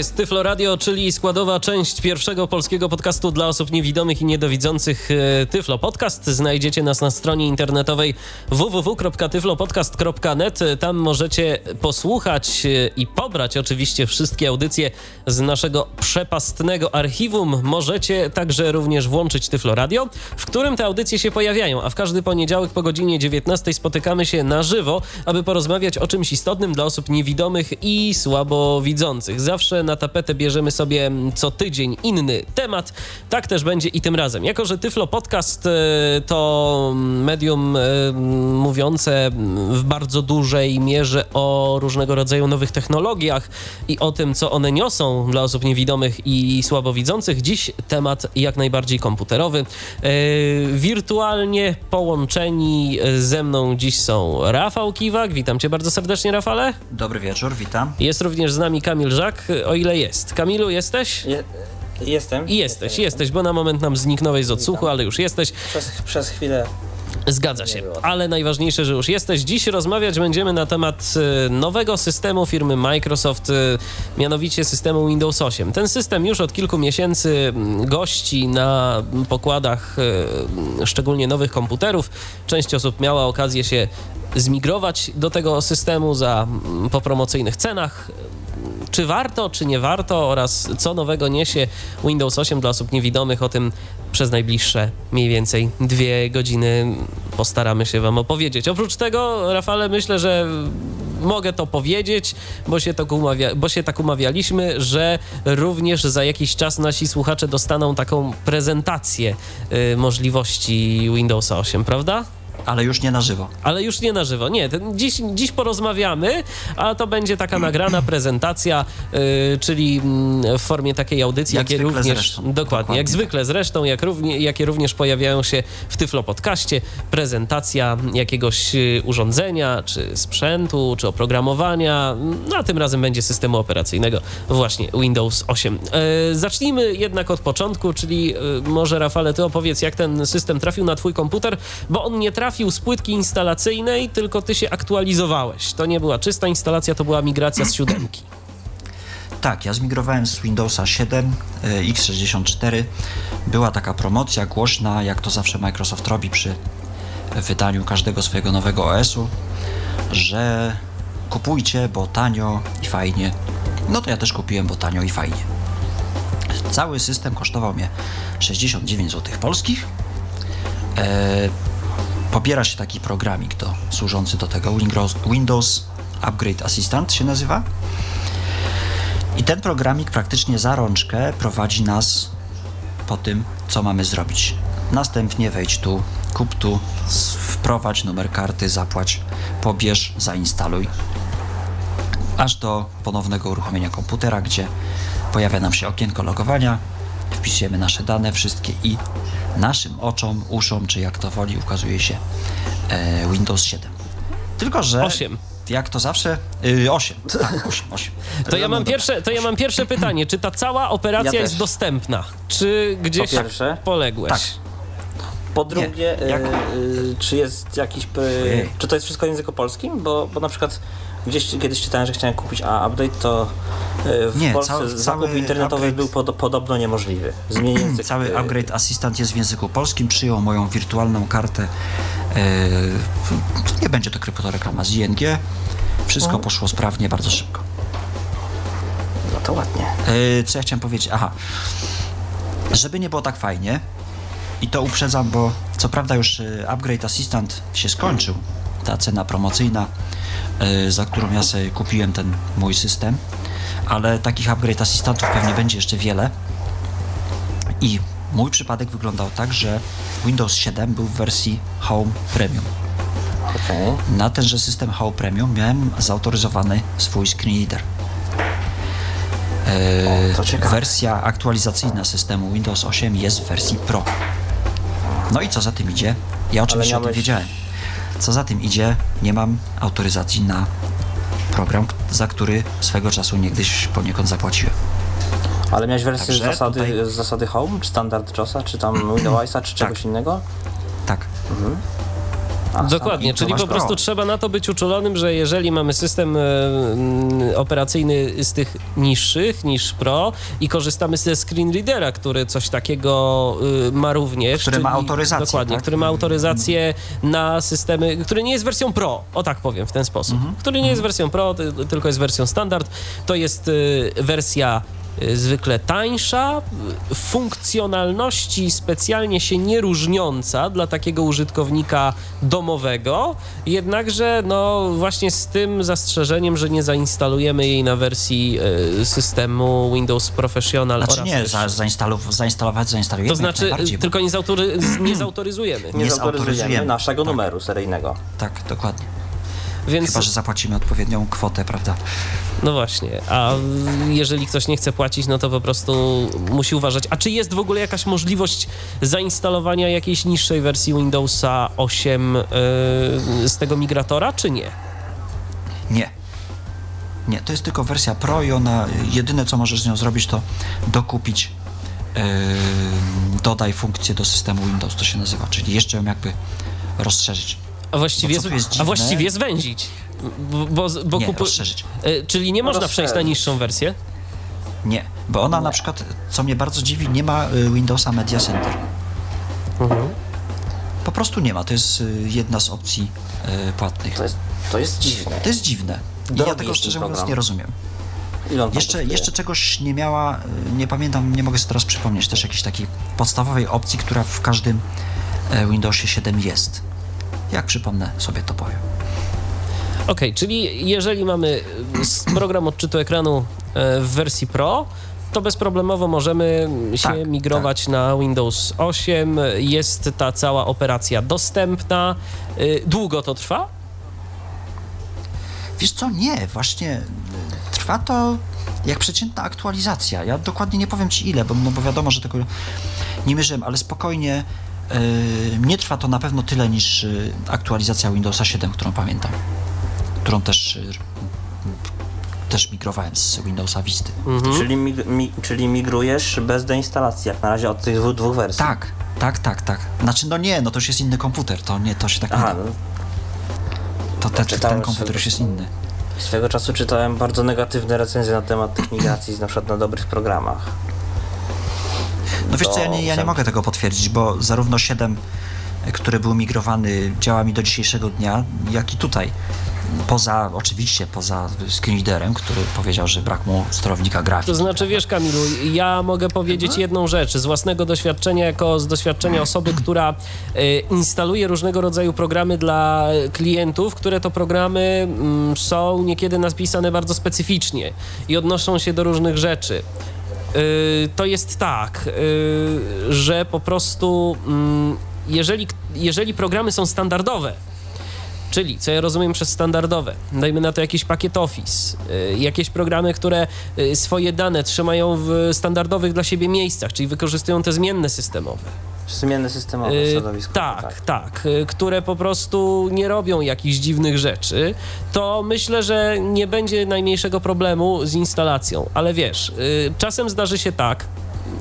Jest Tyflo Radio, czyli składowa część pierwszego polskiego podcastu dla osób niewidomych i niedowidzących e, Tyflo Podcast. Znajdziecie nas na stronie internetowej www.tyflopodcast.net. Tam możecie posłuchać e, i pobrać oczywiście wszystkie audycje z naszego przepastnego archiwum. Możecie także również włączyć Tyflo Radio, w którym te audycje się pojawiają, a w każdy poniedziałek po godzinie 19 spotykamy się na żywo, aby porozmawiać o czymś istotnym dla osób niewidomych i słabowidzących. Zawsze na tapetę bierzemy sobie co tydzień inny temat. Tak też będzie i tym razem. Jako, że Tyflo Podcast e, to medium e, mówiące w bardzo dużej mierze o różnego rodzaju nowych technologiach i o tym, co one niosą dla osób niewidomych i słabowidzących, dziś temat jak najbardziej komputerowy. E, wirtualnie połączeni ze mną dziś są Rafał Kiwak. Witam cię bardzo serdecznie, Rafale. Dobry wieczór, witam. Jest również z nami Kamil Żak o ile jest. Kamilu, jesteś? Je, jestem. I jesteś, jestem, jesteś, bo na moment nam zniknąłeś z odsłuchu, ale już jesteś. Przez, przez chwilę Zgadza się, ale najważniejsze, że już jesteś. Dziś rozmawiać będziemy na temat e, nowego systemu firmy Microsoft, e, mianowicie systemu Windows 8. Ten system już od kilku miesięcy gości na pokładach e, szczególnie nowych komputerów. Część osób miała okazję się zmigrować do tego systemu za po promocyjnych cenach czy warto, czy nie warto oraz co nowego niesie Windows 8 dla osób niewidomych, o tym przez najbliższe mniej więcej dwie godziny postaramy się Wam opowiedzieć. Oprócz tego, Rafale, myślę, że mogę to powiedzieć, bo się, tak umawia, bo się tak umawialiśmy, że również za jakiś czas nasi słuchacze dostaną taką prezentację y, możliwości Windows 8, prawda? Ale już nie na żywo. Ale już nie na żywo. Nie, ten, dziś, dziś porozmawiamy, a to będzie taka nagrana prezentacja, yy, czyli mm, w formie takiej audycji, jak jakie również. Zresztą. Dokładnie, dokładnie, jak zwykle zresztą, jak równie, jakie również pojawiają się w Tyflo Podcaście. Prezentacja jakiegoś y, urządzenia, czy sprzętu, czy oprogramowania. No, a tym razem będzie systemu operacyjnego, właśnie Windows 8. Yy, zacznijmy jednak od początku, czyli yy, może Rafale, ty opowiedz, jak ten system trafił na twój komputer, bo on nie trafił trafił z płytki instalacyjnej, tylko ty się aktualizowałeś. To nie była czysta instalacja, to była migracja z siódemki. Tak, ja zmigrowałem z Windowsa 7 x64. Była taka promocja głośna, jak to zawsze Microsoft robi przy wydaniu każdego swojego nowego OS-u, że kupujcie, bo tanio i fajnie. No to ja też kupiłem, bo tanio i fajnie. Cały system kosztował mnie 69 zł polskich. E, pobiera się taki programik do, służący do tego, Windows, Upgrade Assistant się nazywa. I ten programik praktycznie za rączkę prowadzi nas po tym, co mamy zrobić. Następnie wejdź tu, kup tu, wprowadź numer karty, zapłać, pobierz, zainstaluj. Aż do ponownego uruchomienia komputera, gdzie pojawia nam się okienko logowania, wpisujemy nasze dane wszystkie i naszym oczom, uszom, czy jak to woli, ukazuje się e, Windows 7. Tylko, że 8. Jak to zawsze? Yy, 8. Tak, 8, 8. To ja, mam pierwsze, to ja mam pierwsze pytanie. Czy ta cała operacja ja jest dostępna? Czy gdzieś po pierwsze, poległeś? Tak. Po drugie, y, czy jest jakiś. Y, czy to jest wszystko w języku polskim? Bo, bo na przykład gdzieś kiedyś czytałem, że chciałem kupić a update, to e, w nie, Polsce cały, zakup internetowy upgrade... był pod, podobno niemożliwy. Zmienię cały upgrade asystent jest w języku polskim, przyjął moją wirtualną kartę. E, nie będzie to kryptoreklama z ING. Wszystko mhm. poszło sprawnie, bardzo szybko. No to ładnie. E, co ja chciałem powiedzieć? Aha. Żeby nie było tak fajnie, i to uprzedzam, bo co prawda już Upgrade Assistant się skończył, ta cena promocyjna za którą ja sobie kupiłem ten mój system, ale takich upgrade asystentów pewnie będzie jeszcze wiele. I mój przypadek wyglądał tak, że Windows 7 był w wersji Home Premium. Okay. Na tenże system Home Premium miałem zautoryzowany swój screenreader. E, wersja aktualizacyjna systemu Windows 8 jest w wersji Pro. No i co za tym idzie? Ja oczywiście o tym wiedziałem. Co za tym idzie, nie mam autoryzacji na program, za który swego czasu niegdyś poniekąd zapłaciłem. Ale miałeś wersję z zasady, tutaj... z zasady Home, czy standard JOSa, czy tam Windowsa, czy czegoś tak. innego? Tak. Mhm. Dokładnie, czyli po prostu trzeba na to być uczulonym, że jeżeli mamy system e, operacyjny z tych niższych niż Pro i korzystamy ze screen readera, który coś takiego y, ma również. Który czyli, ma autoryzację. Dokładnie, tak? który ma autoryzację na systemy, który nie jest wersją Pro, o tak powiem w ten sposób. Mhm. Który nie jest wersją Pro, tylko jest wersją standard. To jest y, wersja Y, zwykle tańsza, funkcjonalności specjalnie się nie różniąca dla takiego użytkownika domowego, jednakże no właśnie z tym zastrzeżeniem, że nie zainstalujemy jej na wersji y, systemu Windows Professional. Znaczy nie, za, zainstalować, zainstalować zainstalujemy. To znaczy tylko nie, zautory, nie zautoryzujemy. Nie, nie zautoryzujemy naszego tak. numeru seryjnego. Tak, dokładnie. Więc... Chyba, że zapłacimy odpowiednią kwotę, prawda? No właśnie, a jeżeli ktoś nie chce płacić, no to po prostu musi uważać. A czy jest w ogóle jakaś możliwość zainstalowania jakiejś niższej wersji Windowsa 8 yy, z tego migratora, czy nie? Nie. Nie, to jest tylko wersja Pro i ona, jedyne co możesz z nią zrobić, to dokupić yy, dodaj funkcję do systemu Windows, to się nazywa, czyli jeszcze ją jakby rozszerzyć. A właściwie, a właściwie zwęzić. Bo, bo, bo nie, kupu... rozszerzyć. E, czyli nie można przejść na niższą wersję? Nie, bo ona na przykład, co mnie bardzo dziwi, nie ma y, Windowsa Media Center. Mhm. Po prostu nie ma, to jest y, jedna z opcji płatnych. To jest, to jest dziwne. To jest dziwne. I ja tego szczerze mówiąc nie rozumiem. Jeszcze, jeszcze czegoś nie miała, nie pamiętam, nie mogę sobie teraz przypomnieć też jakiejś takiej podstawowej opcji, która w każdym e, Windowsie 7 jest. Jak przypomnę, sobie to powiem. Okej, okay, czyli jeżeli mamy program odczytu ekranu e, w wersji Pro, to bezproblemowo możemy się tak, migrować tak. na Windows 8. Jest ta cała operacja dostępna. E, długo to trwa? Wiesz co, nie, właśnie trwa to jak przeciętna aktualizacja. Ja dokładnie nie powiem ci ile, bo, no bo wiadomo, że tego nie mierzyłem, ale spokojnie nie trwa to na pewno tyle niż y, aktualizacja Windowsa 7, którą pamiętam, którą też y, też migrowałem z Windowsa Vista. Mhm. Czyli, mig mi czyli migrujesz bez deinstalacji, jak na razie od tych dwóch, dwóch wersji. Tak, tak, tak, tak. Znaczy, no nie, no to już jest inny komputer, to nie, to się tak Aha, nie da. No. To te, ten komputer już jest inny. Swego czasu czytałem bardzo negatywne recenzje na temat tych migracji, na przykład na dobrych programach. No wiesz co, ja nie, ja nie mogę tego potwierdzić, bo zarówno 7, który był migrowany, działa mi do dzisiejszego dnia, jak i tutaj. Poza, oczywiście, poza screenreaderem, który powiedział, że brak mu sterownika grafiki. To znaczy, wiesz Kamilu, ja mogę powiedzieć jedną rzecz z własnego doświadczenia, jako z doświadczenia osoby, która y, instaluje różnego rodzaju programy dla klientów, które to programy mm, są niekiedy napisane bardzo specyficznie i odnoszą się do różnych rzeczy. Y, to jest tak, y, że po prostu mm, jeżeli, jeżeli programy są standardowe, Czyli, co ja rozumiem przez standardowe, dajmy na to jakiś pakiet Office, y, jakieś programy, które swoje dane trzymają w standardowych dla siebie miejscach, czyli wykorzystują te zmienne systemowe Zmienne systemowe w środowisku. Tak, tak, tak, które po prostu nie robią jakichś dziwnych rzeczy, to myślę, że nie będzie najmniejszego problemu z instalacją. Ale wiesz, y, czasem zdarzy się tak,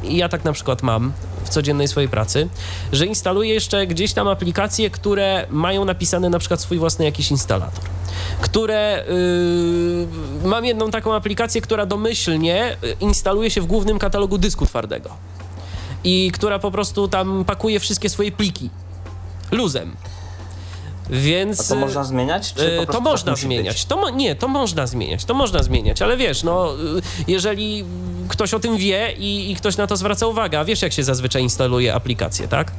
ja tak na przykład mam w codziennej swojej pracy, że instaluję jeszcze gdzieś tam aplikacje, które mają napisany na przykład swój własny jakiś instalator. Które yy, mam jedną taką aplikację, która domyślnie instaluje się w głównym katalogu dysku twardego i która po prostu tam pakuje wszystkie swoje pliki luzem. Więc. A to można zmieniać? Czy to można tak zmieniać. To mo- nie, to można zmieniać. To można zmieniać, ale wiesz, no, jeżeli ktoś o tym wie i, i ktoś na to zwraca uwagę, a wiesz, jak się zazwyczaj instaluje aplikacje, tak?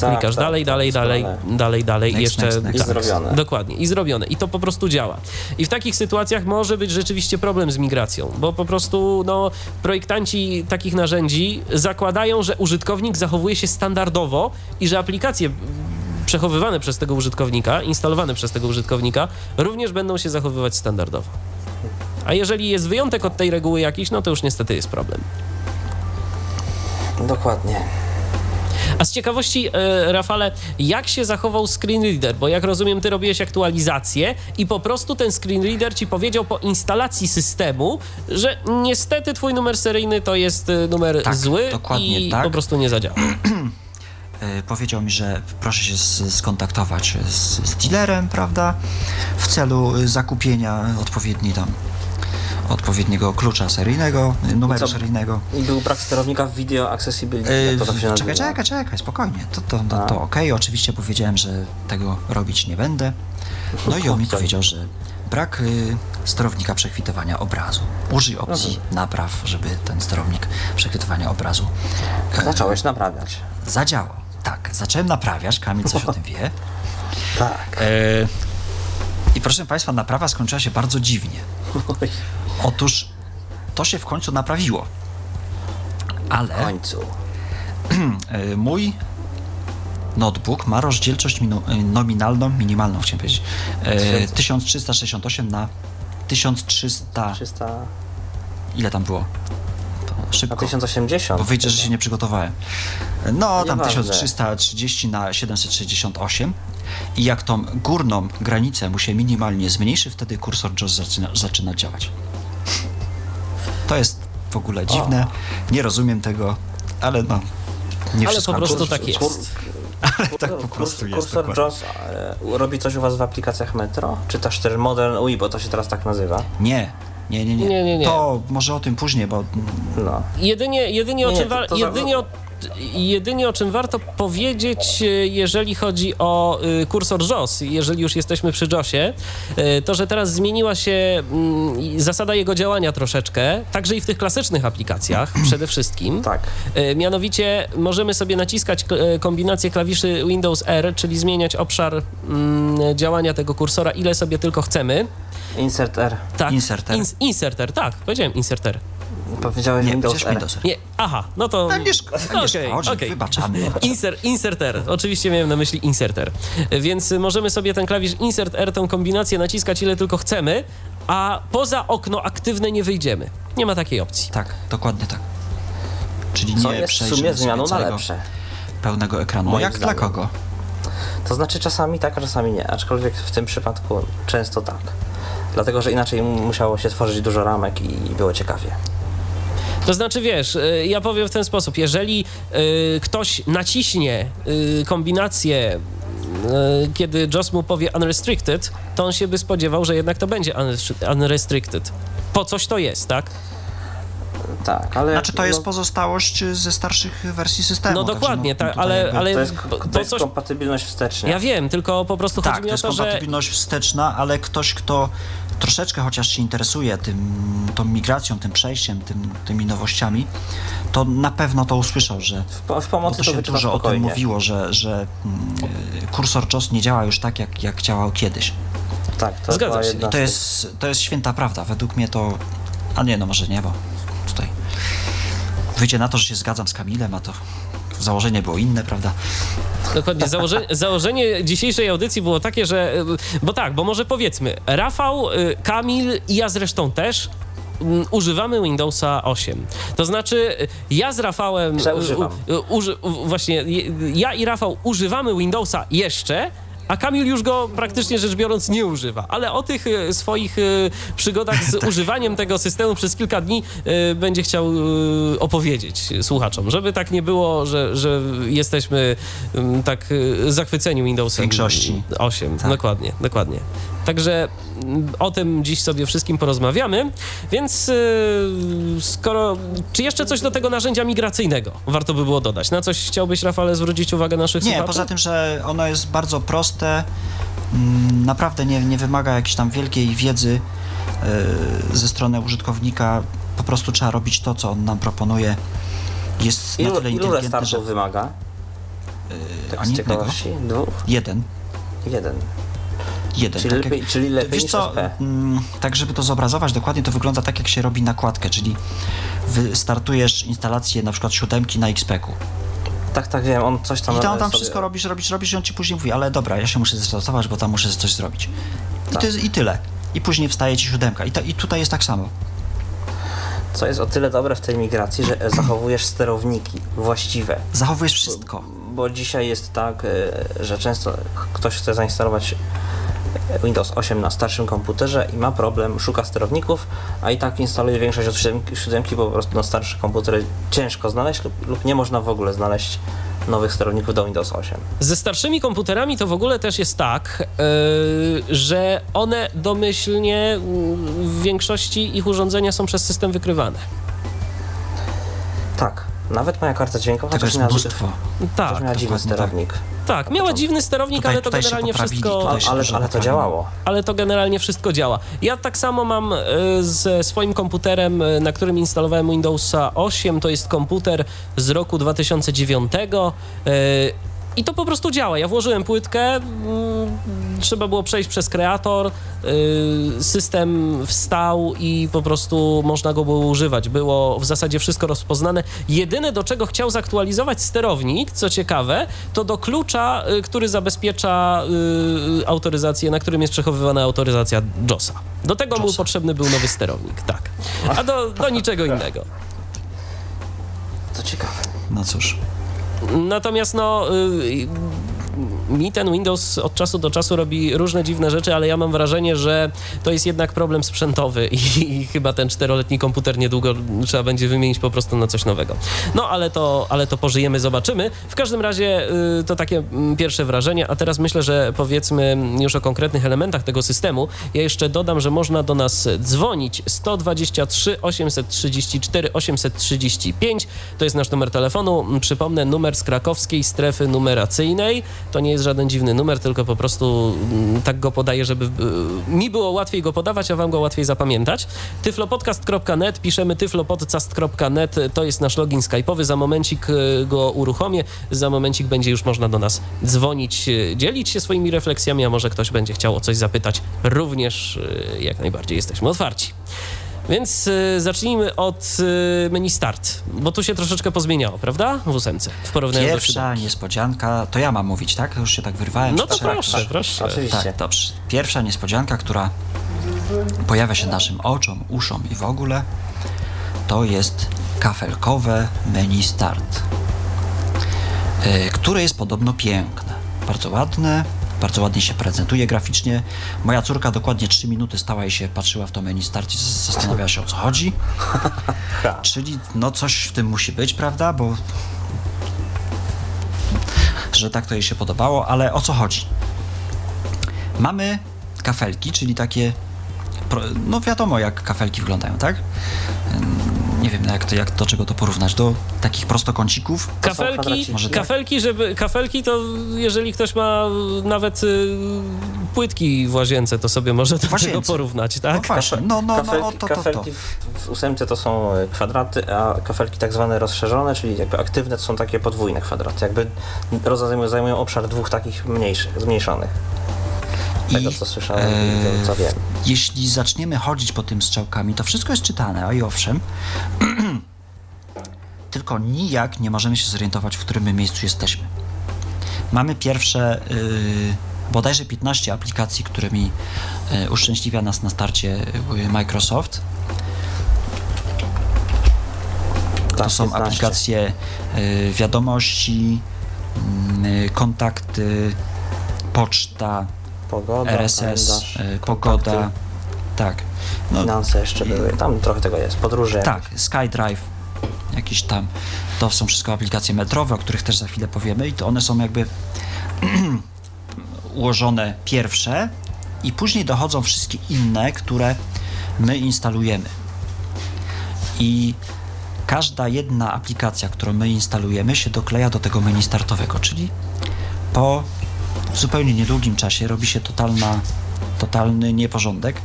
Tak, Klikasz tak, dalej, tak, dalej, dalej, dalej, dalej, i jeszcze next, next. Tak, I zrobione. Dokładnie, i zrobione. I to po prostu działa. I w takich sytuacjach może być rzeczywiście problem z migracją, bo po prostu no, projektanci takich narzędzi zakładają, że użytkownik zachowuje się standardowo i że aplikacje przechowywane przez tego użytkownika, instalowane przez tego użytkownika, również będą się zachowywać standardowo. A jeżeli jest wyjątek od tej reguły jakiś, no to już niestety jest problem. Dokładnie. A z ciekawości, e, Rafale, jak się zachował screen reader? Bo jak rozumiem, ty robiłeś aktualizację i po prostu ten screen reader ci powiedział po instalacji systemu, że niestety twój numer seryjny to jest e, numer tak, zły i tak. po prostu nie zadziała. E, powiedział mi, że proszę się skontaktować z, z dealerem, prawda, w celu zakupienia odpowiedniej tam odpowiedniego klucza seryjnego, numeru I seryjnego. I był brak sterownika w video accessibility, yy, to się Czekaj, czekaj, czekaj, spokojnie. To, to, to, to ok, oczywiście powiedziałem, że tego robić nie będę. No i on mi powiedział, że brak y, sterownika przekwitowania obrazu. Użyj opcji mhm. napraw, żeby ten sterownik przekwitowania obrazu. E, Zacząłeś naprawiać. Zadziałał. Tak, zacząłem naprawiać, Kamil coś o tym wie. Tak. E, I proszę Państwa, naprawa skończyła się bardzo dziwnie. Otóż to się w końcu naprawiło. Ale. W końcu. Mój notebook ma rozdzielczość e, nominalną, minimalną chciałem powiedzieć. 1368 e, na 1300. 300... Ile tam było? szybko. Na 1080. Bo wyjdzie, że się nie przygotowałem. No, tam 1330 na 768 i jak tą górną granicę mu się minimalnie zmniejszy, wtedy kursor JAWS zaczyna, zaczyna działać. To jest w ogóle dziwne, o. nie rozumiem tego, ale no, nie Ale po prostu tak jest. Ale tak po prostu jest. Kursor JAWS e, robi coś u Was w aplikacjach Metro? Czy też ten Modern UI, bo to się teraz tak nazywa? Nie, nie, nie, nie. nie, nie, nie. To może o tym później, bo. No. Jedynie, jedynie, nie, o, czym to, to jedynie, o, jedynie o czym warto powiedzieć, e, jeżeli chodzi o e, kursor JOS, jeżeli już jesteśmy przy JOSie, e, to że teraz zmieniła się mm, zasada jego działania troszeczkę, także i w tych klasycznych aplikacjach przede wszystkim. Tak. Mianowicie możemy sobie naciskać kombinację klawiszy Windows R, czyli zmieniać obszar mm, działania tego kursora, ile sobie tylko chcemy. Insert R. Tak. Insert R. Ins, insert R, tak, powiedziałem insert R. Powiedziałeś nie, Windows R. Windows R. Nie, aha, no to... No nie, no okay, szkodzi, okay. wybaczamy. Insert, insert R, oczywiście miałem na myśli insert R. Więc możemy sobie ten klawisz insert R, tą kombinację naciskać ile tylko chcemy, a poza okno aktywne nie wyjdziemy. Nie ma takiej opcji. Tak, dokładnie tak. Czyli Co nie jest w sumie zmianą na lepsze. Pełnego ekranu. No jak zdaniem. dla kogo? To znaczy czasami tak, a czasami nie. Aczkolwiek w tym przypadku często tak. Dlatego, że inaczej musiało się tworzyć dużo ramek i było ciekawie. To znaczy, wiesz, y, ja powiem w ten sposób, jeżeli y, ktoś naciśnie y, kombinację kiedy Joss mu powie unrestricted, to on się by spodziewał, że jednak to będzie unrestricted. Po coś to jest, tak? Tak, ale... Znaczy to jest no, pozostałość ze starszych wersji systemu. No dokładnie, tak, ale, ale... To jest, to jest coś... kompatybilność wsteczna. Ja wiem, tylko po prostu tak, chodzi mi o to, że... to jest kompatybilność wsteczna, ale ktoś, kto troszeczkę chociaż się interesuje tym, tą migracją, tym przejściem, tym, tymi nowościami, to na pewno to usłyszał, że w, w pomocy to się dużo spokojnie. o tym mówiło, że, że mm, kursor JOS nie działa już tak, jak, jak działał kiedyś. Tak, to Zgadza się. I to jest, to jest święta prawda. Według mnie to... A nie, no może nie, bo tutaj wyjdzie na to, że się zgadzam z Kamilem, a to założenie było inne, prawda? Dokładnie. Założe, założenie dzisiejszej audycji było takie, że. Bo tak, bo może powiedzmy, Rafał, y, Kamil i ja zresztą też mm, używamy Windowsa 8. To znaczy, ja z Rafałem. Używam. Uży, właśnie, ja i Rafał używamy Windowsa jeszcze, a Kamil już go praktycznie rzecz biorąc nie używa. Ale o tych e, swoich e, przygodach z używaniem tego systemu przez kilka dni e, będzie chciał opowiedzieć słuchaczom, żeby tak nie było, że, że jesteśmy tak zachwyceni Windowsem większości 8. Tak. Dokładnie, dokładnie. Także o tym dziś sobie wszystkim porozmawiamy, więc skoro... Czy jeszcze coś do tego narzędzia migracyjnego warto by było dodać? Na coś chciałbyś, Rafale, zwrócić uwagę naszych Nie, słuchaczy? poza tym, że ono jest bardzo proste, mm, naprawdę nie, nie wymaga jakiejś tam wielkiej wiedzy e, ze strony użytkownika. Po prostu trzeba robić to, co on nam proponuje. Jest ilu, na tyle ilu inteligentny, że... wymaga? Yy, ani jednego. Dwóch? Jeden. Jeden. Jeden. Czyli, tak lepiej, jak, czyli lepiej wiesz co, mm, tak żeby to zobrazować dokładnie, to wygląda tak, jak się robi nakładkę, czyli startujesz instalację na przykład siódemki na XP-ku. Tak, tak, wiem, on coś tam... I tam, tam wszystko robisz, robisz, robisz i on ci później mówi, ale dobra, ja się muszę zrestartować, bo tam muszę coś zrobić. I, tak. to jest, i tyle. I później wstaje ci siódemka. I, ta, I tutaj jest tak samo. co jest o tyle dobre w tej migracji, że zachowujesz sterowniki właściwe. Zachowujesz wszystko. Bo, bo dzisiaj jest tak, e, że często ktoś chce zainstalować Windows 8 na starszym komputerze i ma problem, szuka sterowników, a i tak instaluje większość od 7, 7 bo po prostu na starsze komputery ciężko znaleźć lub, lub nie można w ogóle znaleźć nowych sterowników do Windows 8. Ze starszymi komputerami to w ogóle też jest tak, yy, że one domyślnie w większości ich urządzenia są przez system wykrywane. Tak. Nawet moja karta dźwiękowa też miała, mnóstwo. Tak, też miała dziwny tak. sterownik. Tak, miała dziwny sterownik, tutaj, ale to generalnie wszystko. Ale, ale, to działało. Ale to generalnie wszystko działa. Ja tak samo mam ze swoim komputerem, e, na którym instalowałem Windowsa 8. To jest komputer z roku 2009. I to po prostu działa. Ja włożyłem płytkę, mm, trzeba było przejść przez kreator, y, system wstał i po prostu można go było używać. Było w zasadzie wszystko rozpoznane. Jedyne, do czego chciał zaktualizować sterownik, co ciekawe, to do klucza, y, który zabezpiecza y, autoryzację, na którym jest przechowywana autoryzacja JOSa. Do tego JOSa. mu potrzebny był nowy sterownik, tak. A do, do niczego innego. To ciekawe. No cóż. Natomiast no y, mi ten Windows od czasu do czasu robi różne dziwne rzeczy, ale ja mam wrażenie, że to jest jednak problem sprzętowy i, i chyba ten czteroletni komputer niedługo trzeba będzie wymienić po prostu na coś nowego. No ale to, ale to pożyjemy, zobaczymy. W każdym razie y, to takie mm, pierwsze wrażenie, a teraz myślę, że powiedzmy już o konkretnych elementach tego systemu. Ja jeszcze dodam, że można do nas dzwonić 123 834 835. To jest nasz numer telefonu. Przypomnę, numer z krakowskiej strefy numeracyjnej. To nie jest żaden dziwny numer, tylko po prostu mm, tak go podaję, żeby y, mi było łatwiej go podawać, a wam go łatwiej zapamiętać. tyflopodcast.net, piszemy tyflopodcast.net, to jest nasz login skype'owy, za momencik y, go uruchomię, za momencik będzie już można do nas dzwonić, y, dzielić się swoimi refleksjami, a może ktoś będzie chciał o coś zapytać, również jak najbardziej jesteśmy otwarci. Więc y, zacznijmy od y, menu start, bo tu się troszeczkę pozmieniało, prawda? W ósemce, w porównaniu Pierwsza do niespodzianka, to ja mam mówić, tak? Już się tak wyrwałem. No to proszę, tak, proszę. Oczywiście. Tak, dobrze. Pierwsza niespodzianka, która pojawia się naszym oczom, uszom i w ogóle, to jest kafelkowe menu start, y, które jest podobno piękne, bardzo ładne, bardzo ładnie się prezentuje graficznie. Moja córka dokładnie 3 minuty stała i się patrzyła w to menu start i zastanawiała się o co chodzi. Czyli no coś w tym musi być, prawda? Bo że tak to jej się podobało, ale o co chodzi? Mamy kafelki, czyli takie no wiadomo jak kafelki wyglądają, tak? Nie wiem jak to, jak do czego to porównać, do takich prostokącików. Kafelki, kafelki, żeby, kafelki to jeżeli ktoś ma nawet y, płytki w łazience, to sobie może do tego porównać, tak? No właśnie, no, no, kafelki, no, to, to, kafelki w, w ósemce to są e, kwadraty, a kafelki tak zwane rozszerzone, czyli jakby aktywne to są takie podwójne kwadraty, jakby zajmują, zajmują obszar dwóch takich mniejszych, zmniejszonych tego, co słyszałem i co wiem. Jeśli zaczniemy chodzić po tym strzałkami, to wszystko jest czytane, a i owszem, tylko nijak nie możemy się zorientować, w którym miejscu jesteśmy. Mamy pierwsze yy, bodajże 15 aplikacji, którymi yy, uszczęśliwia nas na starcie yy, Microsoft. To tak, są 15. aplikacje y, wiadomości, y, kontakty, poczta, Pogoda, RSS, y, pogoda, tak. No, Finanse jeszcze były, tam trochę tego jest, podróże. Tak, SkyDrive, jakieś tam, to są wszystko aplikacje metrowe, o których też za chwilę powiemy i to one są jakby ułożone pierwsze i później dochodzą wszystkie inne, które my instalujemy. I każda jedna aplikacja, którą my instalujemy, się dokleja do tego menu startowego, czyli po w zupełnie niedługim czasie robi się totalna, totalny nieporządek,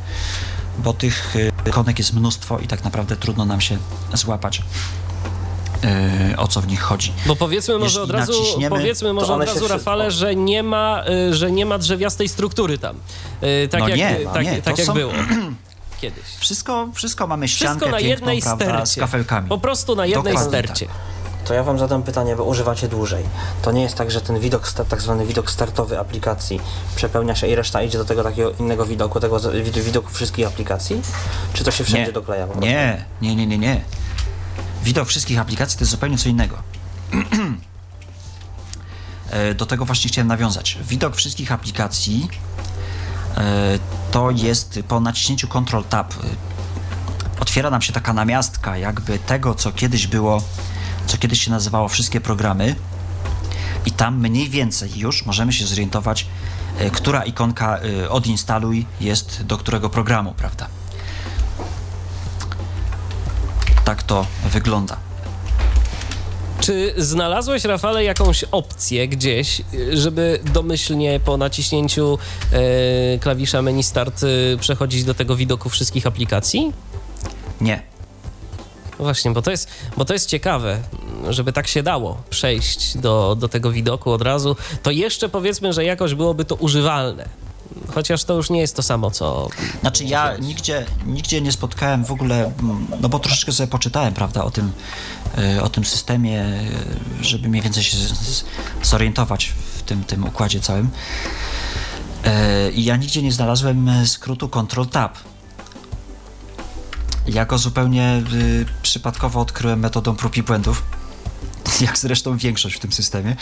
bo tych ikonek jest mnóstwo i tak naprawdę trudno nam się złapać. Yy, o co w nich chodzi. Bo powiedzmy może od razu, powiedzmy może od razu Rafale, że nie, ma, yy, że nie ma drzewiastej struktury tam. Yy, tak no jak, nie, tak, nie, tak jak są... było. Kiedyś. Wszystko, wszystko mamy ściankę wszystko na jednej prawda, stercie. z kafelkami. Po prostu na jednej Dokładnie stercie. Tak. To ja wam zadam pytanie, bo używacie dłużej. To nie jest tak, że ten widok, tak zwany widok startowy aplikacji przepełnia się i reszta idzie do tego takiego innego widoku, tego widoku wszystkich aplikacji? Czy to się wszędzie nie. dokleja? Nie, nie, nie, nie, nie. Widok wszystkich aplikacji to jest zupełnie co innego. E, do tego właśnie chciałem nawiązać. Widok wszystkich aplikacji e, to jest po naciśnięciu Ctrl Tab e, otwiera nam się taka namiastka jakby tego, co kiedyś było, co kiedyś się nazywało wszystkie programy i tam mniej więcej już możemy się zorientować, która ikonka odinstaluj jest do którego programu, prawda? Tak to wygląda. Czy znalazłeś, Rafale, jakąś opcję gdzieś, żeby domyślnie po naciśnięciu e, klawisza menu start e, przechodzić do tego widoku wszystkich aplikacji? Nie. Właśnie, bo to jest, bo to jest ciekawe, żeby tak się dało przejść do, do tego widoku od razu, to jeszcze powiedzmy, że jakoś byłoby to używalne. Chociaż to już nie jest to samo, co. Znaczy, ja nigdzie, nigdzie nie spotkałem w ogóle, no bo troszeczkę sobie poczytałem, prawda, o tym, e, o tym systemie, e, żeby mniej więcej się zorientować w tym, tym układzie całym. E, I ja nigdzie nie znalazłem skrótu Ctrl-Tab. Ja go zupełnie przypadkowo odkryłem metodą prób i błędów jak zresztą większość w tym systemie.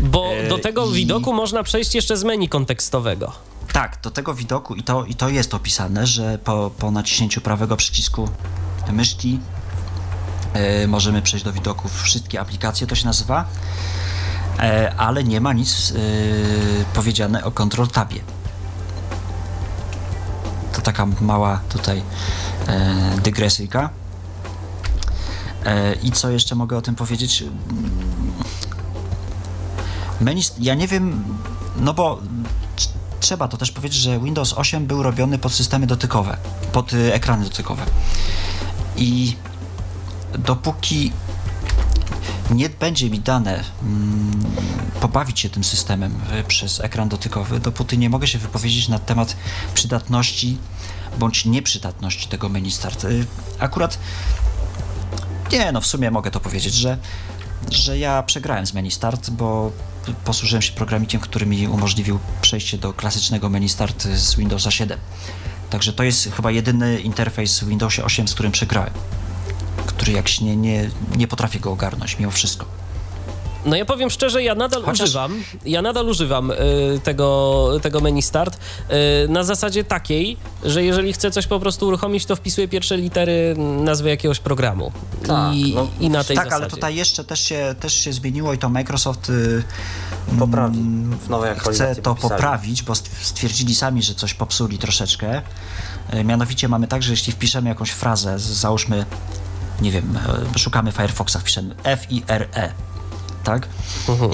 Bo do tego widoku można przejść jeszcze z menu kontekstowego. Tak, do tego widoku i to, i to jest opisane, że po, po naciśnięciu prawego przycisku myszki e, możemy przejść do widoku wszystkie aplikacje, to się nazywa, e, ale nie ma nic e, powiedziane o Control Tabie. Taka mała tutaj e, dygresyjka. E, I co jeszcze mogę o tym powiedzieć? Menu, ja nie wiem, no bo trzeba to też powiedzieć, że Windows 8 był robiony pod systemy dotykowe, pod y, ekrany dotykowe. I dopóki nie będzie mi dane mm, pobawić się tym systemem y, przez ekran dotykowy, dopóty nie mogę się wypowiedzieć na temat przydatności bądź nieprzydatności tego menu start. Y, akurat nie, no w sumie mogę to powiedzieć, że, że ja przegrałem z menu start, bo posłużyłem się programikiem, który mi umożliwił przejście do klasycznego menu start z Windowsa 7. Także to jest chyba jedyny interfejs w Windowsie 8, z którym przegrałem. Który jak nie, nie, nie potrafię go ogarnąć mimo wszystko. No ja powiem szczerze, ja nadal Chociaż... używam, ja nadal używam y, tego, tego menu start y, na zasadzie takiej, że jeżeli chcę coś po prostu uruchomić, to wpisuję pierwsze litery nazwy jakiegoś programu. Tak, I, no, i na tej tak zasadzie. ale tutaj jeszcze też się, też się zmieniło i to Microsoft y, poprawi w nowej Chce to popisali. poprawić, bo stwierdzili sami, że coś popsuli troszeczkę. Y, mianowicie mamy tak, że jeśli wpiszemy jakąś frazę, załóżmy, nie wiem, y, szukamy Firefoxa, wpiszemy F I R E tak? Mhm.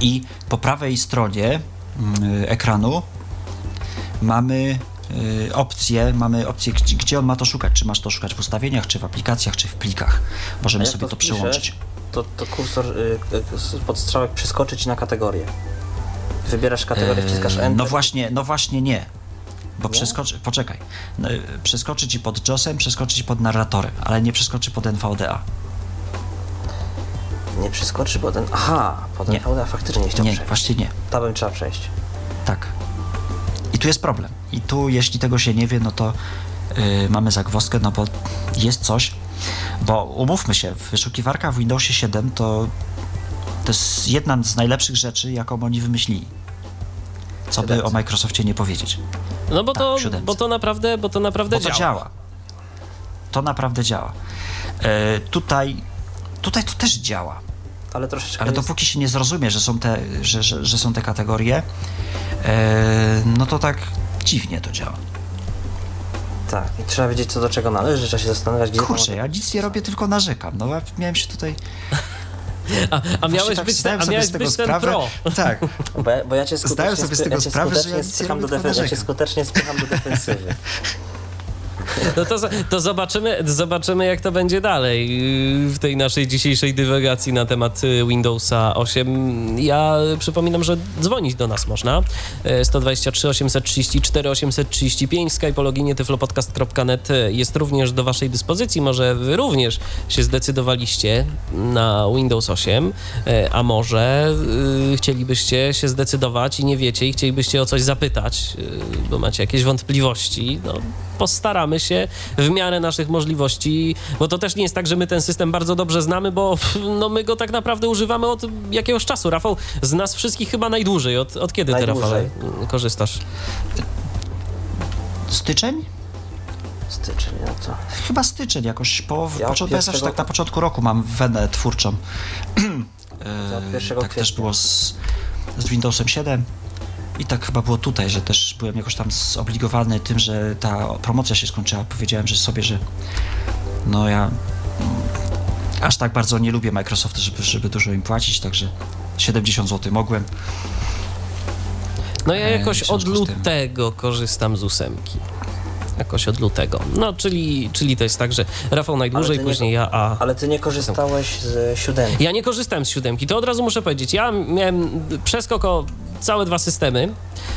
I po prawej stronie y, ekranu mamy y, opcję, mamy opcję, gdzie, on ma to szukać. Czy masz to szukać w ustawieniach, czy w aplikacjach, czy w plikach. Możemy sobie to, to przełączyć. To, to kursor y, podstrzałek przeskoczyć na kategorię. Wybierasz kategorię, eee, wciskasz Enter. No właśnie, no właśnie nie. Bo przeskoczy, poczekaj, no, przeskoczy ci pod JOSem, przeskoczy ci pod narratorem, ale nie przeskoczy pod NVDA nie przeskoczy ten. Aha, potem VDA faktycznie nie chciał nie, przejść. właśnie nie. Tam trzeba przejść. Tak. I tu jest problem. I tu, jeśli tego się nie wie, no to yy, mamy zagwozdkę, no bo jest coś, bo umówmy się, wyszukiwarka w Windowsie 7 to, to jest jedna z najlepszych rzeczy, jaką oni wymyślili. Co by o Microsoftie nie powiedzieć. No bo, tak, to, bo to naprawdę, bo to naprawdę bo to działa. działa. To naprawdę działa. Yy, tutaj, tutaj to też działa ale troszeczkę. Ale jest... dopóki się nie zrozumie, że są te, że, że, że są te kategorie, e, no to tak dziwnie to działa. Tak, i trzeba wiedzieć, co do czego należy, trzeba się zastanawiać, gdzie Kurczę, ja nic nie robię, tylko narzekam. No, miałem się tutaj. A, a miałeś tak być, ten, a miałeś być ten pro. Tak. Bo ja, bo ja cię skutecznie, sobie z tego ja sprawę, że ja, spycham do defensywy, ja cię skutecznie spycham do defensywy. No to, to zobaczymy, zobaczymy, jak to będzie dalej w tej naszej dzisiejszej dywagacji na temat Windowsa 8. Ja przypominam, że dzwonić do nas można. 123 834 835 Skype loginie tyflopodcast.net jest również do waszej dyspozycji. Może wy również się zdecydowaliście na Windows 8, a może chcielibyście się zdecydować i nie wiecie i chcielibyście o coś zapytać, bo macie jakieś wątpliwości. No, postaramy się w miarę naszych możliwości, bo to też nie jest tak, że my ten system bardzo dobrze znamy, bo no, my go tak naprawdę używamy od jakiegoś czasu. Rafał, z nas wszystkich chyba najdłużej. Od, od kiedy najdłużej. ty, Rafał, korzystasz? Styczeń? Styczeń, no to... Chyba styczeń jakoś, po, ja początku, ja zawsze tak na początku roku mam wenę twórczą. e, tak też było z, z Windowsem 7. I tak chyba było tutaj, że też byłem jakoś tam zobligowany tym, że ta promocja się skończyła. Powiedziałem że sobie, że no ja mm, aż tak bardzo nie lubię Microsoftu, żeby, żeby dużo im płacić, także 70 zł mogłem. No ja e, jakoś od lutego korzystam z ósemki jakoś od lutego. No, czyli, czyli to jest tak, że Rafał najdłużej, później nie, ja, a... Ale ty nie korzystałeś z siódemki. Ja nie korzystałem z siódemki, to od razu muszę powiedzieć. Ja miałem przeskok o całe dwa systemy,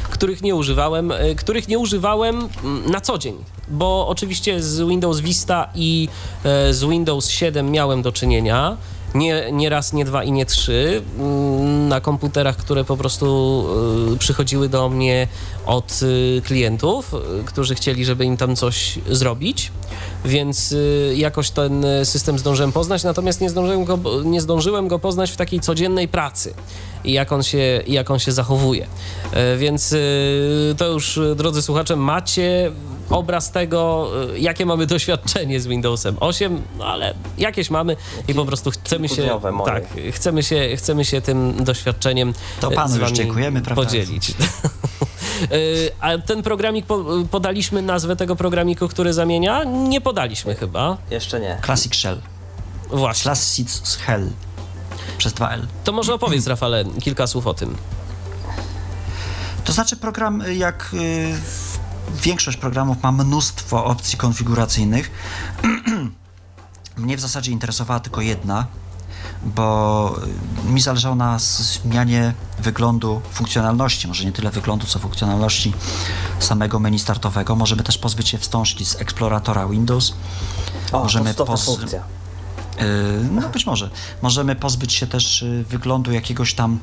których nie używałem, e, których nie używałem mm, na co dzień, bo oczywiście z Windows Vista i e, z Windows 7 miałem do czynienia. Nie, nie raz, nie dwa i nie trzy mm, na komputerach, które po prostu e, przychodziły do mnie od klientów, którzy chcieli, żeby im tam coś zrobić więc jakoś ten system zdążyłem poznać, natomiast nie zdążyłem go, nie zdążyłem go poznać w takiej codziennej pracy i jak on się, jak on się zachowuje. E, więc e, to już, drodzy słuchacze, macie obraz tego, jakie mamy doświadczenie z Windowsem 8, no ale jakieś mamy i po prostu chcemy się, tak, chcemy się, chcemy się tym doświadczeniem to panu z wami dziękujemy, prawda? podzielić. A ten programik, podaliśmy nazwę tego programiku, który zamienia? Nie podaliśmy chyba. Jeszcze nie. Classic Shell. Właśnie. Classic Shell przez 2L. To może opowiedz, Rafale, kilka słów o tym. To znaczy program, y, jak y, większość programów, ma mnóstwo opcji konfiguracyjnych. Mnie w zasadzie interesowała tylko jedna, bo mi zależało na zmianie wyglądu funkcjonalności, może nie tyle wyglądu, co funkcjonalności samego menu startowego. Możemy też pozbyć się wstążki z eksploratora Windows. O, Możemy poz... funkcja. Yy, no być może. Możemy pozbyć się też y, wyglądu jakiegoś tam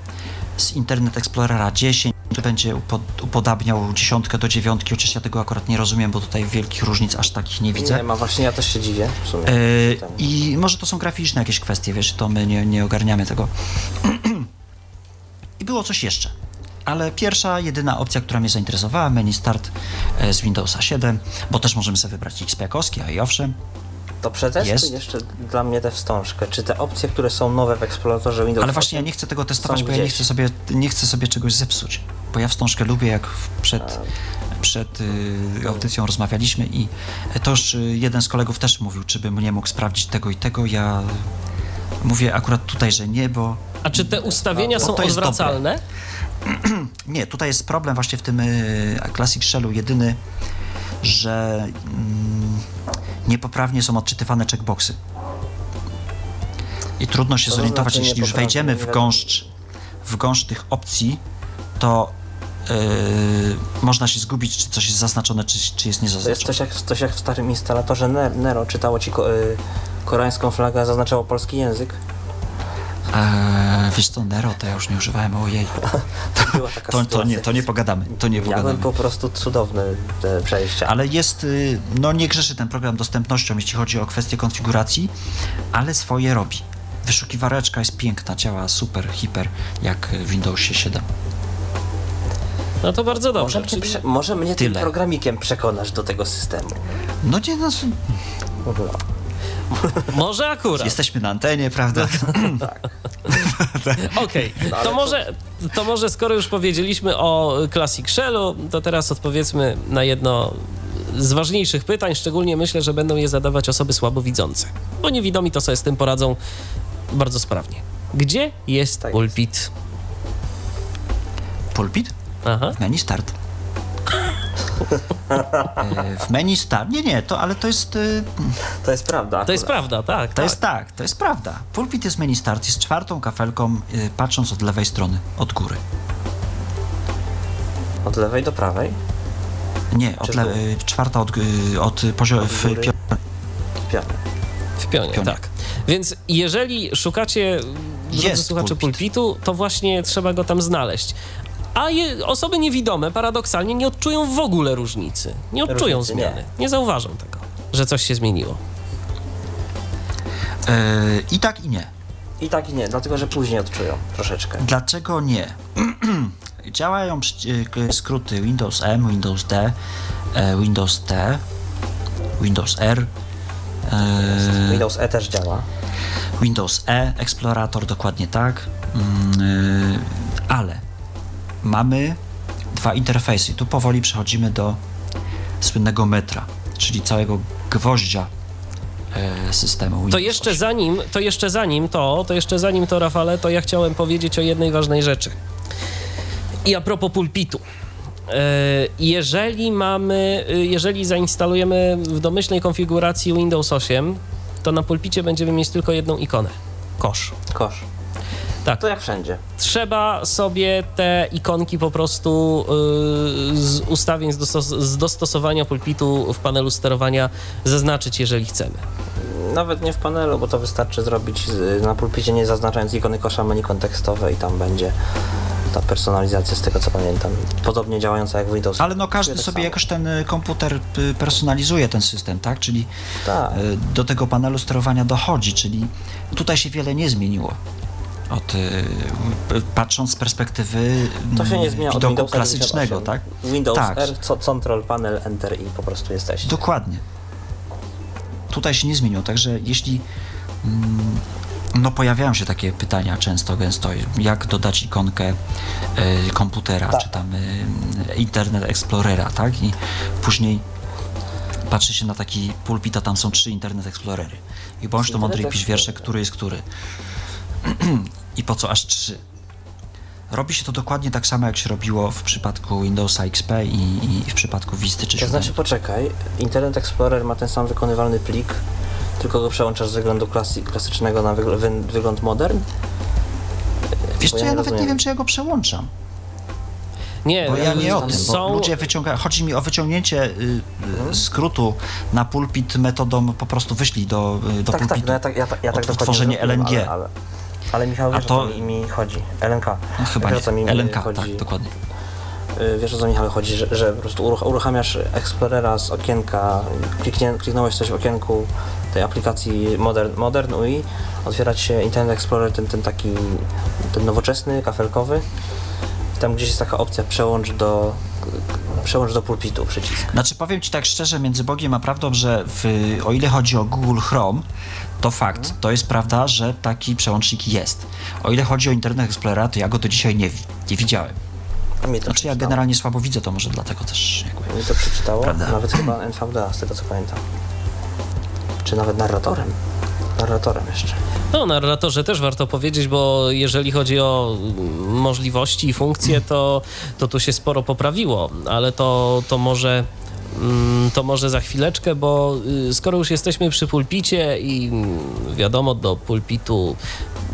z Internet Explorera 10, który będzie upodabniał dziesiątkę do dziewiątki, chociaż ja tego akurat nie rozumiem, bo tutaj wielkich różnic aż takich nie widzę. Nie ma, właśnie ja też się dziwię. Yy, I może to są graficzne jakieś kwestie, wiesz, to my nie, nie ogarniamy tego. I było coś jeszcze. Ale pierwsza, jedyna opcja, która mnie zainteresowała, menu start e, z Windowsa 7, bo też możemy sobie wybrać XP kostki, a i owszem, to przetestuj jest. jeszcze dla mnie tę wstążkę. Czy te opcje, które są nowe w eksploratorze Windows Ale właśnie ja nie chcę tego testować, bo ja nie chcę, sobie, nie chcę sobie czegoś zepsuć. Bo ja wstążkę lubię, jak przed, przed y, audycją rozmawialiśmy i to już jeden z kolegów też mówił, czy bym nie mógł sprawdzić tego i tego. Ja mówię akurat tutaj, że nie, bo... A czy te ustawienia są odwracalne? nie, tutaj jest problem właśnie w tym y, Classic Shellu jedyny, że mm, niepoprawnie są odczytywane checkboxy. I trudno się to zorientować, znaczy jeśli już wejdziemy w gąszcz, w gąszcz tych opcji, to yy, można się zgubić, czy coś jest zaznaczone, czy, czy jest niezaznaczone. To jest coś jak, coś jak w starym instalatorze Nero. Czytało ci ko, yy, koreańską flagę, zaznaczało polski język. Eee, wiesz co, Nero to ja już nie używałem, ojej. To, to, to, nie, to nie pogadamy, to nie pogadamy. Miałem po prostu cudowne przejścia. Ale jest, y, no nie grzeszy ten program dostępnością, jeśli chodzi o kwestię konfiguracji, ale swoje robi. Wyszukiwareczka jest piękna, działa super, hiper, jak w Windowsie 7. No to bardzo dobrze. Może, Czyli... może mnie Tyle. tym programikiem przekonasz do tego systemu. No nie, no... Może akurat. Jesteśmy na antenie, prawda? tak. Okej, okay. to, może, to może skoro już powiedzieliśmy o Classic Shellu, to teraz odpowiedzmy na jedno z ważniejszych pytań, szczególnie myślę, że będą je zadawać osoby słabowidzące, bo niewidomi to sobie z tym poradzą bardzo sprawnie. Gdzie jest tak pulpit? Jest. Pulpit? Aha. Menu start. W menu start. Nie, nie, to, ale to jest. To jest prawda. Akurat. To jest prawda, tak. To tak. jest tak, to jest prawda. Pulpit jest menu start, jest czwartą kafelką, patrząc od lewej strony, od góry. Od lewej do prawej? Nie, od le- czwarta od, od poziomu w pionie. W pionie. W pionie, pionie. tak. Więc jeżeli szukacie, drodzy słuchacze pulpit. pulpitu, to właśnie trzeba go tam znaleźć. A je, osoby niewidome paradoksalnie nie odczują w ogóle różnicy. Nie odczują różnicy, zmiany. Nie. nie. zauważą tego, że coś się zmieniło. Yy, I tak i nie. I tak i nie, dlatego że później odczują troszeczkę. Dlaczego nie? Działają skróty Windows M, Windows D, Windows T, Windows R. Windows E też działa. Windows E, Explorator, dokładnie tak. Ale mamy dwa interfejsy. Tu powoli przechodzimy do słynnego metra, czyli całego gwoździa systemu Windows to jeszcze 8. zanim to jeszcze zanim to, to jeszcze zanim to Rafale, to ja chciałem powiedzieć o jednej ważnej rzeczy. I a propos pulpitu. Jeżeli mamy, jeżeli zainstalujemy w domyślnej konfiguracji Windows 8, to na pulpicie będziemy mieć tylko jedną ikonę. Kosz. Kosz. Tak. To jak wszędzie. Trzeba sobie te ikonki po prostu yy, z ustawień, z, dostos z dostosowania pulpitu w panelu sterowania zaznaczyć, jeżeli chcemy. Nawet nie w panelu, bo to wystarczy zrobić na pulpicie nie zaznaczając ikony kosza menu kontekstowe i tam będzie ta personalizacja z tego co pamiętam. Podobnie działająca jak Windows. Ale no każdy tak sobie samo. jakoś ten komputer personalizuje ten system, tak? Czyli tak. do tego panelu sterowania dochodzi, czyli tutaj się wiele nie zmieniło. Od, patrząc z perspektywy to się nie zmienia widoku Windows klasycznego, tak? Windows tak. R, co, Control, Panel, Enter i po prostu jesteś. Dokładnie. Tutaj się nie zmieniło, także jeśli mm, no pojawiają się takie pytania często, gęsto, jak dodać ikonkę y, komputera, tak. czy tam y, Internet Explorera, tak? I później patrzy się na taki pulpit, a tam są trzy Internet Explorery. I bądź to mądry i pisz wiersze, który jest który. I po co aż trzy? Robi się to dokładnie tak samo, jak się robiło w przypadku Windowsa XP i, i w przypadku Visty czy To znaczy, poczekaj, Internet Explorer ma ten sam wykonywalny plik, tylko go przełączasz z wyglądu klasy, klasycznego na wygl wy wygląd modern? Wiesz co, ja, ja nawet rozumiem. nie wiem, czy ja go przełączam. Nie, bo ja nie o tym, są... ludzie wyciągają, chodzi mi o wyciągnięcie y, mhm. skrótu na pulpit metodą po prostu wyślij do, y, do tak, pulpitu. Tak, no ja tak, ja, ja tak Odtworzenie LNG. Ale, ale, ale Michał, wiesz, to... o co mi chodzi? LNK. No, chyba wiesz, nie. LNK, chodzi? tak, dokładnie. Y, wiesz o co Michał chodzi, że, że po prostu uruchamiasz Explorera z okienka, kliknie, kliknąłeś coś w okienku tej aplikacji Modern, Modern UI, otwierać się Internet Explorer, ten, ten taki, ten nowoczesny, kafelkowy. Tam gdzieś jest taka opcja przełącz do, przełącz do pulpitu przycisk. Znaczy powiem Ci tak szczerze, między Bogiem a prawdą, że w, o ile chodzi o Google Chrome, to fakt, to jest prawda, że taki przełącznik jest. O ile chodzi o Internet Explorer, to ja go do dzisiaj nie, nie widziałem. Mnie to znaczy ja generalnie słabo widzę, to może dlatego też jakby... Mi to przeczytało, prawda? nawet chyba NVDA, z tego co pamiętam. Czy nawet narratorem. Narratorem jeszcze. No, narratorze też warto powiedzieć, bo jeżeli chodzi o możliwości i funkcje, to, to tu się sporo poprawiło, ale to, to może to może za chwileczkę, bo y, skoro już jesteśmy przy pulpicie i mm, wiadomo, do pulpitu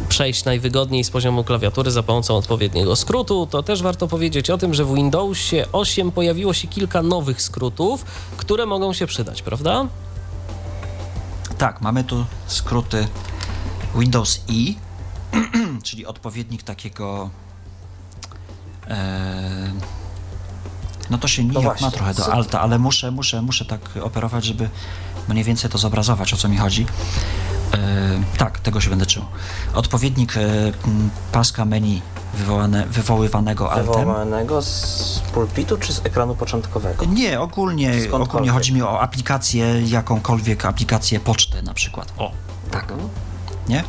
przejść najwygodniej z poziomu klawiatury za pomocą odpowiedniego skrótu, to też warto powiedzieć o tym, że w Windowsie 8 pojawiło się kilka nowych skrótów, które mogą się przydać, prawda? Tak, mamy tu skróty Windows E, czyli odpowiednik takiego. E, no to się nijak no ma trochę do alta, ale muszę, muszę, muszę tak operować, żeby mniej więcej to zobrazować, o co mi chodzi. E, tak, tego się będę czuł. Odpowiednik e, paska menu wywołane, wywoływanego altem. Wywołanego z pulpitu czy z ekranu początkowego? Nie, ogólnie, ogólnie chodzi mi o aplikację, jakąkolwiek aplikację poczty na przykład. O, tak. Mhm. Nie?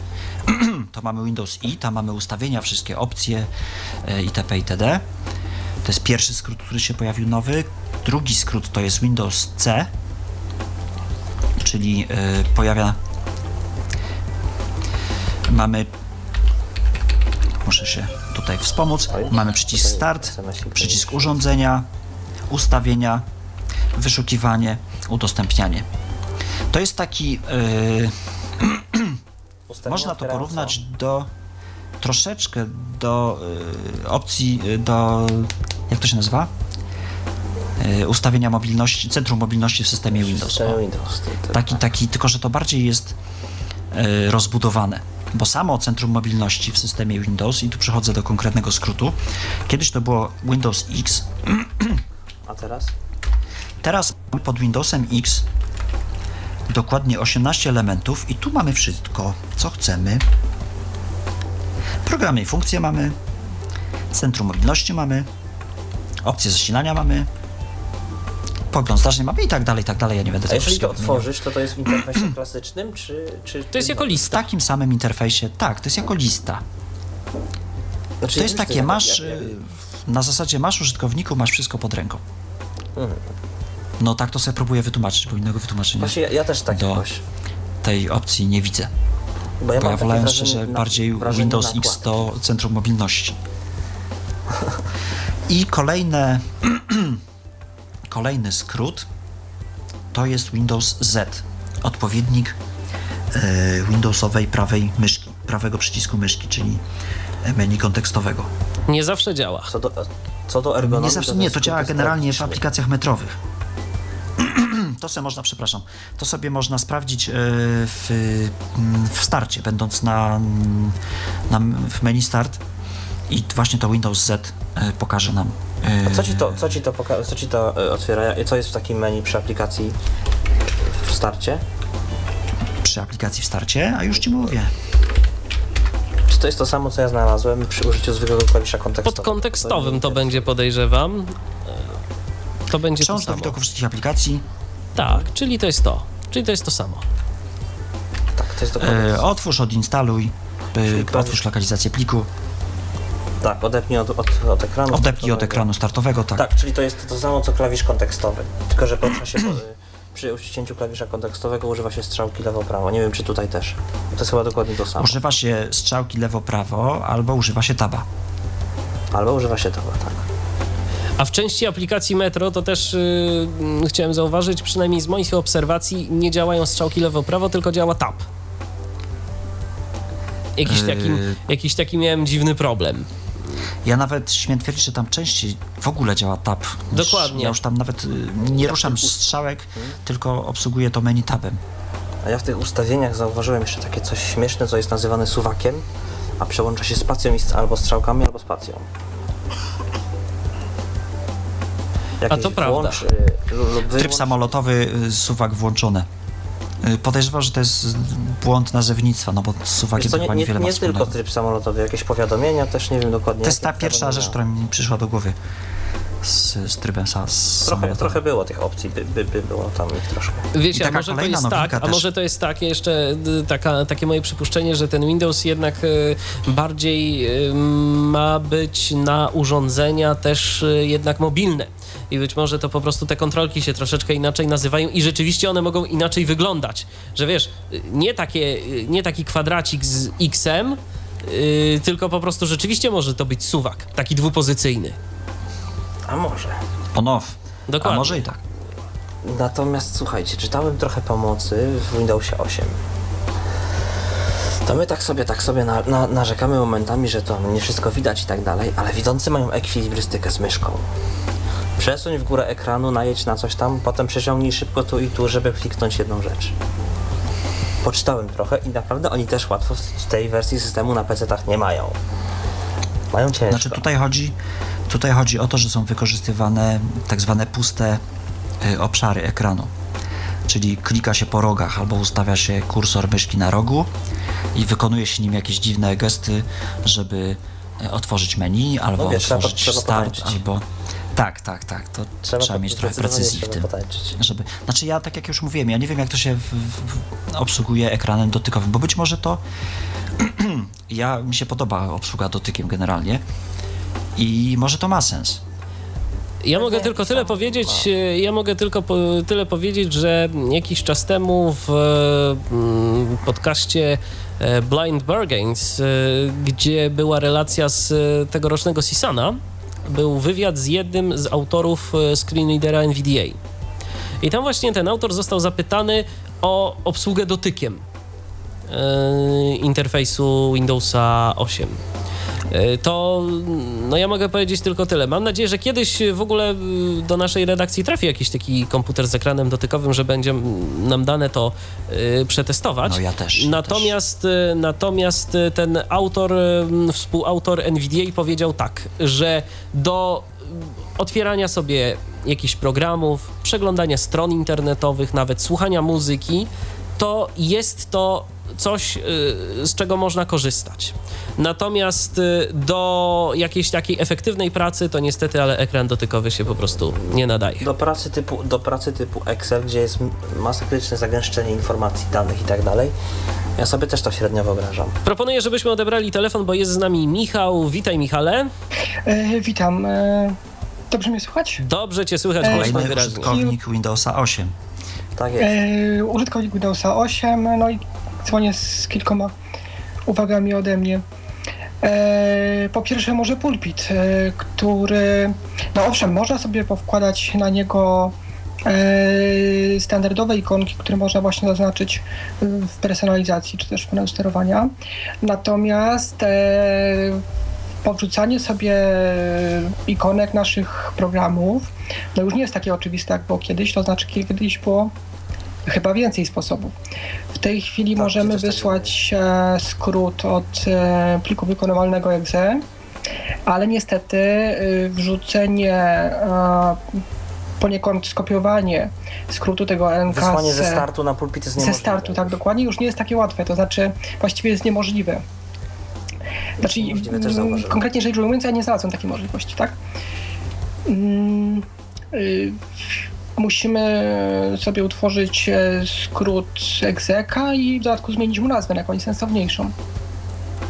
to mamy Windows i, tam mamy ustawienia, wszystkie opcje e, itp. itd. To jest pierwszy skrót, który się pojawił nowy. Drugi skrót to jest Windows C, czyli e, pojawia mamy muszę się tutaj wspomóc. Mamy przycisk start, przycisk urządzenia, ustawienia wyszukiwanie, udostępnianie. To jest taki. Yy, można to porównać do troszeczkę do yy, opcji, do. Jak to się nazywa? Yy, ustawienia mobilności, centrum mobilności w systemie Windows. Windows taki, taki, tylko że to bardziej jest yy, rozbudowane bo samo centrum mobilności w systemie Windows, i tu przechodzę do konkretnego skrótu, kiedyś to było Windows X. A teraz? Teraz pod Windowsem X dokładnie 18 elementów i tu mamy wszystko, co chcemy. Programy i funkcje mamy, centrum mobilności mamy, opcje zasilania mamy, pogląd zdarzeń mamy i tak dalej, i tak dalej. Ja nie będę A jeżeli to otworzysz, to to jest w interfejsie klasycznym, czy, czy... To jest jako lista. W takim samym interfejsie, tak, to jest jako lista. Znaczy, to jest takie, masz, jak, jak... na zasadzie masz użytkowników, masz wszystko pod ręką. Mhm. No tak to sobie próbuję wytłumaczyć, bo innego wytłumaczenia Właśnie ja, ja też tak do jakoś. tej opcji nie widzę. Bo ja, bo ja wolałem szczerze na, bardziej Windows X to centrum mobilności. I kolejne Kolejny skrót to jest Windows Z, odpowiednik e, Windowsowej prawej myszki, prawego przycisku myszki, czyli menu kontekstowego. Nie zawsze działa. Co do, co do ergonomii? Nie, zawsze, nie to działa generalnie w aplikacjach metrowych. to sobie można, przepraszam, to sobie można sprawdzić e, w, w starcie, będąc na, na, w menu start i właśnie to Windows Z e, pokaże nam a co ci to, co ci to, poka- co ci to y, otwiera? Co jest w takim menu przy aplikacji w starcie? Przy aplikacji w starcie? A już ci mówię. Czy to jest to samo, co ja znalazłem przy użyciu zwykłego klawisza kontekstowego? Pod kontekstowym to, to będzie, podejrzewam. To będzie Przełącz do widoku wszystkich aplikacji. Tak, czyli to jest to. Czyli to jest to samo. Tak, to jest dokładnie. E, otwórz, odinstaluj, e, otwórz lokalizację pliku. Tak, odepnij od, od, od ekranu. Odepnij od ekranu startowego, tak. Tak, czyli to jest to samo co klawisz kontekstowy. Tylko, że porusza się przy uścięciu klawisza kontekstowego używa się strzałki lewo-prawo. Nie wiem, czy tutaj też. To jest chyba dokładnie to samo. Używa się strzałki lewo-prawo albo używa się taba. Albo używa się taba, tak. A w części aplikacji Metro to też yy, chciałem zauważyć, przynajmniej z moich obserwacji, nie działają strzałki lewo-prawo, tylko działa tab. Jakiś, taki, yy... jakiś taki miałem dziwny problem. Ja nawet śmiem twierdzić, że tam częściej w ogóle działa tab. Dokładnie. Ja już tam nawet y, nie ruszam strzałek, hmm. tylko obsługuję to menu tabem. A ja w tych ustawieniach zauważyłem jeszcze takie coś śmieszne, co jest nazywane suwakiem, a przełącza się spacją albo strzałkami, albo spacją. Jakieś a to prawda. Y, Tryb samolotowy, y, suwak włączony. Y, podejrzewam, że to jest błąd nazewnictwa, no bo z suwakiem chyba niewiele nie, nie, nie tylko tryb samolotowy, jakieś powiadomienia też, nie wiem dokładnie. To jest ta pierwsza rzecz, która mi przyszła do głowy z, z trybem z trochę, trochę było tych opcji, by, by, by było tam ich troszkę. Wiecie, a może to jest tak, a może to jest tak, jeszcze y, taka, takie moje przypuszczenie, że ten Windows jednak y, bardziej ma być na urządzenia też jednak mobilne i być może to po prostu te kontrolki się troszeczkę inaczej nazywają i rzeczywiście one mogą inaczej wyglądać. Że wiesz, nie, takie, nie taki kwadracik z X-em, yy, tylko po prostu rzeczywiście może to być suwak, taki dwupozycyjny. A może. On-off. Dokładnie. A może i tak. Natomiast słuchajcie, czytałem trochę pomocy w Windowsie 8. To my tak sobie, tak sobie na, na, narzekamy momentami, że to nie wszystko widać i tak dalej, ale widzący mają ekwilibrystykę z myszką przesuń w górę ekranu, najedź na coś tam, potem przeciągnij szybko tu i tu, żeby kliknąć jedną rzecz. Poczytałem trochę i naprawdę oni też łatwo w tej wersji systemu na PC-tach nie mają. Mają ciężko. Znaczy tutaj chodzi, tutaj chodzi o to, że są wykorzystywane tak zwane puste y, obszary ekranu. Czyli klika się po rogach albo ustawia się kursor myszki na rogu i wykonuje się nim jakieś dziwne gesty, żeby y, otworzyć meni, albo no wiesz, otworzyć start, albo tak, tak, tak. To trzeba, trzeba mieć trochę precyzji w tym. Żeby, znaczy ja, tak jak już mówiłem, ja nie wiem jak to się w, w, obsługuje ekranem dotykowym, bo być może to ja mi się podoba obsługa dotykiem generalnie i może to ma sens. Ja mogę tylko tyle powiedzieć, ja mogę tylko po, tyle powiedzieć, że jakiś czas temu w mm, podcaście e, Blind Bargains, e, gdzie była relacja z tegorocznego Sisana, był wywiad z jednym z autorów e, screenreadera NVDA. I tam właśnie ten autor został zapytany o obsługę dotykiem yy, interfejsu Windowsa 8. E, to no ja mogę powiedzieć tylko tyle. Mam nadzieję, że kiedyś w ogóle y, do naszej redakcji trafi jakiś taki komputer z ekranem dotykowym, że będzie nam dane to przetestować. No ja też. Natomiast, ja też. natomiast ten autor, współautor NVDA powiedział tak, że do otwierania sobie jakichś programów, przeglądania stron internetowych, nawet słuchania muzyki, to jest to coś, y, z czego można korzystać. Natomiast y, do jakiejś takiej efektywnej pracy to niestety, ale ekran dotykowy się po prostu nie nadaje. Do pracy typu, do pracy typu Excel, gdzie jest masakryczne zagęszczenie informacji, danych i tak dalej, ja sobie też to średnio wyobrażam. Proponuję, żebyśmy odebrali telefon, bo jest z nami Michał. Witaj Michale. E, witam. E, dobrze mnie słychać? Dobrze cię słychać, e, wyraźnie. użytkownik Windowsa 8. Tak jest. E, użytkownik Windowsa 8, no i dzwonię z kilkoma uwagami ode mnie. E, po pierwsze może pulpit, e, który, no owszem, można sobie powkładać na niego e, standardowe ikonki, które można właśnie zaznaczyć w personalizacji czy też w panelu sterowania. Natomiast powrzucanie sobie ikonek naszych programów no już nie jest takie oczywiste jak było kiedyś, to znaczy kiedyś było chyba więcej sposobów. W tej chwili tak, możemy wysłać e, skrót od e, pliku wykonywalnego exe, ale niestety e, wrzucenie poniekąd skopiowanie skrótu tego NK Wysłanie ze startu na pulpit jest niemożliwe. Ze startu, tak dokładnie, już nie jest takie łatwe, to znaczy właściwie jest niemożliwe. Znaczy, mm, konkretnie rzecz ujmując, ja nie znalazłem takiej możliwości, tak? Mm, y, musimy sobie utworzyć e, skrót exeka i w dodatku zmienić mu nazwę na jakąś sensowniejszą.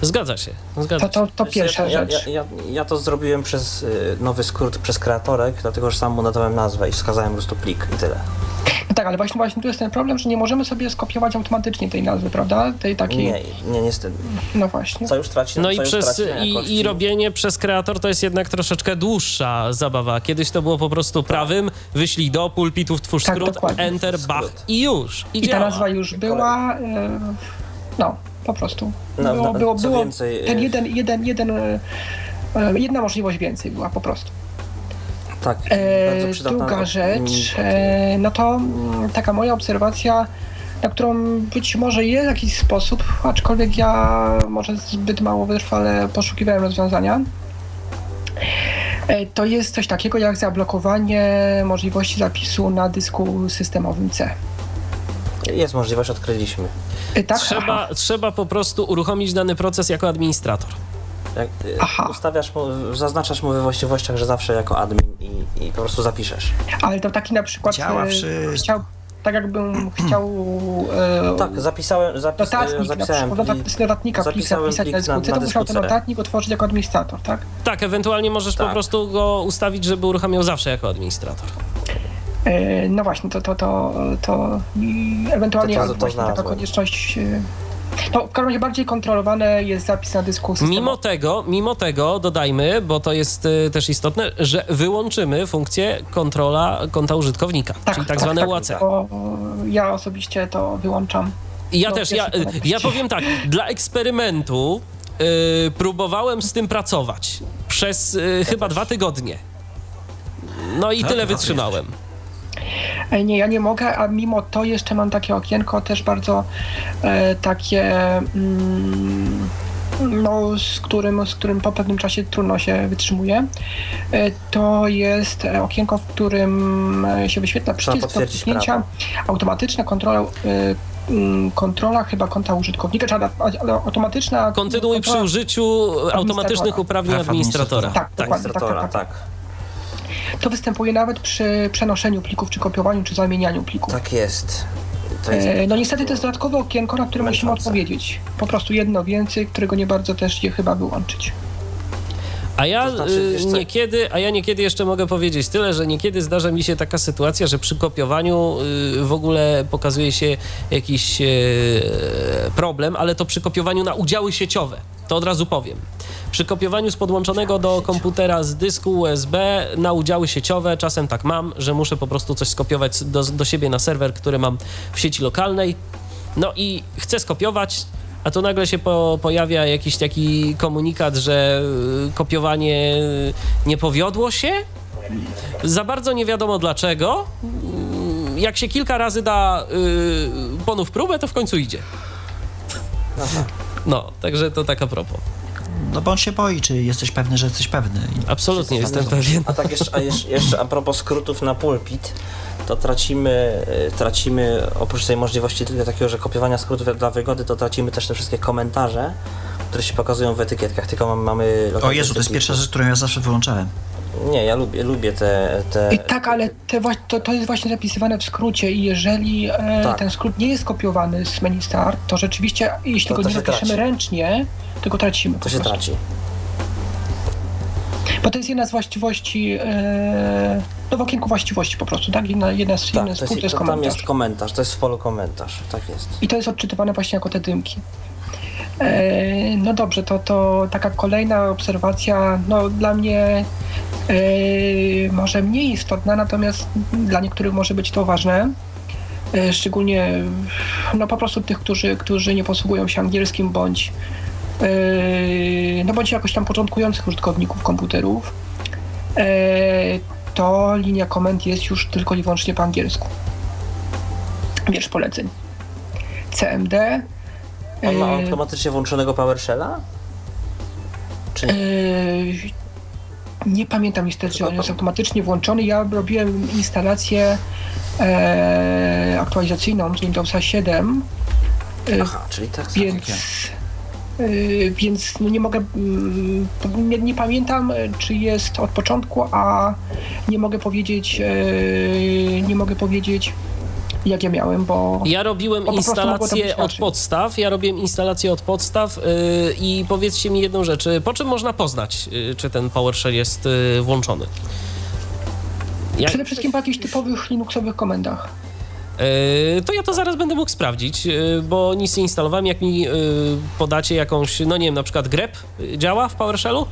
Zgadza się. Zgadza to, to, to pierwsza ja, rzecz. Ja, ja, ja, to zrobiłem przez y, nowy skrót, przez kreatorek, dlatego że sam mu nadałem nazwę i wskazałem po prostu plik i tyle. No tak, ale właśnie, właśnie tu jest ten problem, że nie możemy sobie skopiować automatycznie tej nazwy, prawda? Tej takiej... Nie, nie, niestety. No właśnie. Co już traci No i, przez, i, i, robienie przez kreator to jest jednak troszeczkę dłuższa zabawa. Kiedyś to było po prostu tak. prawym, wyślij do pulpitów, twórz tak, skrót, dokładnie. enter, bach i już. I, I ta nazwa już była, e, no, po prostu. No, było, było, było więcej, ten jeden, jeden, jeden, e, jedna możliwość więcej była po prostu. Tak, e, Druga rzecz, e, no to mm, taka moja obserwacja, na którą być może jest jakiś sposób, aczkolwiek ja może zbyt mało wytrwale poszukiwałem rozwiązania. E, to jest coś takiego jak zablokowanie możliwości zapisu na dysku systemowym C. Jest możliwość, odkryliśmy. E, tak? Trzeba, trzeba po prostu uruchomić dany proces jako administrator. Jak y, Aha. ustawiasz mu, zaznaczasz mu we właściwościach, że zawsze jako admin i, i po prostu zapiszesz. Ale to taki na przykład Działa e, chciał, tak jakbym chciał e, tak, zapisałem zapis, notatnik, zapisałem na przykład z notatnika zapisałem pisać plik na dysku, to musiał ten notatnik otworzyć jako administrator, tak? Tak, ewentualnie możesz tak. po prostu go ustawić, żeby uruchamiał zawsze jako administrator. E, no właśnie, to, to, to, to ewentualnie to, to, to właśnie taka konieczność e, no, w każdym razie bardziej kontrolowane jest zapis na dysku systemowy. Mimo tego, mimo tego dodajmy, bo to jest y, też istotne, że wyłączymy funkcję kontrola konta użytkownika, tak, czyli tak, tak zwane tak, UAC. ja osobiście to wyłączam. Ja no, też, ja, ja powiem tak, dla eksperymentu y, próbowałem z tym pracować przez y, chyba dwa tygodnie. No i tak, tyle wytrzymałem. E, nie, ja nie mogę, a mimo to jeszcze mam takie okienko też bardzo e, takie mm, no, z którym, z którym po pewnym czasie trudno się wytrzymuje. E, to jest okienko, w którym się wyświetla przycisk do kliknięcia, automatyczna kontrola mm, kontrola chyba konta użytkownika, czy ale automatyczna. Kontynuuj przy użyciu automatycznych uprawnień administratora. Tak, tak, tak, tak, tak. tak. To występuje nawet przy przenoszeniu plików, czy kopiowaniu, czy zamienianiu plików. Tak jest. jest e, no niestety to jest dodatkowe okienko, na które musimy odpowiedzieć. Po prostu jedno więcej, którego nie bardzo też je chyba wyłączyć. A ja, znaczy, y, niekiedy, a ja niekiedy jeszcze mogę powiedzieć tyle, że niekiedy zdarza mi się taka sytuacja, że przy kopiowaniu y, w ogóle pokazuje się jakiś y, problem, ale to przy kopiowaniu na udziały sieciowe. To od razu powiem. Przy kopiowaniu z podłączonego do komputera z dysku USB na udziały sieciowe czasem tak mam, że muszę po prostu coś skopiować do, do siebie na serwer, który mam w sieci lokalnej. No i chcę skopiować, a tu nagle się po, pojawia jakiś taki komunikat, że y, kopiowanie nie powiodło się. Za bardzo nie wiadomo dlaczego. Jak się kilka razy da yy, ponów próbę, to w końcu idzie. Aha. No, także to tak a propos. No bo on się boi, czy jesteś pewny, że jesteś pewny. Absolutnie jestem pewien. A tak jeszcze, a jeszcze, jeszcze a propos skrótów na pulpit, to tracimy, e, tracimy oprócz tej możliwości tylko takiego, że kopiowania skrótów dla wygody, to tracimy też te wszystkie komentarze, które się pokazują w etykietkach, tylko mamy... O Jezu, to jest pierwsza rzecz, którą ja zawsze wyłączałem. Nie, ja lubię, lubię te... te... I tak, ale te, to, to jest właśnie zapisywane w skrócie i jeżeli e, tak. ten skrót nie jest kopiowany z menu start, to rzeczywiście, jeśli to, go to nie zapiszemy traci. ręcznie, to go tracimy. To się prostu. traci. Bo to jest jedna z właściwości, e, no w okienku właściwości po prostu, tak? Jedna, jedna z, tak, jedna z to, jest, to jest komentarz. Tam jest komentarz, to jest w polu komentarz, tak jest. I to jest odczytywane właśnie jako te dymki. E, no dobrze, to, to taka kolejna obserwacja, no dla mnie e, może mniej istotna, natomiast dla niektórych może być to ważne. E, szczególnie no po prostu tych, którzy, którzy nie posługują się angielskim bądź no bądź jakoś tam początkujących użytkowników komputerów, to linia komend jest już tylko i wyłącznie po angielsku. Wiersz poleceń. CMD on ma yy, automatycznie włączonego PowerShella? Czy nie? Yy, nie pamiętam niestety, czy on jest automatycznie włączony. Ja robiłem instalację e, aktualizacyjną z Windowsa 7. E, Aha, czyli tak więc, e, więc no nie mogę, mm, nie, nie, pamiętam, czy jest od początku, a nie mogę powiedzieć, e, nie mogę powiedzieć jak ja miałem, bo... Ja robiłem instalację od podstaw, ja robiłem instalację od podstaw yy, i powiedzcie mi jedną rzecz, po czym można poznać, yy, czy ten PowerShell jest yy, włączony? Jak... Przede wszystkim po jakichś typowych Linuxowych komendach. Yy, to ja to zaraz będę mógł sprawdzić, yy, bo nic nie instalowałem. Jak mi podacie jakąś, no nie wiem, na przykład grep działa w PowerShellu?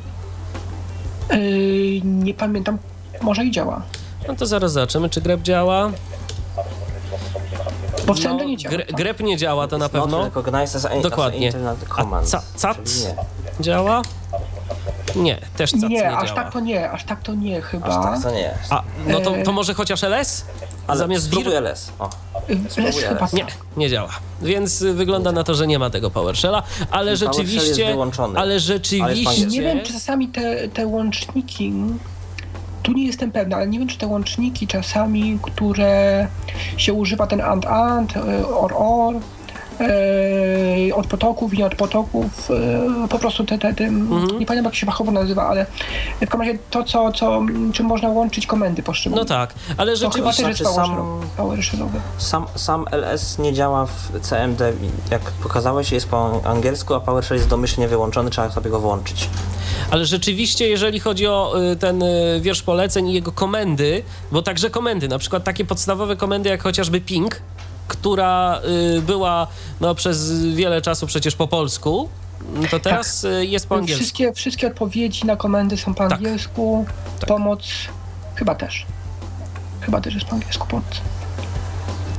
nie pamiętam, może i działa. No to zaraz zobaczymy, czy grep działa. Bo w no, nie działa. Gre, grep nie działa to na pewno. Dokładnie. A ca, CAT działa? Nie, też CAT nie, nie aż tak to nie, aż tak to nie chyba. Aż tak to nie. A, no to, to może chociaż LS? Ale Zamiast bir... LS. O. LS chyba Nie, nie działa. Więc wygląda na to, że nie ma tego PowerShella, ale rzeczywiście, ale rzeczywiście... Ale nie wiem, czy czasami te, te łączniki tu nie jestem pewna, ale nie wiem, czy te łączniki czasami, które się używa ten and-and, e, or-or, e, od potoków, nie od potoków, e, po prostu te, te, te mhm. nie pamiętam jak się fachowo nazywa, ale w każdym razie to, co, co, czym można łączyć komendy poszczególne. No tak, ale rzeczywiście... To chyba sam, sam, sam LS nie działa w CMD, jak pokazałeś, jest po angielsku, a PowerShell jest domyślnie wyłączony, trzeba sobie go włączyć. Ale rzeczywiście, jeżeli chodzi o y, ten y, wiersz poleceń i jego komendy, bo także komendy, na przykład takie podstawowe komendy jak chociażby ping, która y, była no, przez wiele czasu przecież po polsku, to teraz tak. jest po angielsku. Wszystkie, wszystkie odpowiedzi na komendy są po tak. angielsku. Tak. Pomoc chyba też. Chyba też jest po angielsku pomoc.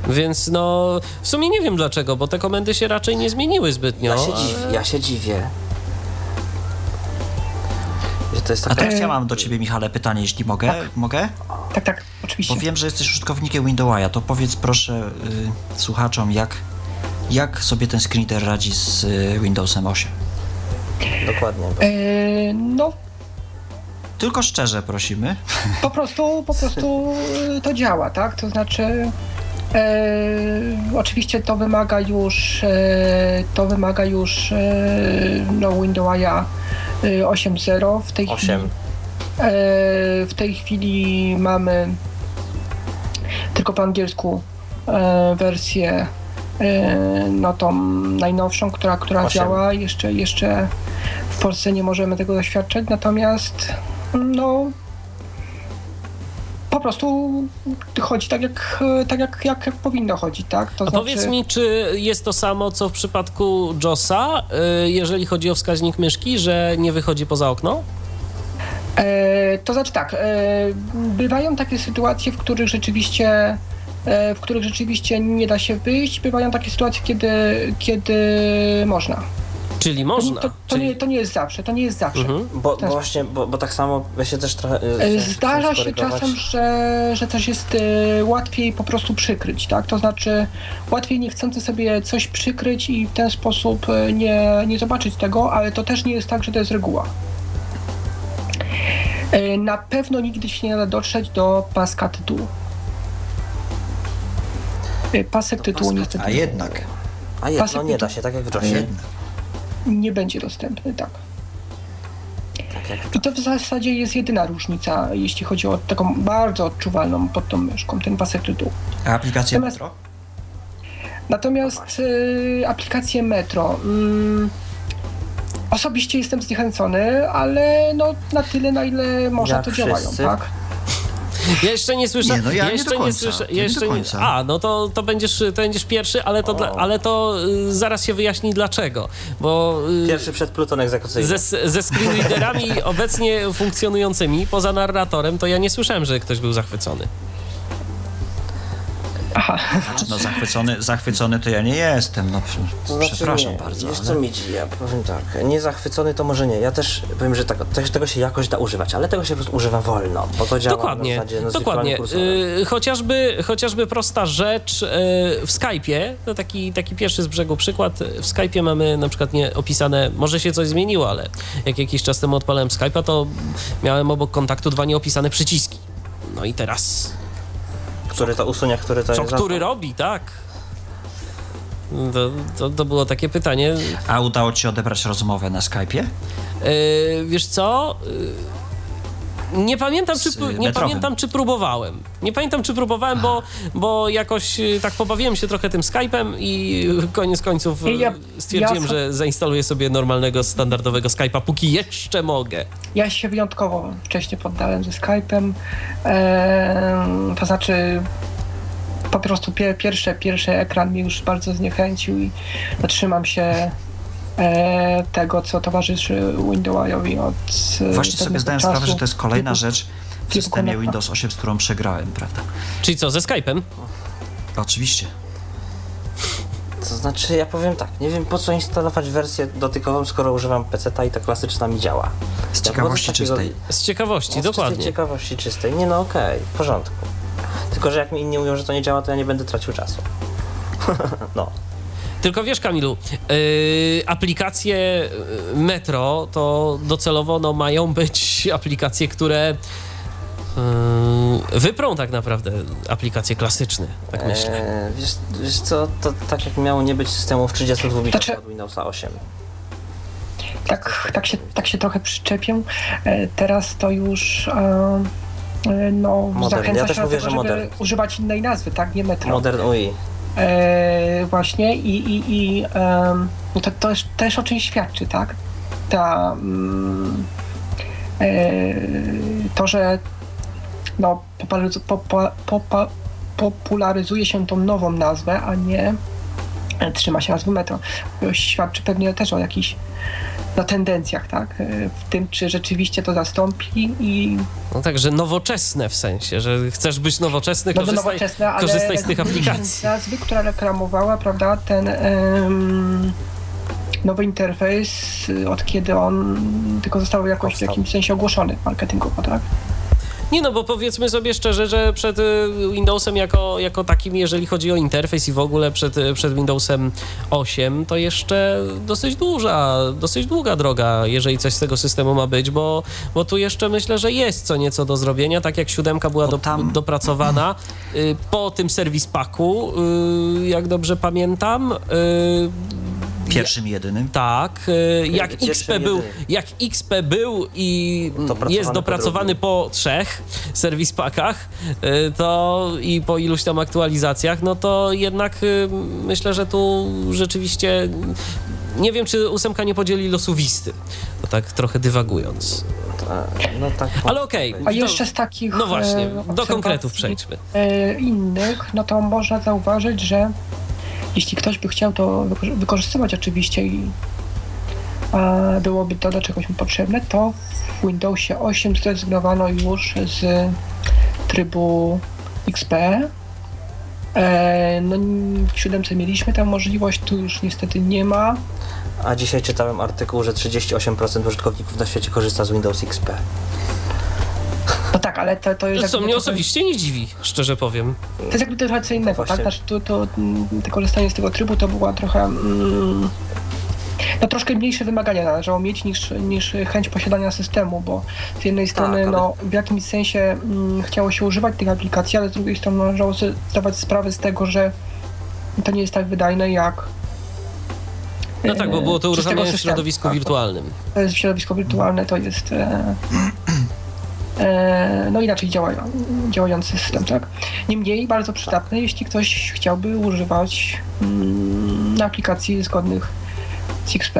Więc no, w sumie nie wiem dlaczego, bo te komendy się raczej nie zmieniły zbytnio. Ja się, ale... dziwię, ja się dziwię. To jest taka... A teraz ja mam do ciebie, Michale, pytanie, jeśli mogę. Tak. Mogę? Tak, tak, oczywiście. Bo wiem, że jesteś użytkownikiem Windowsa, to powiedz proszę y, słuchaczom, jak, jak sobie ten screener radzi z y, Windowsem 8? Dokładnie. E, no. Tylko szczerze prosimy. Po prostu, po prostu y, to działa, tak? To znaczy... E, oczywiście to wymaga już e, to wymaga już e, no, Windowsa 8.0 w tej 8. chwili. W tej chwili mamy tylko po angielsku wersję no tą najnowszą, która, która działa. Jeszcze, jeszcze w Polsce nie możemy tego doświadczać, natomiast no po prostu chodzi tak, jak, tak jak, jak, jak powinno chodzić, tak? To A znaczy... powiedz mi, czy jest to samo, co w przypadku JOSa, y, jeżeli chodzi o wskaźnik myszki, że nie wychodzi poza okno? E, to znaczy tak, e, bywają takie sytuacje, w których rzeczywiście e, w których rzeczywiście nie da się wyjść. Bywają takie sytuacje, kiedy, kiedy można. Czyli można. To, to, Czyli... Nie, to nie jest zawsze, to nie jest zawsze. Mhm. Bo, bo, właśnie, bo, bo tak samo ja się też trochę. Zdarza się czasem, że, że coś jest łatwiej po prostu przykryć, tak? To znaczy łatwiej niechcący sobie coś przykryć i w ten sposób nie, nie zobaczyć tego, ale to też nie jest tak, że to jest reguła. E, na pewno nigdy się nie da dotrzeć do paska tytułu. E, pasek tytułu niestety. A jednak. A jednak, no nie da się, tak jak w Josie. Nie będzie dostępny, tak. tak I to w zasadzie jest jedyna różnica, jeśli chodzi o taką bardzo odczuwalną pod tą myszką, ten pasek tytułu. A aplikację Natomiast, Metro? Natomiast y, aplikację Metro. Mm, Osobiście jestem zniechęcony, ale no na tyle, na ile można Jak to działają, tak? Ja jeszcze nie słyszę. Nie, no ja jeszcze nie, nie słyszę. Ja jeszcze nie A, no to, to, będziesz, to będziesz pierwszy, ale to, dla, ale to y, zaraz się wyjaśni dlaczego. Bo, y, pierwszy przed Pluton egzekucyjny. Ze, ze screenreaderami obecnie funkcjonującymi, poza narratorem, to ja nie słyszałem, że ktoś był zachwycony. Aha. Znaczy, no zachwycony, zachwycony to ja nie jestem, no znaczy przepraszam nie, bardzo. Wiesz ale... co mi ja powiem tak, nie zachwycony to może nie, ja też powiem, że tak, też tego się jakoś da używać, ale tego się po prostu używa wolno, bo to działa dokładnie, na zasadzie no, Dokładnie, yy, chociażby, chociażby prosta rzecz yy, w Skype'ie, to taki, taki pierwszy z brzegu przykład, w Skype'ie mamy na przykład nie opisane, może się coś zmieniło, ale jak jakiś czas temu odpalałem Skype'a, to miałem obok kontaktu dwa nieopisane przyciski. No i teraz który to usunie, który to Co który robi, tak. To, to, to, było takie pytanie. A udało ci się odebrać rozmowę na Skype'ie? Yy, wiesz co? Yy, nie pamiętam, czy, nie pamiętam, czy próbowałem. Nie pamiętam, czy próbowałem, bo, bo jakoś y, tak pobawiłem się trochę tym Skype'em i koniec końców ja, stwierdziłem, ja... że zainstaluję sobie normalnego, standardowego Skype'a, póki jeszcze mogę. Ja się wyjątkowo wcześniej poddałem ze Skype'em. Eee, to znaczy po prostu pierwsze, pierwszy ekran mnie już bardzo zniechęcił i trzymam się E, tego, co towarzyszy Windowsowi od e, Właśnie sobie zdałem czasu. sprawę, że to jest kolejna rzecz w systemie Windows 8, z którą przegrałem, prawda? Czyli co, ze Skype'em? Oczywiście. To znaczy, ja powiem tak, nie wiem po co instalować wersję dotykową, skoro używam PC-ta i ta klasyczna mi działa. Z ciekawości takiego... czystej. Z ciekawości, no, dokładnie. Z ciekawości czystej. Nie no, okej, okay, w porządku. Tylko, że jak mi inni mówią, że to nie działa, to ja nie będę tracił czasu. no. Tylko wiesz, Kamilu, yy, aplikacje y, Metro to docelowo no, mają być aplikacje, które yy, wyprą tak naprawdę aplikacje klasyczne, tak myślę. Eee, wiesz, wiesz co, to tak jak miało nie być systemów 32 bitowych znaczy... od Windowsa 8. Tak, tak, się, tak się trochę przyczepię. E, teraz to już e, e, no, modern. zachęca ja się do tego, żeby modern. używać innej nazwy, tak? Nie Metro. Modern UI. E, właśnie i, i, i e, to, to też, też o czymś świadczy, tak? Ta, mm, e, to, że no, popularyzuje się tą nową nazwę, a nie trzyma się nazwy metro. Świadczy pewnie też o jakichś na tendencjach, tak? E, w tym, czy rzeczywiście to zastąpi i... No także nowoczesne w sensie, że chcesz być nowoczesny, no korzystaj, nowoczesne, korzystaj z tych aplikacji. Nazwy, która reklamowała, prawda, ten um, nowy interfejs, od kiedy on tylko został jakoś w jakimś sensie ogłoszony marketingowo, tak? Nie no, bo powiedzmy sobie szczerze, że przed y, Windowsem jako, jako takim, jeżeli chodzi o interfejs i w ogóle przed, y, przed Windowsem 8, to jeszcze dosyć duża, dosyć długa droga, jeżeli coś z tego systemu ma być, bo, bo tu jeszcze myślę, że jest co nieco do zrobienia, tak jak siódemka była do, tam... dopracowana y, po tym serwis packu, jak dobrze pamiętam Pierwszym jedynym? Tak. E, jak XP, był, jak XP był i jest dopracowany po, po trzech serwis packach e, to i po iluś tam aktualizacjach, no to jednak myślę, że tu rzeczywiście nie wiem, czy ósemka nie podzieli losu Wisty. No tak trochę dywagując. No tak. Ale okej. Okay, A jeszcze z takich. No właśnie, do konkretów przejdźmy. Innych, no to można zauważyć, że jeśli ktoś by chciał to wykorzystywać oczywiście i byłoby to do czegoś potrzebne, to w Windowsie 8 zrezygnowano już z trybu XP. E, no, w 7 mieliśmy tę możliwość, tu już niestety nie ma. A dzisiaj czytałem artykuł, że 38% użytkowników na świecie korzysta z Windows XP. No tak, ale to, to jest... Co mnie osobiście nie dziwi, szczerze powiem. To jest jakby trochę co innego, tak? Znaczy, to, to, to, korzystanie z tego trybu to była trochę... Mm, no troszkę mniejsze wymagania należało mieć niż, niż chęć posiadania systemu, bo z jednej tak, strony tak, ale... no, w jakimś sensie mm, chciało się używać tych aplikacji, ale z drugiej strony należało sobie zdawać sprawę z tego, że to nie jest tak wydajne jak no tak, bo było to uruchamiane w środowisku tak, wirtualnym. W środowisku wirtualne to jest e, e, no inaczej działa, działający system, tak? Niemniej bardzo przydatne, jeśli ktoś chciałby używać mm, aplikacji zgodnych z XP.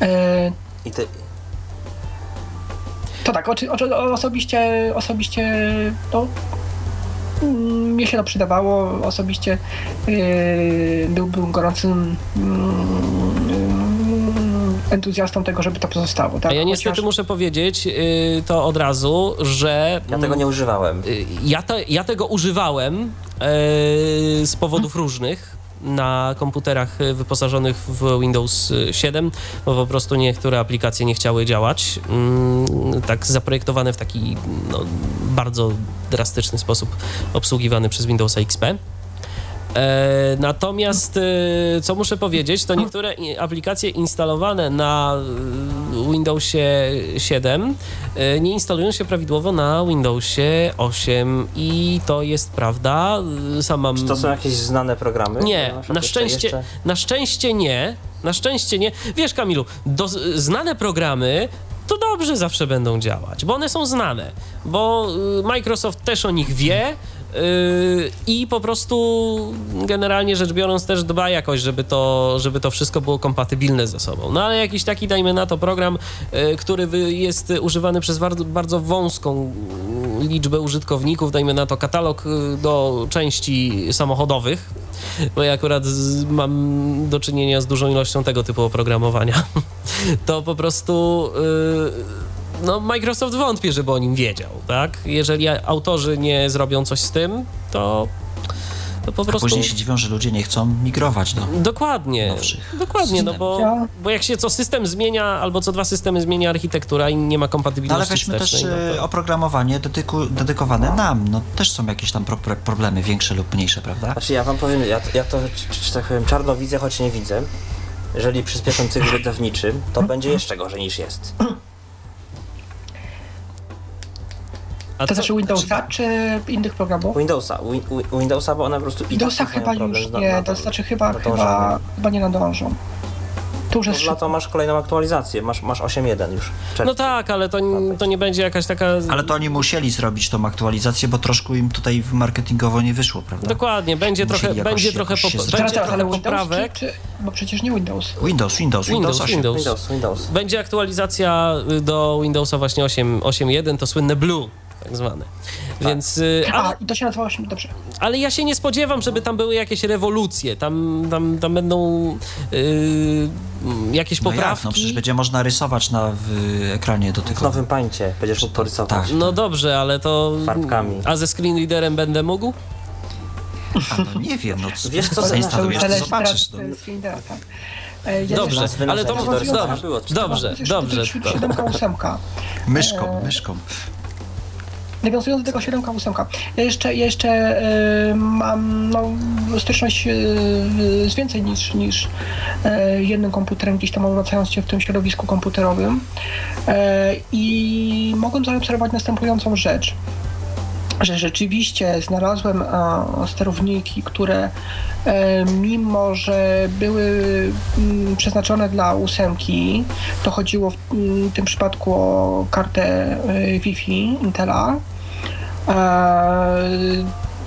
E, I te... To tak, oczy, oczy, osobiście, osobiście no, Mm, mnie się to przydawało. Osobiście yy, byłbym gorącym yy, entuzjastą tego, żeby to pozostało. Tak? A ja niestety Chociaż... muszę powiedzieć yy, to od razu, że... Ja tego nie używałem. Yy, ja, te, ja tego używałem yy, z powodów różnych na komputerach wyposażonych w Windows 7, bo po prostu niektóre aplikacje nie chciały działać. Mm, tak zaprojektowane w taki no, bardzo drastyczny sposób obsługiwany przez Windowsa XP. E, natomiast, e, co muszę powiedzieć, to niektóre aplikacje instalowane na e, Windowsie 7 nie instalują się prawidłowo na Windowsie 8 i to jest prawda. Sama... Czy to są jakieś znane programy? Nie, na szczęście, jeszcze... na szczęście nie. Na szczęście nie. Wiesz, Kamilu, do, znane programy to dobrze zawsze będą działać, bo one są znane, bo Microsoft też o nich wie, I po prostu generalnie rzecz biorąc też dba jakoś, żeby to, żeby to wszystko było kompatybilne ze sobą. No ale jakiś taki, dajmy na to, program, yy, który jest używany przez bardzo, bardzo wąską liczbę użytkowników, dajmy na to katalog yy, do części samochodowych, bo ja akurat mam do czynienia z dużą ilością tego typu oprogramowania, to po prostu no, Microsoft wątpi, żeby o nim wiedział, tak? Jeżeli autorzy nie zrobią coś z tym, to to po prostu... później się dziwią, że ludzie nie chcą migrować do Dokładnie, dokładnie, no bo, bo jak się co system zmienia, albo co dwa systemy zmienia architektura i nie ma kompatybilności no, Ale weźmy też no to... oprogramowanie dedyku, dedykowane nam, no też są jakieś tam pro, problemy większe lub mniejsze, prawda? Znaczy ja wam powiem, ja, ja to, czy tak powiem, czarno widzę, choć nie widzę. Jeżeli przyspieszą cykl wydawniczy, to będzie jeszcze gorzej niż jest. A to znaczy Windowsa czy innych programów? Windowsa, Windowsa, bo one po prostu Windowsa chyba już nie, to znaczy chyba, chyba, chyba nie nadążą. Tu już jest no, to masz kolejną aktualizację, masz, masz 8.1 już. No tak, ale to, to nie będzie jakaś taka... Ale to oni musieli zrobić tą aktualizację, bo troszkę im tutaj marketingowo nie wyszło, prawda? Dokładnie, będzie musieli trochę, jakoś, będzie trochę, pop, będzie teraz, trochę ale poprawek. Czy, czy, bo przecież nie Windows. Windows, Windows, Windows, Windows, Windows. Windows, Windows. Będzie aktualizacja do Windowsa właśnie 8.1, to słynne Blue tak zwane. Tak. Więc, y, ale, A, i to się nazywało się dobrze. Ale ja się nie spodziewam, żeby tam były jakieś rewolucje. Tam, tam, tam będą yy, jakieś poprawki. No, jak, no przecież będzie można rysować na w ekranie dotykowym. W nowym pańcie będziesz mógł porysować. Tak, no tak. dobrze, ale to... Farbkami. A ze screen readerem będę mógł? A no nie wiem, no wiesz co zainstalujesz, to zobaczysz. No. Tak. E, dobrze, ale to dobrze, dobrze, dobrze, dobrze. Ósemka. Myszką, myszką. Nawiązując do tego 7 8 ja jeszcze, jeszcze yy, mam no, styczność yy, z więcej niż, niż yy, jednym komputerem, gdzieś tam obracając się w tym środowisku komputerowym i mogłem zaobserwować następującą rzecz. Że rzeczywiście znalazłem sterowniki, które e, mimo, że były mm, przeznaczone dla ósemki, to chodziło w mm, tym przypadku o kartę e, Wi-Fi Intela.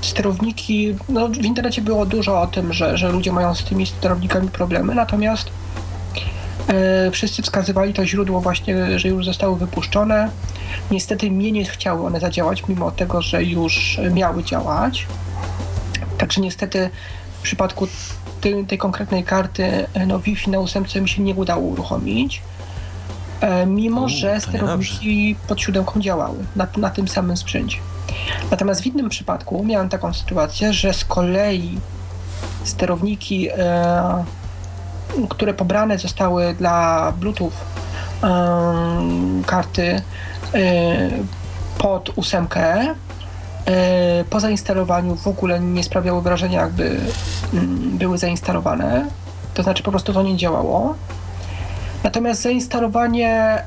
Sterowniki, no w internecie było dużo o tym, że, że ludzie mają z tymi sterownikami problemy, natomiast e, wszyscy wskazywali to źródło właśnie, że już zostały wypuszczone Niestety mnie nie chciały one zadziałać, mimo tego, że już miały działać. Także niestety w przypadku tej, tej konkretnej karty no, Wi-Fi na ósemce mi się nie udało uruchomić. E, mimo, U, że sterowniki pod siódemką działały na, na tym samym sprzęcie. Natomiast w innym przypadku miałem taką sytuację, że z kolei sterowniki, e, które pobrane zostały dla Bluetooth e, karty, Y, pod ósemkę y, po zainstalowaniu w ogóle nie sprawiały wrażenia, jakby mm, były zainstalowane. To znaczy po prostu to nie działało. Natomiast zainstalowanie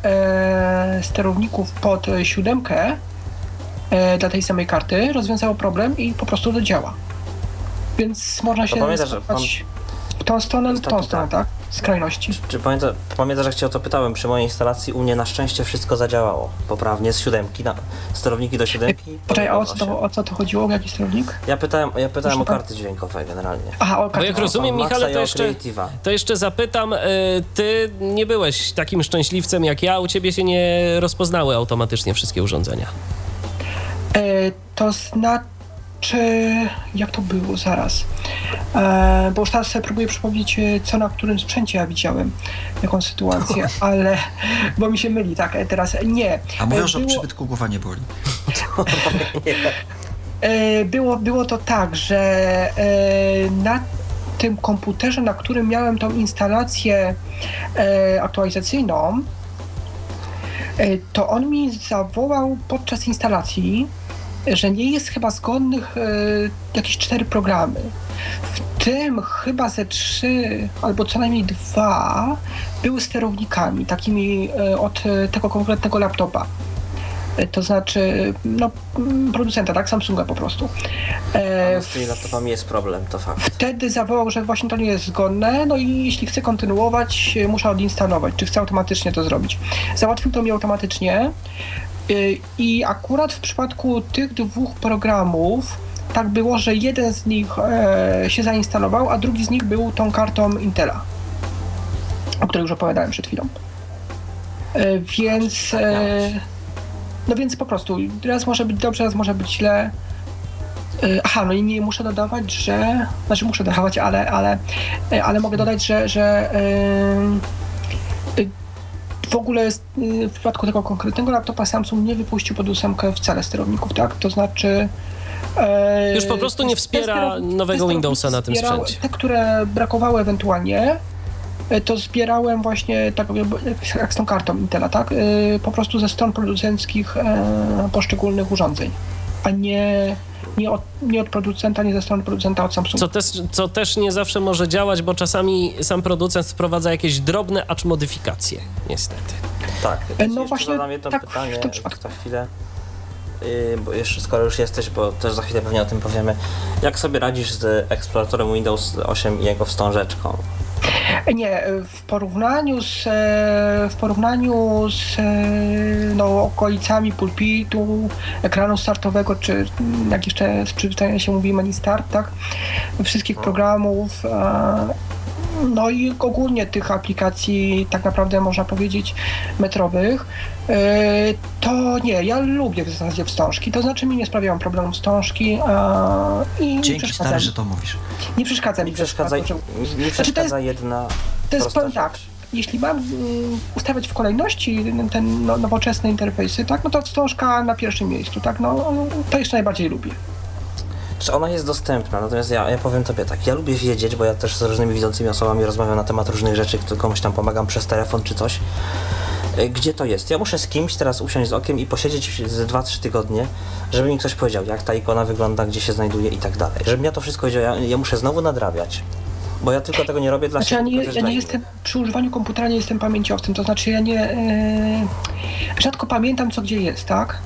y, sterowników pod siódemkę dla tej samej karty rozwiązało problem i po prostu to działa. Więc można się w tą stronę, w tą stronę, tak? skrajności. Czy, czy pamięta, pamiętasz, jak cię o to pytałem? Przy mojej instalacji u mnie na szczęście wszystko zadziałało poprawnie z siódemki, na, sterowniki do siódemki. Poczekaj, o co, to, o co to chodziło? Jaki sterownik? Ja pytałem, ja pytałem o karty dźwiękowe generalnie. Aha, o karty. Bo jak rozumiem, Michale, to jeszcze, to jeszcze zapytam, y, ty nie byłeś takim szczęśliwcem jak ja, u ciebie się nie rozpoznały automatycznie wszystkie urządzenia. E, to znaczy czy jak to było zaraz? E, bo już teraz sobie próbuję przypomnieć, e, co na którym sprzęcie ja widziałem, jaką sytuację, ale bo mi się myli, tak, e, teraz nie. A mówią, że było... o przybytku głowa nie boli. E, było, było to tak, że na tym komputerze, na którym miałem tą instalację aktualizacyjną, to on mi zawołał podczas instalacji, że nie jest chyba zgodnych e, jakieś cztery programy. W tym chyba ze trzy albo co najmniej dwa były sterownikami, takimi e, od tego konkretnego laptopa. E, to znaczy, no, producenta, tak? Samsunga po prostu. E, z tymi laptopami jest problem, to fakt. Wtedy zawołał, że właśnie to nie jest zgodne, no i jeśli chce kontynuować, muszę odinstalować, czy chce automatycznie to zrobić. Załatwił to mi automatycznie. Y, I akurat w przypadku tych dwóch programów tak było, że jeden z nich e, się zainstalował, a drugi z nich był tą kartą Intela, o której już opowiadałem przed chwilą. E, więc. E, no więc po prostu raz może być dobrze, raz może być źle. Aha, no i nie muszę dodawać, że. Znaczy muszę dodawać, ale, ale, ale mogę dodać, że, że w ogóle y, w przypadku tego konkretnego laptopa Samsung nie wypuścił pod ósemkę wcale sterowników, tak? To znaczy e, już po prostu nie wspiera nowego Windowsa na tym sprzęcie. Te, które brakowały ewentualnie, e, to zbierałem właśnie tak jak z tą kartą Intela, tak? E, po prostu ze stron producenckich poszczególnych urządzeń, a nie nie od, nie od producenta, nie ze strony producenta od Samsunga. Co też, co też nie zawsze może działać, bo czasami sam producent wprowadza jakieś drobne acz modyfikacje, niestety. Tak, e, no właśnie zadam jedno tak, pytanie za chwilę. Yy, bo jeszcze skoro już jesteś, bo też za chwilę pewnie o tym powiemy. Jak sobie radzisz z eksploratorem Windows 8 i jego wstążeczką? Nie, w porównaniu z, e, w porównaniu z e, no, okolicami pulpitu, ekranu startowego, czy jak jeszcze z przyzwyczajenia się mówi menu start, tak? Wszystkich programów, e, no i ogólnie tych aplikacji, tak naprawdę można powiedzieć, metrowych, to nie, ja lubię w zasadzie wstążki, to znaczy mi nie sprawiają problemu wstążki i Dzięki stary, że to mówisz. Nie przeszkadza mi. Nie przeszkadza, nie przeszkadza znaczy, to jest, jedna To jest powiem tak, jeśli mam mm, ustawiać w kolejności ten no, nowoczesne interfejsy, tak, no to wstążka na pierwszym miejscu, tak, no to jeszcze najbardziej lubię. Czy ona jest dostępna, natomiast ja, ja powiem tobie tak, ja lubię wiedzieć, bo ja też z różnymi widzącymi osobami rozmawiam na temat różnych rzeczy, komuś tam pomagam przez telefon czy coś E, gdzie to jest. Ja muszę z kimś teraz usiąść z okiem i posiedzieć ze 2-3 tygodnie, żeby mi ktoś powiedział, jak ta ikona wygląda, gdzie się znajduje i tak dalej. Żebym ja to wszystko wiedział, ja, ja muszę znowu nadrabiać. Bo ja tylko tego nie robię dla znaczy, siebie. Ja nie, ja nie jestem, przy używaniu komputera nie jestem pamięciowcem, to znaczy ja nie, e, rzadko pamiętam co gdzie jest, tak?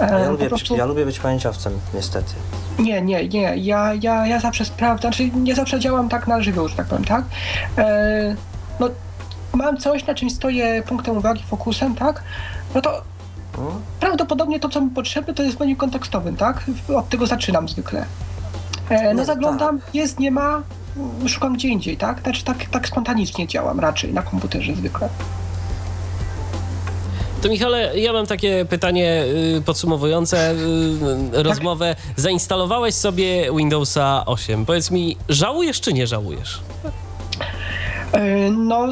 Ja lubię, prostu... ja lubię być pamięciowcem, niestety. Nie, nie, nie. Ja, ja, ja zawsze sprawdzam, znaczy nie zawsze działam tak na żywioł, że tak powiem, tak? E, no, mam coś, na czym stoję punktem uwagi, fokusem, tak? No to hmm? prawdopodobnie to, co mi potrzebne, to jest w menu kontekstowym, tak? Od tego zaczynam zwykle. E, no, no zaglądam, tak. jest, nie ma, szukam gdzie indziej, tak? Znaczy tak, tak spontanicznie działam raczej na komputerze zwykle. To Michale, ja mam takie pytanie y, podsumowujące y, tak? rozmowę. Zainstalowałeś sobie Windowsa 8. Powiedz mi, żałujesz czy nie żałujesz? E, no,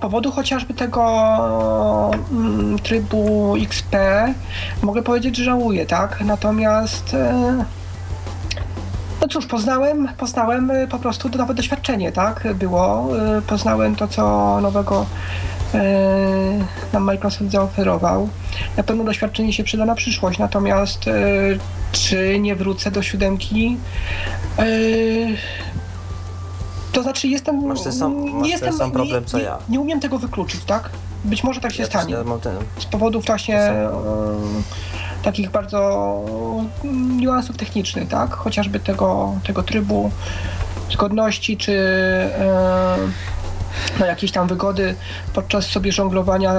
powodu chociażby tego mm, trybu XP mogę powiedzieć, że żałuję, tak? Natomiast e, no cóż, poznałem, poznałem po prostu nowe doświadczenie, tak? Było. E, poznałem to, co nowego nam Microsoft zaoferował. Na pewno doświadczenie się przyda na przyszłość, natomiast czy nie wrócę do siódemki? To znaczy jestem... Masz ten sam, masz nie jestem, ten sam problem, nie, co ja. Nie, umiem tego wykluczyć, tak? Być może tak się ja stanie. Ten, z powodów właśnie e, takich bardzo niuansów technicznych, tak? Chociażby tego, tego trybu zgodności, czy e, no, jakieś tam wygody podczas sobie żonglowania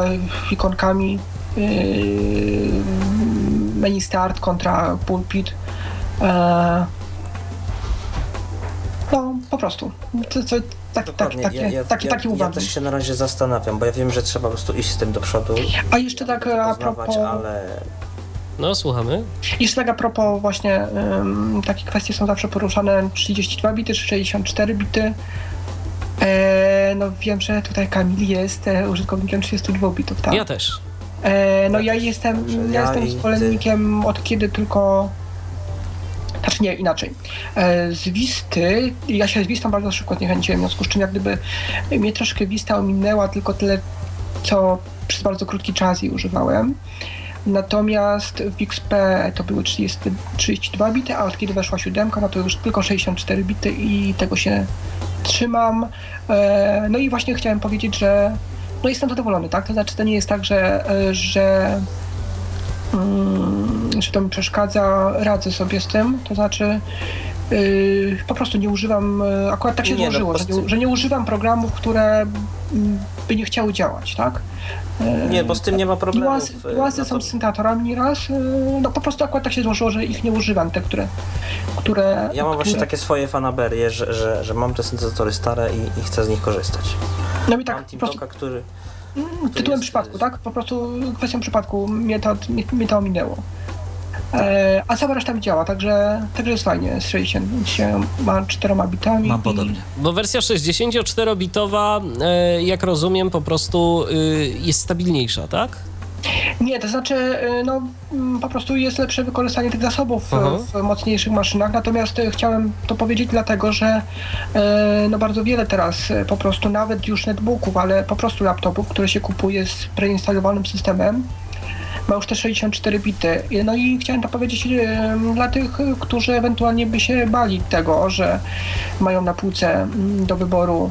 ikonkami e, menu start kontra pulpit. E, po prostu. To, to, tak, tak, takie, ja, ja, takie, takie uwagi. Ja też się na razie zastanawiam, bo ja wiem, że trzeba po prostu iść z tym do przodu. A jeszcze tak a propos... Ale... No, słuchamy. Jeszcze tak a propos właśnie um, takie kwestie są zawsze poruszane 32 bity czy 64 bity. E, no wiem, że tutaj Kamil jest e, użytkownikiem 32 bitów, tak? Ja też. E, no ja, ja jestem, ja, ja jestem zwolennikiem od kiedy tylko znaczy nie, inaczej. E, z Wisty, ja się z Wistą bardzo szybko zniechęciłem, w związku z czym jak gdyby mnie troszkę Wista ominęła tylko tyle, co przez bardzo krótki czas jej używałem. Natomiast w XP to były 30, 32 bity, a od kiedy weszła siódemka, no to już tylko 64 bity i tego się trzymam. E, no i właśnie chciałem powiedzieć, że no jestem zadowolony, tak? To znaczy to nie jest tak, że, e, że że to mi przeszkadza, radzę sobie z tym, to znaczy yy, po prostu nie używam, yy, akurat tak się nie, no, złożyło, no, że, nie, że, nie, używam programów, które mm, by nie chciały działać, tak? Yy, nie, bo z tym nie ma problemu. Niuansy, niuansy są z syntatorami raz, yy, no po prostu akurat tak się złożyło, że ich nie używam, te, które... które ja mam które... właśnie takie swoje fanaberie, że, że, że mam te syntezatory stare i, i chcę z nich korzystać. No i tak, mam po prostu... który tytułem jest... przypadku, tak? Po prostu kwestią przypadku mnie to, mnie, mnie to ominęło. E, a cała reszta mi działa, także, także jest fajnie. Z 60 się ma 4 bitami. Mam podobnie. Bo wersja 64-bitowa, e, jak rozumiem, po prostu e, jest stabilniejsza, tak? Nie, to znaczy, y, no, mm, po prostu jest lepsze wykorzystanie tych zasobów w mocniejszych maszynach, natomiast y, chciałem to powiedzieć dlatego, że y, no bardzo wiele teraz po prostu nawet już netbooków, ale po prostu laptopów, które się kupuje z preinstalowanym systemem, ma już te 64 bity. No i chciałem to powiedzieć dla tych, którzy ewentualnie by się bali tego, że mają na półce mm, do wyboru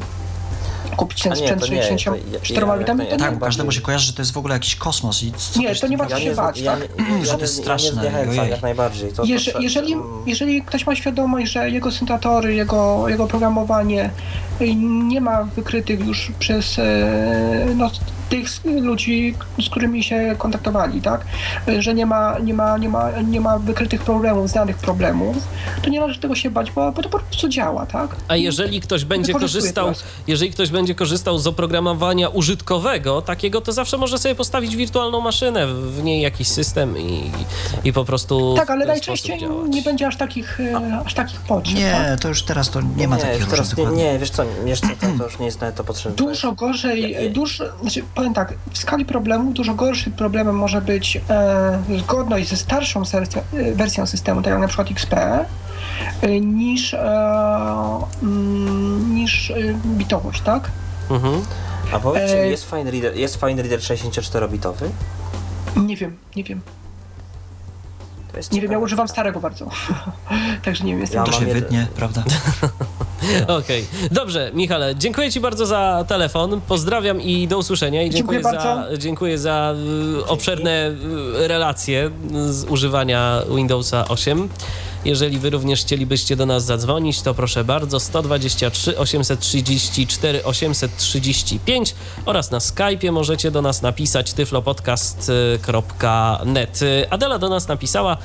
kupić ten sprzęt 64 bitami, to Tak, każdemu się kojarzy, że to jest w ogóle jakiś kosmos i co Nie, to nie warto się bać, tak? Że to jest straszne. jak najbardziej. Jeżeli, jeżeli ktoś ma świadomość, że jego syntatory, jego, jego programowanie nie ma wykrytych już przez e, no, tych ludzi, z którymi się kontaktowali, tak? Że nie ma, nie ma, nie ma, nie ma wykrytych problemów, znanych problemów, to nie należy tego się bać, bo, bo to po prostu działa, tak? A jeżeli ktoś będzie korzystał, jeżeli ktoś będzie korzystał z oprogramowania użytkowego, takiego, to zawsze może sobie postawić wirtualną maszynę, w niej jakiś system i, i po prostu. Tak, ale najczęściej nie będzie aż takich, e, aż takich potrzeb. Nie, tak? to już teraz to nie ma nie, takich teraz nie, nie, wiesz co, jeszcze to, to już nie jest nawet to potrzebne. Dużo gorzej, dużo, znaczy, powiem tak, w skali problemów dużo gorszym problemem może być e, zgodność ze starszą wersją, e, wersją systemu, tak jak na przykład XP, e, niż, e, mm, niż e, bitowość, tak? Mhm. A powiedzcie, jest Fine Reader, jest Fine Reader 64-bitowy? Nie wiem, nie wiem. Nie wiem, ja używam starego bardzo. Także nie wiem, jestem... Ja to się wydnie, prawda? Okej, okay. dobrze, Michale, dziękuję Ci bardzo za telefon. Pozdrawiam i do usłyszenia. I dziękuję, dziękuję za, dziękuję za y, obszerne y, relacje z używania Windowsa 8. Jeżeli wy również chcielibyście do nas zadzwonić, to proszę bardzo 123 834 835 oraz na Skype'ie możecie do nas napisać tyflopodcast.net. Adela do nas napisała, e,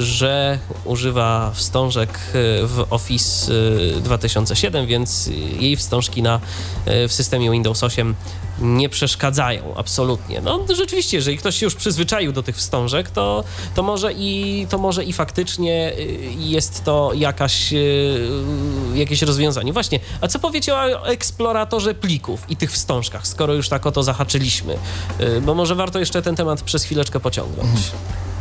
że używa wstążek e, w Office 2007, e, więc jej wstążki na, w systemie Windows 8 nie przeszkadzają absolutnie. No rzeczywiście, jeżeli ktoś się już przyzwyczaił do tych wstążek, to, to, może, i, to może i faktycznie y, jest to jakaś, y, jakieś rozwiązanie. Właśnie, a co powiecie o eksploratorze plików i tych wstążkach, skoro już tak o to zahaczyliśmy? Y, bo może warto jeszcze ten temat przez chwileczkę pociągnąć. Mhm.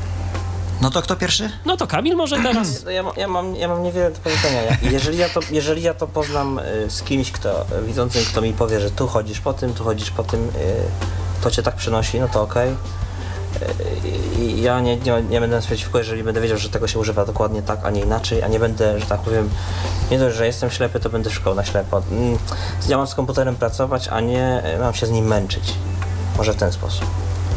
No to kto pierwszy? No to Kamil może teraz. Ja, ja, mam, ja mam niewiele do powiedzenia. Jeżeli ja to, jeżeli ja to poznam y, z kimś, kto widzącym, kto mi powie, że tu chodzisz po tym, tu chodzisz po tym, y, to cię tak przynosi, no to okej. Okay. I ja nie, nie, nie będę przeciwko, jeżeli będę wiedział, że tego się używa dokładnie tak, a nie inaczej, a nie będę, że tak powiem, nie dość, że jestem ślepy, to będę szukał na ślepo. Mm, ja mam z komputerem pracować, a nie mam się z nim męczyć. Może w ten sposób.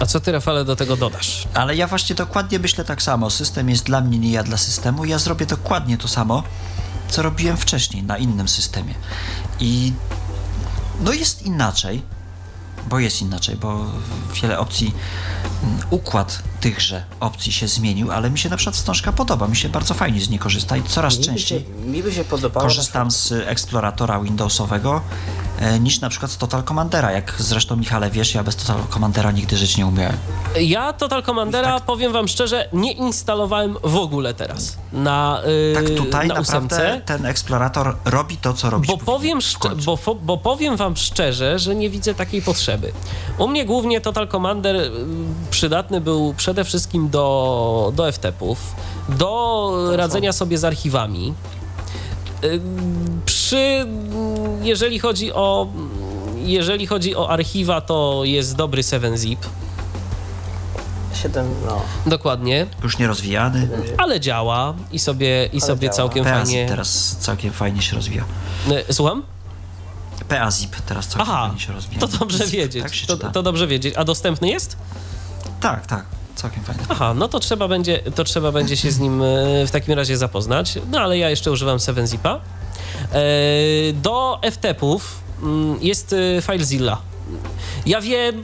A co ty, Rafale, do tego dodasz? Ale ja właśnie dokładnie myślę tak samo. System jest dla mnie, nie ja dla systemu. Ja zrobię dokładnie to samo, co robiłem wcześniej na innym systemie. I no jest inaczej, bo jest inaczej, bo wiele opcji, mm, układ tychże opcji się zmienił, ale mi się na przykład wstążka podoba, mi się bardzo fajnie z niej korzysta i coraz mi częściej się, mi by się podobało korzystam z eksploratora Windowsowego e, niż na przykład z Total Commandera, jak zresztą Michale wiesz, ja bez Total Commandera nigdy żyć nie umiałem. Ja Total Commandera, tak. powiem wam szczerze, nie instalowałem w ogóle teraz na yy, Tak tutaj na naprawdę ten eksplorator robi to, co robi. Bo powiem, bo, bo powiem wam szczerze, że nie widzę takiej potrzeby. U mnie głównie Total Commander y, przydatny był przede wszystkim do, do FTP-ów, do radzenia sobie z archiwami. Y, przy, jeżeli chodzi o jeżeli chodzi o archiwa, to jest dobry 7-zip. 7, no. Dokładnie. Już nie rozwijany. Ale działa i sobie, i sobie działa. całkiem fajnie. teraz całkiem fajnie się rozwija. Y, słucham? PAZIP teraz całkiem Aha, fajnie się rozwija. To dobrze wiedzieć. Tak to, to dobrze wiedzieć. A dostępny jest? Tak, tak całkiem fajne. Aha, no to trzeba będzie, to trzeba będzie się z nim e, w takim razie zapoznać. No ale ja jeszcze używam 7zipa. E, do FTP-ów mm, jest e, FileZilla. Ja wiem,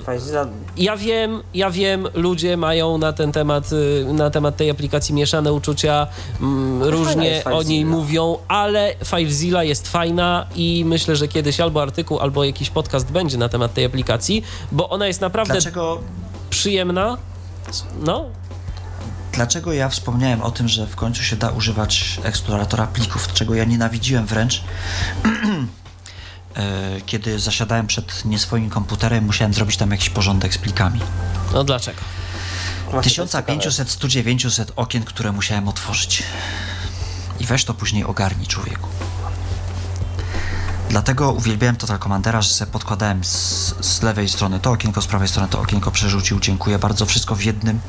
ja wiem, ja wiem, ludzie mają na ten temat, na temat tej aplikacji mieszane uczucia, mm, różnie o niej mówią, ale FileZilla jest fajna i myślę, że kiedyś albo artykuł, albo jakiś podcast będzie na temat tej aplikacji, bo ona jest naprawdę Dlaczego? przyjemna. No. Dlaczego ja wspomniałem o tym, że w końcu się da używać eksploratora plików, czego ja nienawidziłem wręcz? E, kiedy zasiadałem przed nie swoim komputerem, musiałem zrobić tam jakiś porządek z plikami. No dlaczego? 1500, 100, 900 okien, które musiałem otworzyć. I weź to później ogarnij, człowieku. Dlatego uwielbiałem Total Commandera, że sobie podkładałem z, z, lewej strony to okienko, z prawej strony to okienko przerzucił, dziękuję bardzo, wszystko w jednym,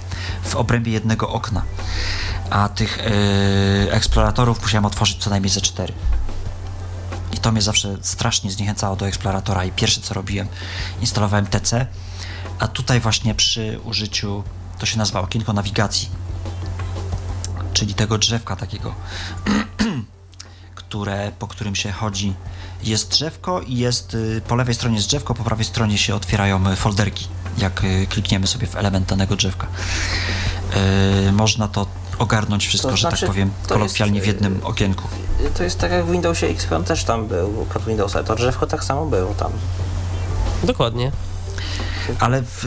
w obrębie jednego okna. A tych yy, eksploratorów musiałem otworzyć co najmniej ze cztery. I to mnie zawsze strasznie zniechęcało do eksploratora i pierwsze co robiłem, instalowałem TC, a tutaj właśnie przy użyciu, to się nazywa okienko nawigacji, czyli tego drzewka takiego, które, po którym się chodzi jest drzewko i jest y, po lewej stronie jest drzewko, po prawej stronie się otwierają y, folderki, jak y, klikniemy sobie w element danego drzewka. można to ogarnąć wszystko, to znaczy, że tak powiem, kolokwialnie jest, w jednym okienku. To jest tak jak w Windowsie XP, on też tam był, pod Windowsa, to drzewko tak samo było tam. Dokładnie. Ale w,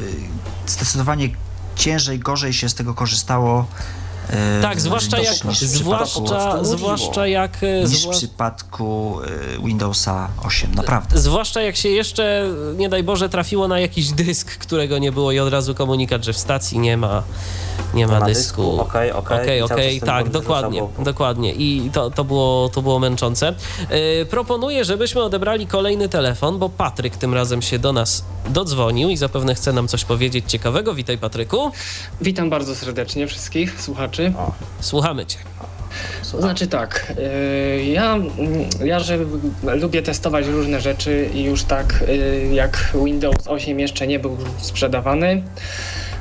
zdecydowanie ciężej, gorzej się z tego korzystało tak, zwłaszcza jak, zwłaszcza, zwłaszcza jak... E, niż w przypadku e, Windowsa 8, naprawdę. Zwłaszcza jak się jeszcze, nie daj Boże, trafiło na jakiś dysk, którego nie było i od razu komunikat, że w stacji nie ma nie ma, dysku. Okej, okej, okej, tak, dokładnie, dokładnie. I to, to, było, to było męczące. Yy, proponuję, żebyśmy odebrali kolejny telefon, bo Patryk tym razem się do nas dodzwonił i zapewne chce nam coś powiedzieć ciekawego. Witaj, Patryku. Witam bardzo serdecznie wszystkich słuchaczy. Słuchamy cię. Znaczy tak, y, ja, ja że lubię testować różne rzeczy i już tak y, jak Windows 8 jeszcze nie był sprzedawany,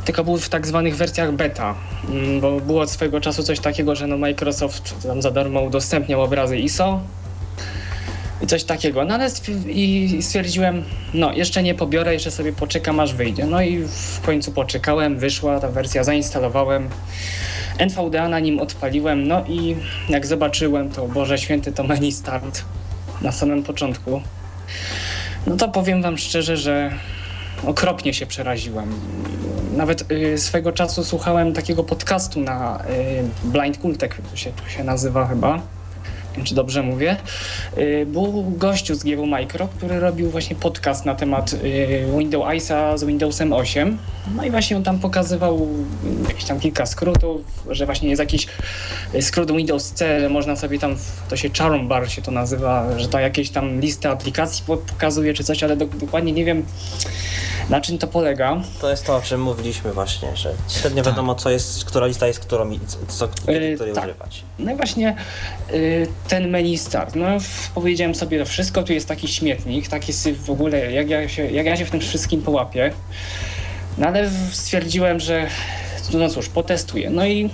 tylko był w tak zwanych wersjach beta, mm, bo było od swojego czasu coś takiego, że no Microsoft tam za darmo udostępniał obrazy ISO i coś takiego. No ale i stwierdziłem, no jeszcze nie pobiorę, jeszcze sobie poczekam aż wyjdzie. No i w końcu poczekałem, wyszła ta wersja, zainstalowałem. NVDA na nim odpaliłem, no i jak zobaczyłem to, Boże Święty, to menu start na samym początku. No to powiem wam szczerze, że okropnie się przeraziłem. Nawet y, swego czasu słuchałem takiego podcastu na y, Blind Kultek, to się, to się nazywa chyba czy dobrze mówię, y, był gościu z GW Micro, który robił właśnie podcast na temat y, Windows ISA z Windowsem 8. No i właśnie on tam pokazywał jakieś tam kilka skrótów, że właśnie jest jakiś skrót Windows C, można sobie tam, to się charm bar się to nazywa, że to jakieś tam listę aplikacji pokazuje czy coś, ale dokładnie nie wiem na czym to polega? To jest to, o czym mówiliśmy właśnie, że średnio tak. wiadomo, co jest, która lista jest którą i co, której tak. używać. No i właśnie y, ten menu start. No powiedziałem sobie to wszystko, tu jest taki śmietnik, taki syf w ogóle, jak ja się, jak ja się w tym wszystkim połapię. No ale stwierdziłem, że no cóż, potestuję. No i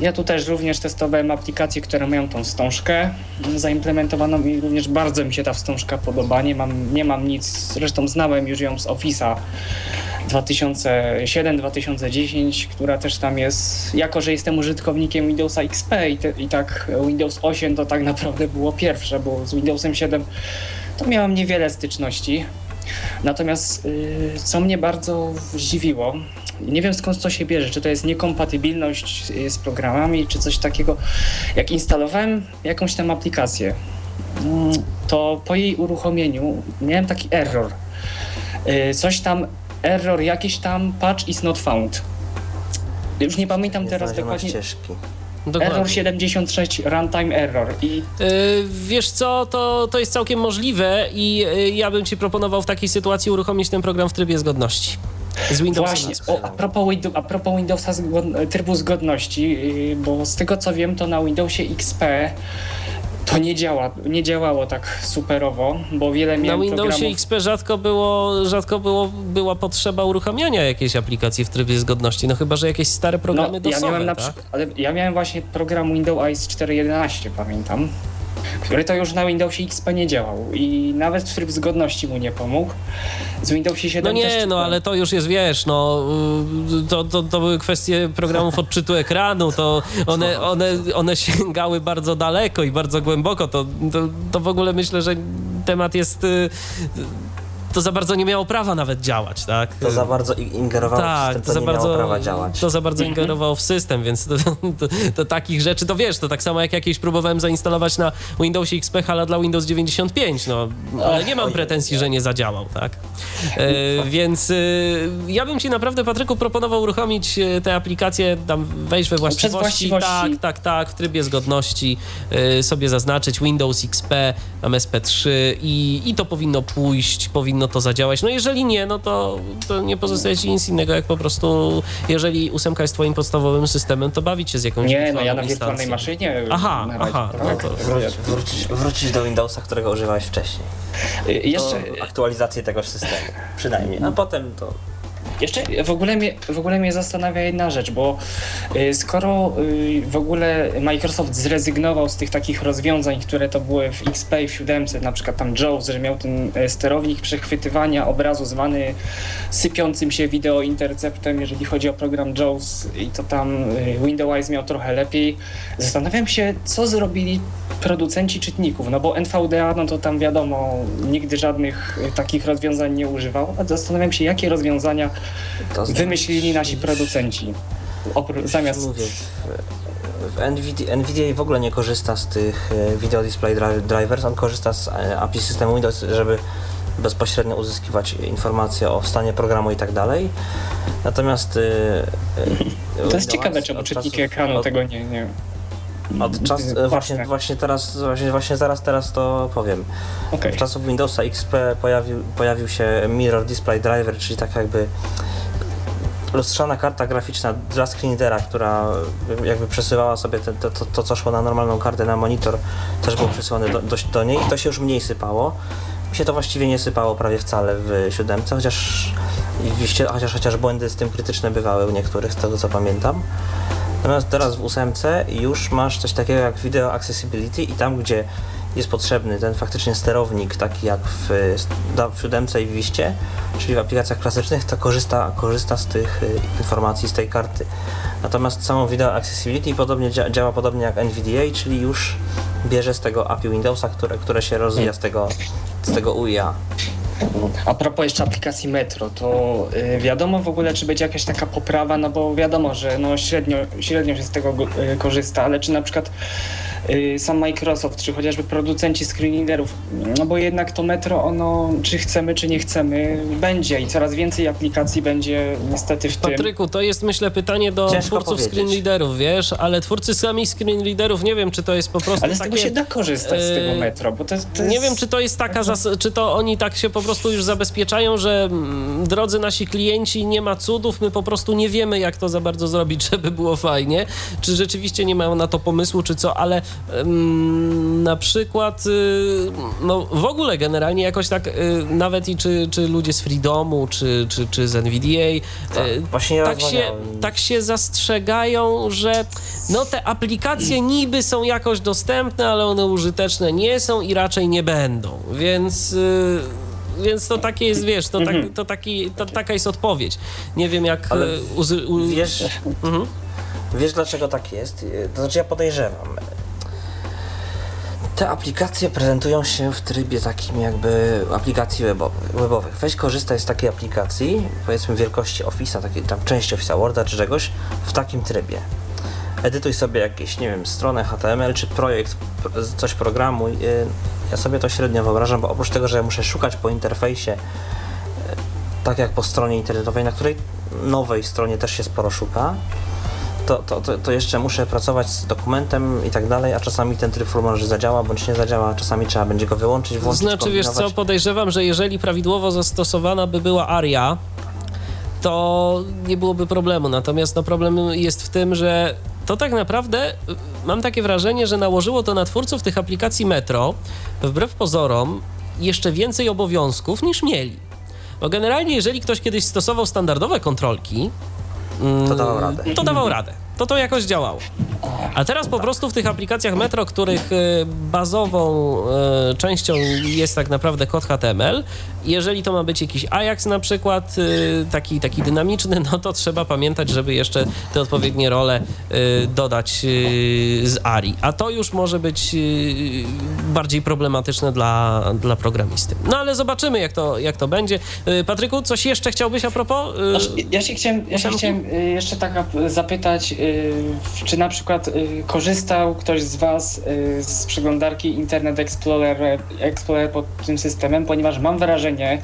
ja tu też również testowałem aplikacje, które mają tą wstążkę zaimplementowaną i również bardzo mi się ta wstążka podoba. Nie mam, nie mam nic, zresztą znałem już ją z Office'a 2007-2010, która też tam jest, jako że jestem użytkownikiem Windowsa XP i, te, i tak Windows 8 to tak naprawdę było pierwsze, bo z Windowsem 7 to miałem niewiele styczności. Natomiast y, co mnie bardzo zdziwiło, nie wiem skąd to się bierze, czy to jest niekompatybilność y, z programami, czy coś takiego. Jak instalowałem jakąś tam aplikację, mm, to po jej uruchomieniu miałem taki error. Y, coś tam, error jakiś tam, patch is not found. Już nie pamiętam nie teraz dokładnie. Ścieżki. Dokładnie. Error 76, runtime error. I... Yy, wiesz co, to, to jest całkiem możliwe i yy, ja bym ci proponował w takiej sytuacji uruchomić ten program w trybie zgodności. Z Windowsa. Właśnie, o, a, propos, a propos Windowsa zgod trybu zgodności, yy, bo z tego co wiem, to na Windowsie XP to nie działa, nie działało tak superowo, bo wiele miałem Na Windowsie programów... XP rzadko było, rzadko było, była potrzeba uruchamiania jakiejś aplikacji w trybie zgodności, no chyba, że jakieś stare programy no, dosowe, ja miałem na tak? ale ja miałem właśnie program Windows ICE 4.11, pamiętam który to już na Windowsie XP nie działał i nawet tryb zgodności mu nie pomógł. Z Windowsie 7 No nie, no ale to już jest, wiesz, no to, to, to były kwestie programów odczytu ekranu, to one, one, one sięgały bardzo daleko i bardzo głęboko, to, to, to w ogóle myślę, że temat jest y, to za bardzo nie miało prawa nawet działać, tak? To za bardzo ingerowało tak, w system, to, to za nie bardzo, miało prawa działać. To za bardzo ingerowało w system, więc to, to, to, takich rzeczy, to wiesz, to tak samo jak jakieś próbowałem zainstalować na Windowsie XP Hala dla Windows 95, no, ale nie mam pretensji, że nie zadziałał, tak? E, więc e, ja bym ci naprawdę, Patryku, proponował uruchomić e, te aplikacje, tam wejść we właściwości, właściwości. tak, tak, tak, w trybie zgodności e, sobie zaznaczyć Windows XP, tam SP3 i, i to powinno pójść, powinno powinno to zadziałać. No jeżeli nie, no to, to nie pozostaje ci nic innego, jak po prostu, jeżeli ósemka jest twoim podstawowym systemem, to bawić się z jakąś Nie, no ja na wirtualnej maszynie. Aha, aha. No to... wrócić, wrócić do Windowsa, którego używałeś wcześniej. Y, jeszcze... aktualizację tego systemu, przynajmniej. A potem to jeszcze w ogóle, mnie, w ogóle mnie zastanawia jedna rzecz, bo y, skoro y, w ogóle Microsoft zrezygnował z tych takich rozwiązań, które to były w XP i w 7, na przykład tam Jaws, że miał ten e, sterownik przechwytywania obrazu zwany sypiącym się wideo interceptem, jeżeli chodzi o program Jaws i to tam y, Windows miał trochę lepiej. Zastanawiam się, co zrobili producenci czytników, no bo NVDA, no to tam wiadomo, nigdy żadnych takich rozwiązań nie używał, a zastanawiam się, jakie rozwiązania wymyślili nasi producenci. Opr- zamiast... Mówię, w, w NVIDIA, NVIDIA w ogóle nie korzysta z tych e, Video Display Drivers, on korzysta z e, API systemu Windows, żeby bezpośrednio uzyskiwać informacje o stanie programu i tak dalej. Natomiast yy, to jest ciekawe, czemu czytniki ekranu od, tego nie, nie od czas, właśnie, właśnie teraz, właśnie, właśnie zaraz teraz to powiem. Okay. Od czasów Windowsa XP pojawił, pojawił się Mirror Display Driver, czyli tak jakby lustrzana karta graficzna dla screenreadera, która jakby przesuwała sobie te, to, to, to, co szło na normalną kartę na monitor, też było przesyłane do, do, do niej i to się już mniej sypało. Mi się to właściwie nie sypało prawie wcale w siódemce, chociaż, chociaż, chociaż błędy z tym krytyczne bywały u niektórych, z tego co pamiętam. Natomiast teraz w ósemce już masz coś takiego jak Video Accessibility i tam, gdzie jest potrzebny ten faktycznie sterownik, taki jak w, w siódemce i w Wiście, czyli w aplikacjach klasycznych, to korzysta, korzysta z tych y, informacji z tej karty. Natomiast samo Video Accessibility podobnie dzia działa podobnie jak NVDA, czyli już bierze z tego API Windowsa, które, które się rozwija z tego, z tego UIA. A propos jeszcze aplikacji Metro, to y, wiadomo w ogóle, czy będzie jakaś taka poprawa, no bo wiadomo, że no średnio, średnio się z tego y, korzysta, ale czy na przykład sam Microsoft, czy chociażby producenci screenreaderów, no bo jednak to metro, ono, czy chcemy, czy nie chcemy, będzie i coraz więcej aplikacji będzie niestety w tym. Patryku, to jest myślę pytanie do Ciężko twórców powiedzieć. screenreaderów, wiesz, ale twórcy sami screenreaderów, nie wiem, czy to jest po prostu Ale z takie, tego się da korzystać, z tego y, metro, bo to, to jest... Nie wiem, czy to jest taka, czy to oni tak się po prostu już zabezpieczają, że mm, drodzy nasi klienci, nie ma cudów, my po prostu nie wiemy, jak to za bardzo zrobić, żeby było fajnie, czy rzeczywiście nie mają na to pomysłu, czy co, ale na przykład, y, no w ogóle generalnie jakoś tak, y, nawet i czy, czy ludzie z Freedomu, czy, czy, czy z NVDA, tak, y, właśnie tak, się, tak się zastrzegają, że no te aplikacje niby są jakoś dostępne, ale one użyteczne nie są i raczej nie będą, więc więc to takie jest, wiesz, to, tak, to, taki, to taka jest odpowiedź. Nie wiem jak... Ale u... wiesz, mhm. wiesz dlaczego tak jest? To znaczy ja podejrzewam. Te aplikacje prezentują się w trybie takim jakby aplikacji webowych. Weź korzystaj z takiej aplikacji, powiedzmy wielkości Office'a, takiej tam części Office'a Worda czy czegoś, w takim trybie. Edytuj sobie jakieś, nie wiem, stronę HTML czy projekt, coś programuj. Y, ja sobie to średnio wyobrażam, bo oprócz tego, że ja muszę szukać po interfejsie, y, tak jak po stronie internetowej, na której nowej stronie też się sporo szuka, to, to, to, to, jeszcze muszę pracować z dokumentem i tak dalej, a czasami ten tryb może zadziała bądź nie zadziała, czasami trzeba będzie go wyłączyć, włączyć, Znaczy, wiesz co, podejrzewam, że jeżeli prawidłowo zastosowana by była ARIA, to nie byłoby problemu. Natomiast no, problem jest w tym, że to tak naprawdę y, mam takie wrażenie, że nałożyło to na twórców tych aplikacji Metro, wbrew pozorom, jeszcze więcej obowiązków niż mieli. Bo generalnie, jeżeli ktoś kiedyś stosował standardowe kontrolki, to dawał radę. To dawał radę. To to jakoś działało. A teraz po prostu w tych aplikacjach Metro, których y, bazową y, częścią jest tak naprawdę kod HTML, jeżeli to ma być jakiś Ajax na przykład, y, taki, taki dynamiczny, no to trzeba pamiętać, żeby jeszcze te odpowiednie role dodać z ARI. A to już może być bardziej problematyczne dla, dla programisty. No ale zobaczymy, jak to, jak to będzie. Patryku, coś jeszcze chciałbyś a propos? Ja się chciałem, ja się chciałem jeszcze tak zapytać, czy na przykład y, korzystał ktoś z Was y, z przeglądarki Internet Explorer, Explorer pod tym systemem, ponieważ mam wrażenie,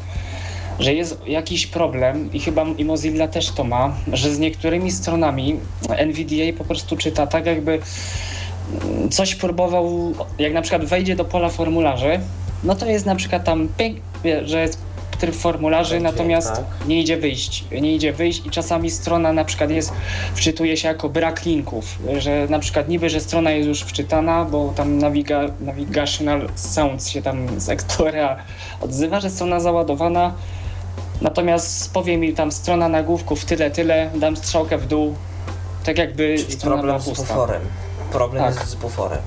że jest jakiś problem i chyba i Mozilla też to ma, że z niektórymi stronami NVDA po prostu czyta tak jakby mm, coś próbował, jak na przykład wejdzie do pola formularzy, no to jest na przykład tam ping, że jest tryb formularzy, Będzie, natomiast tak. nie idzie wyjść. Nie idzie wyjść i czasami strona na przykład jest, wczytuje się jako brak linków, że na przykład niby, że strona jest już wczytana, bo tam naviga, Navigational Sounds się tam z Explorera odzywa, że strona załadowana, natomiast powie mi tam strona nagłówków tyle, tyle, dam strzałkę w dół, tak jakby Czyli strona problem była pusta. z buforem. Problem tak. jest z buforem.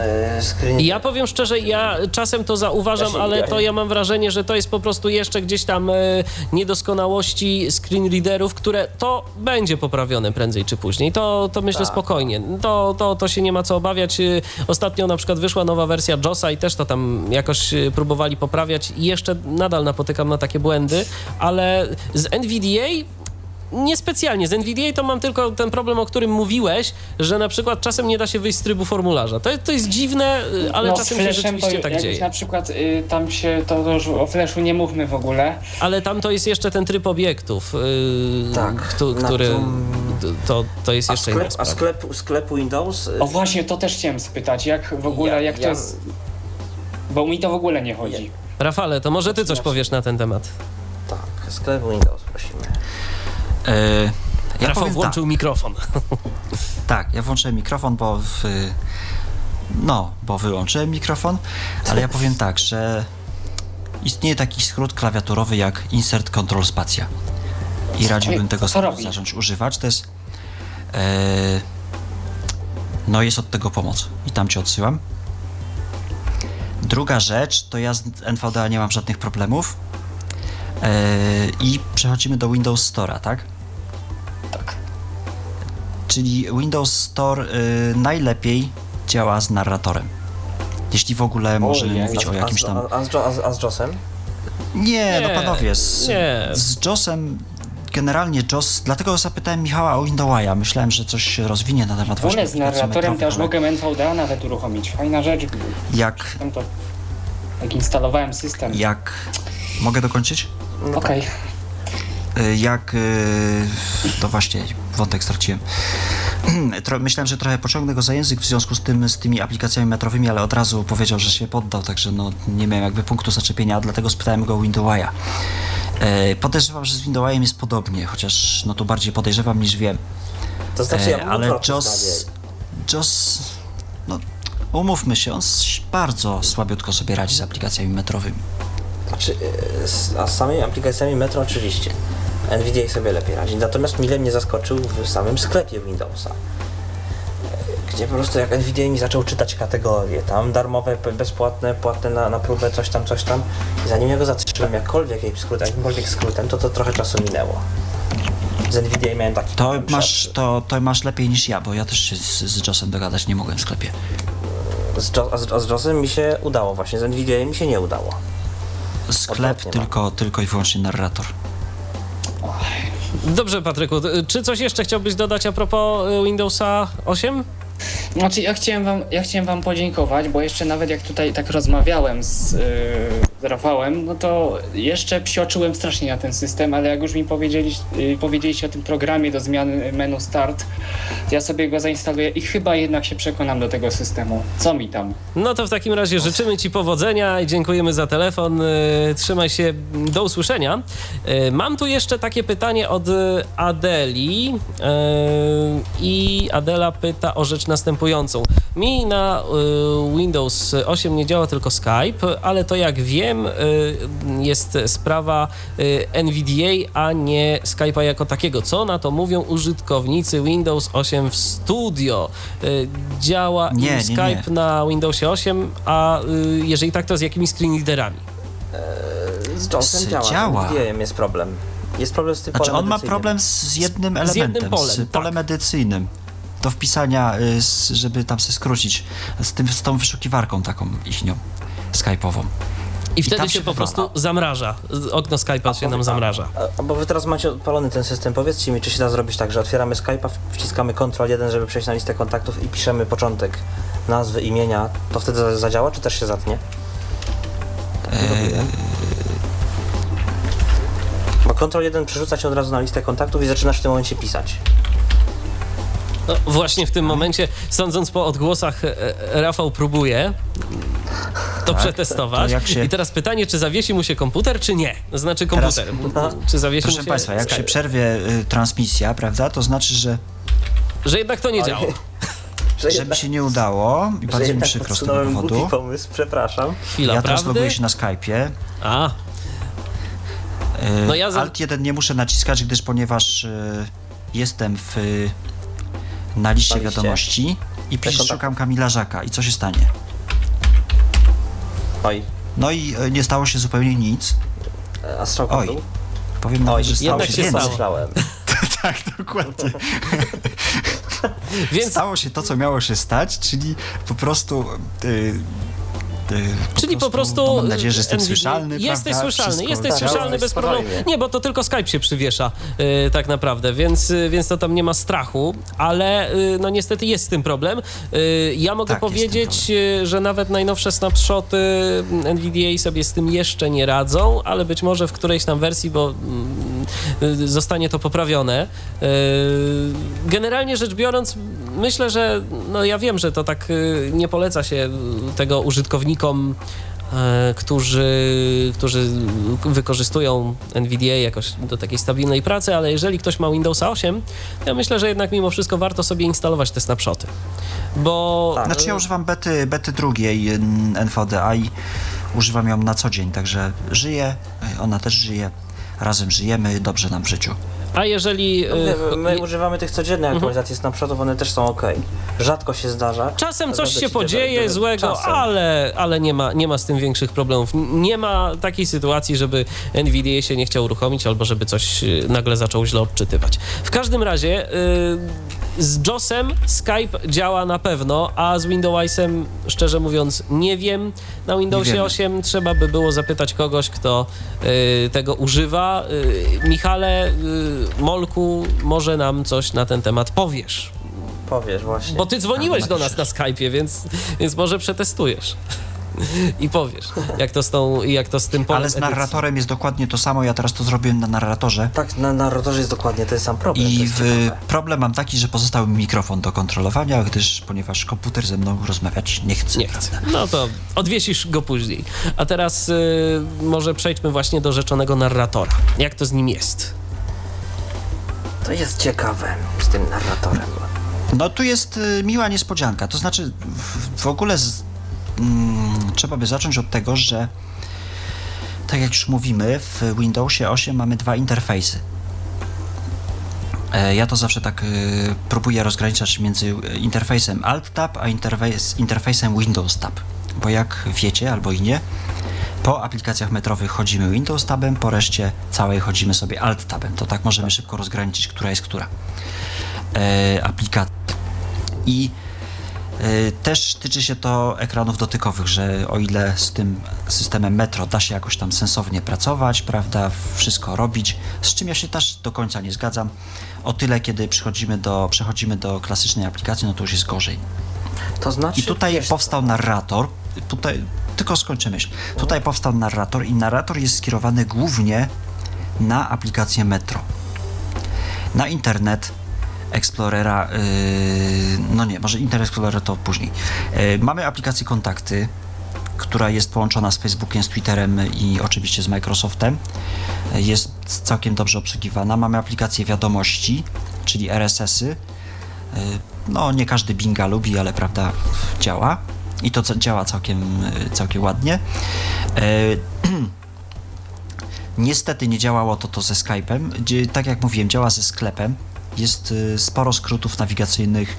E, ja powiem szczerze, ja czasem to zauważam, ale to ja mam wrażenie, że to jest po prostu jeszcze gdzieś tam e, niedoskonałości screen readerów, które to będzie poprawione prędzej czy później. To, to myślę tak. spokojnie. To, to, to się nie ma co obawiać. E, ostatnio na przykład wyszła nowa wersja JOSa i też to tam jakoś próbowali poprawiać i jeszcze nadal napotykam na takie błędy, ale z NVDA niespecjalnie. Z NVDA to mam tylko ten problem, o którym mówiłeś, że na przykład czasem nie da się wyjść z trybu formularza. To, to jest dziwne, y, ale no, czasem się rzeczywiście to, tak dzieje. Na przykład y, tam się, to, to już o Flashu nie mówmy w ogóle. Ale tam to jest jeszcze ten tryb obiektów, y, tak, który, to, to jest jeszcze sklep, inna A sklep, sklep Windows? Y, o właśnie, to też chciałem spytać, jak w ogóle, ja, jak ja... to jest... Bo mi to w ogóle nie chodzi. Rafale, to może ty coś powiesz na ten temat. Tak, sklep Windows, prosimy. Ja Rafał włączył tak. mikrofon. Tak, ja włączyłem mikrofon, bo w, no, bo wyłączyłem mikrofon, ale ja powiem tak, że istnieje taki skrót klawiaturowy jak Insert Control Spacja. I radziłbym tego skrótu zacząć używać. To jest. E, no, jest od tego pomoc. I tam cię odsyłam. Druga rzecz, to ja z NVDA nie mam żadnych problemów. E, I przechodzimy do Windows Store'a, tak? Tak. Czyli Windows Store y, najlepiej działa z narratorem. Jeśli w ogóle możemy mówić o jakimś tam... A, z, a, a z JOSem? Nie, nie, no panowie, z, nie. z JOSem generalnie JOS, dlatego zapytałem Michała o Windowsa. Myślałem, że coś się rozwinie na temat właśnie z narratorem też mogę NVDA nawet uruchomić. Fajna rzecz. Jak... To, jak instalowałem system. Jak... Mogę dokończyć? Okej. Okay. Jak... Y, to właśnie, wątek straciłem. Myślałem, że trochę pociągnę go za język w związku z, tym, z tymi aplikacjami metrowymi, ale od razu powiedział, że się poddał, także no, nie miałem jakby punktu zaczepienia, dlatego spytałem go o Windowsa. E, podejrzewam, że z Windowsem jest podobnie, chociaż no to bardziej podejrzewam niż wiem. To znaczy, ja e, ale JOS, JOS, no umówmy się, on bardzo słabiutko sobie radzi z aplikacjami metrowymi. Znaczy, e, a z samymi aplikacjami metro oczywiście. NVIDIA sobie lepiej radzi. Natomiast mile mnie zaskoczył w samym sklepie Windowsa. Gdzie po prostu jak NVIDIA mi zaczął czytać kategorie, tam darmowe, bezpłatne, płatne na, na próbę, coś tam, coś tam. I zanim ja go zatrzymałem jakkolwiek, skrótem, jakimkolwiek skrótem, to to trochę czasu minęło. Z NVIDIA miałem taki to masz, to, to masz lepiej niż ja, bo ja też się z, z JOSem dogadać nie mogłem w sklepie. Z, a z, a z JOSem mi się udało właśnie, z NVIDIA mi się nie udało. Sklep tylko, tylko i wyłącznie narrator. Dobrze, Patryku, czy coś jeszcze chciałbyś dodać a propos y, Windowsa 8? Znaczy, ja chciałem wam, ja chciałem wam podziękować, bo jeszcze nawet jak tutaj tak rozmawiałem z, yy, z Rafałem, no to jeszcze psioczyłem strasznie na ten system, ale jak już mi powiedzieli, yy, powiedzieliście o tym programie do zmiany menu Start, ja sobie go zainstaluję i chyba jednak się przekonam do tego systemu. Co mi tam? No to w takim razie życzymy Ci powodzenia i dziękujemy za telefon. Yy, trzymaj się, do usłyszenia. Yy, mam tu jeszcze takie pytanie od Adeli yy, i Adela pyta o rzecz następującą. Mi na y, Windows 8 nie działa tylko Skype, ale to jak wiem y, jest sprawa y, NVDA, a nie Skype'a jako takiego. Co na to mówią użytkownicy Windows 8 w Studio? Działa nie, nie, Skype nie. na Windowsie 8, a jeżeli tak, to z jakimi screenreaderami? Z JOSem działa, działa. NVDA jest problem. Jest problem z tym znaczy, on ma problem z jednym elementem, z, jednym polem, z polem tak. edycyjnym do wpisania, y, żeby tam się skrócić, z, tym, z tą wyszukiwarką taką ichnią, skype'ową. I wtedy I się, się po prostu zamraża. Okno Skype'a się nam zamraża. A, bo wy teraz macie odpalony ten system. Powiedzcie mi, czy się da zrobić tak, że otwieramy Skype'a, wciskamy Ctrl 1, żeby przejść na listę kontaktów i piszemy początek nazwy, imienia. To wtedy zadziała, czy też się zatnie? Eee... Bo Ctrl 1 przerzuca się od razu na listę kontaktów i zaczynasz w tym momencie pisać. No, właśnie w tym momencie, sądząc po odgłosach, e, e, Rafał próbuje to tak, przetestować. To się... I teraz pytanie, czy zawiesi mu się komputer, czy nie? Znaczy komputer. Teraz, czy zawiesi proszę mu się Państwa, jak Skype. się przerwie y, transmisja, prawda, to znaczy, że... Że jednak to nie działa. Że Żeby się nie udało i bardzo mi przykro z tego powodu. pomysł, przepraszam. Chwila ja teraz loguję się na Skype'ie. A. Y, no ja za... Alt 1 nie muszę naciskać, gdyż ponieważ y, jestem w na liście wiadomości i pisz, szukam Kamila Żaka. I co się stanie? Oj. No i e, nie stało się zupełnie nic. A strzałka Oj. Powiem nawet, że stało się, się stało. tak, dokładnie. Więc... Stało się to, co miało się stać, czyli po prostu yy, po Czyli po prostu. mam nadzieję, że jestem słyszalny. Jesteś prawda? słyszalny, Wszystko jesteś tak, słyszalny bez problemu. Nie, bo to tylko Skype się przywiesza yy, tak naprawdę, więc, yy, więc to tam nie ma strachu, ale yy, no niestety jest z tym problem. Y, ja mogę tak, powiedzieć, y, że nawet najnowsze snapshoty NVDA sobie z tym jeszcze nie radzą, ale być może w którejś tam wersji, bo mm, y, zostanie to poprawione. Generalnie rzecz biorąc, myślę, że no ja wiem, że to tak nie poleca się tego użytkownikom e, którzy, którzy wykorzystują NVDA jakoś do takiej stabilnej pracy, ale jeżeli ktoś ma Windowsa 8, ja myślę, że jednak mimo wszystko warto sobie instalować te snapshoty. Bo... Tak. Znaczy ja używam bety, bety drugiej NVDA i używam ją na co dzień, także żyję, ona też żyje, razem żyjemy, dobrze nam w życiu. A jeżeli... No, my, my używamy tych codziennych mhm. aktualizacji mhm. snapshotów, one też są ok. Rzadko się zdarza. Czasem coś się podzieje złego, ale, ale nie, ma, nie ma z tym większych problemów. Nie ma takiej sytuacji, żeby NVIDIA się nie chciał uruchomić albo żeby coś y, nagle zaczął źle odczytywać. W każdym razie... Yy, z JOSem Skype działa na pewno, a z Windowsem, szczerze mówiąc, nie wiem. Na Windowsie 8 trzeba by było zapytać kogoś, kto y, tego używa. Y, Michale, y, Molku, może nam coś na ten temat powiesz. Powiesz właśnie. Bo ty dzwoniłeś do nas na Skype'ie, więc, więc może przetestujesz i powiesz, jak to z, tą, jak to z tym polem Ale z narratorem edycji. jest dokładnie to samo, ja teraz to zrobiłem na narratorze. Tak, na narratorze jest dokładnie ten sam problem. I w, problem mam taki, że pozostał mi mikrofon do kontrolowania, gdyż, ponieważ komputer ze mną rozmawiać nie chce. Nie chce. No to odwiesisz go później. A teraz y, może przejdźmy właśnie do rzeczonego narratora. Jak to z nim jest? To jest ciekawe z tym narratorem. No tu jest y, miła niespodzianka. To znaczy w, w ogóle z, mm, trzeba by zacząć od tego, że tak jak już mówimy, w Windowsie 8 mamy dwa interfejsy. E, ja to zawsze tak y, próbuję rozgraniczać między interfejsem Alt-Tab a interfejs, interfejsem Windows-Tab. Bo jak wiecie albo i nie, po aplikacjach metrowych chodzimy Windows Tabem, po reszcie całej chodzimy sobie Alt Tabem. To tak możemy szybko rozgraniczyć, która jest która e, aplikacja. I E, też tyczy się to ekranów dotykowych, że o ile z tym systemem Metro da się jakoś tam sensownie pracować, prawda, wszystko robić, z czym ja się też do końca nie zgadzam, o tyle kiedy przechodzimy do, przechodzimy do klasycznej aplikacji, no to już jest gorzej. To znaczy, I tutaj powstał narrator, tutaj tylko skończę myśl. Tutaj powstał narrator i narrator jest skierowany głównie na aplikację Metro. Na internet, Explorera, yy, no nie, może Internet Explorer to później. Yy, mamy aplikację Kontakty, która jest połączona z Facebookiem, z Twitterem i oczywiście z Microsoftem. Yy, jest całkiem dobrze obsługiwana. Mamy aplikację wiadomości, czyli RSS-y. No, nie każdy Binga lubi, ale prawda, działa. I to działa całkiem, całkiem ładnie. Niestety nie działało to, to ze Skype'em. Tak jak mówiłem, działa ze sklepem jest y, sporo skrótów nawigacyjnych,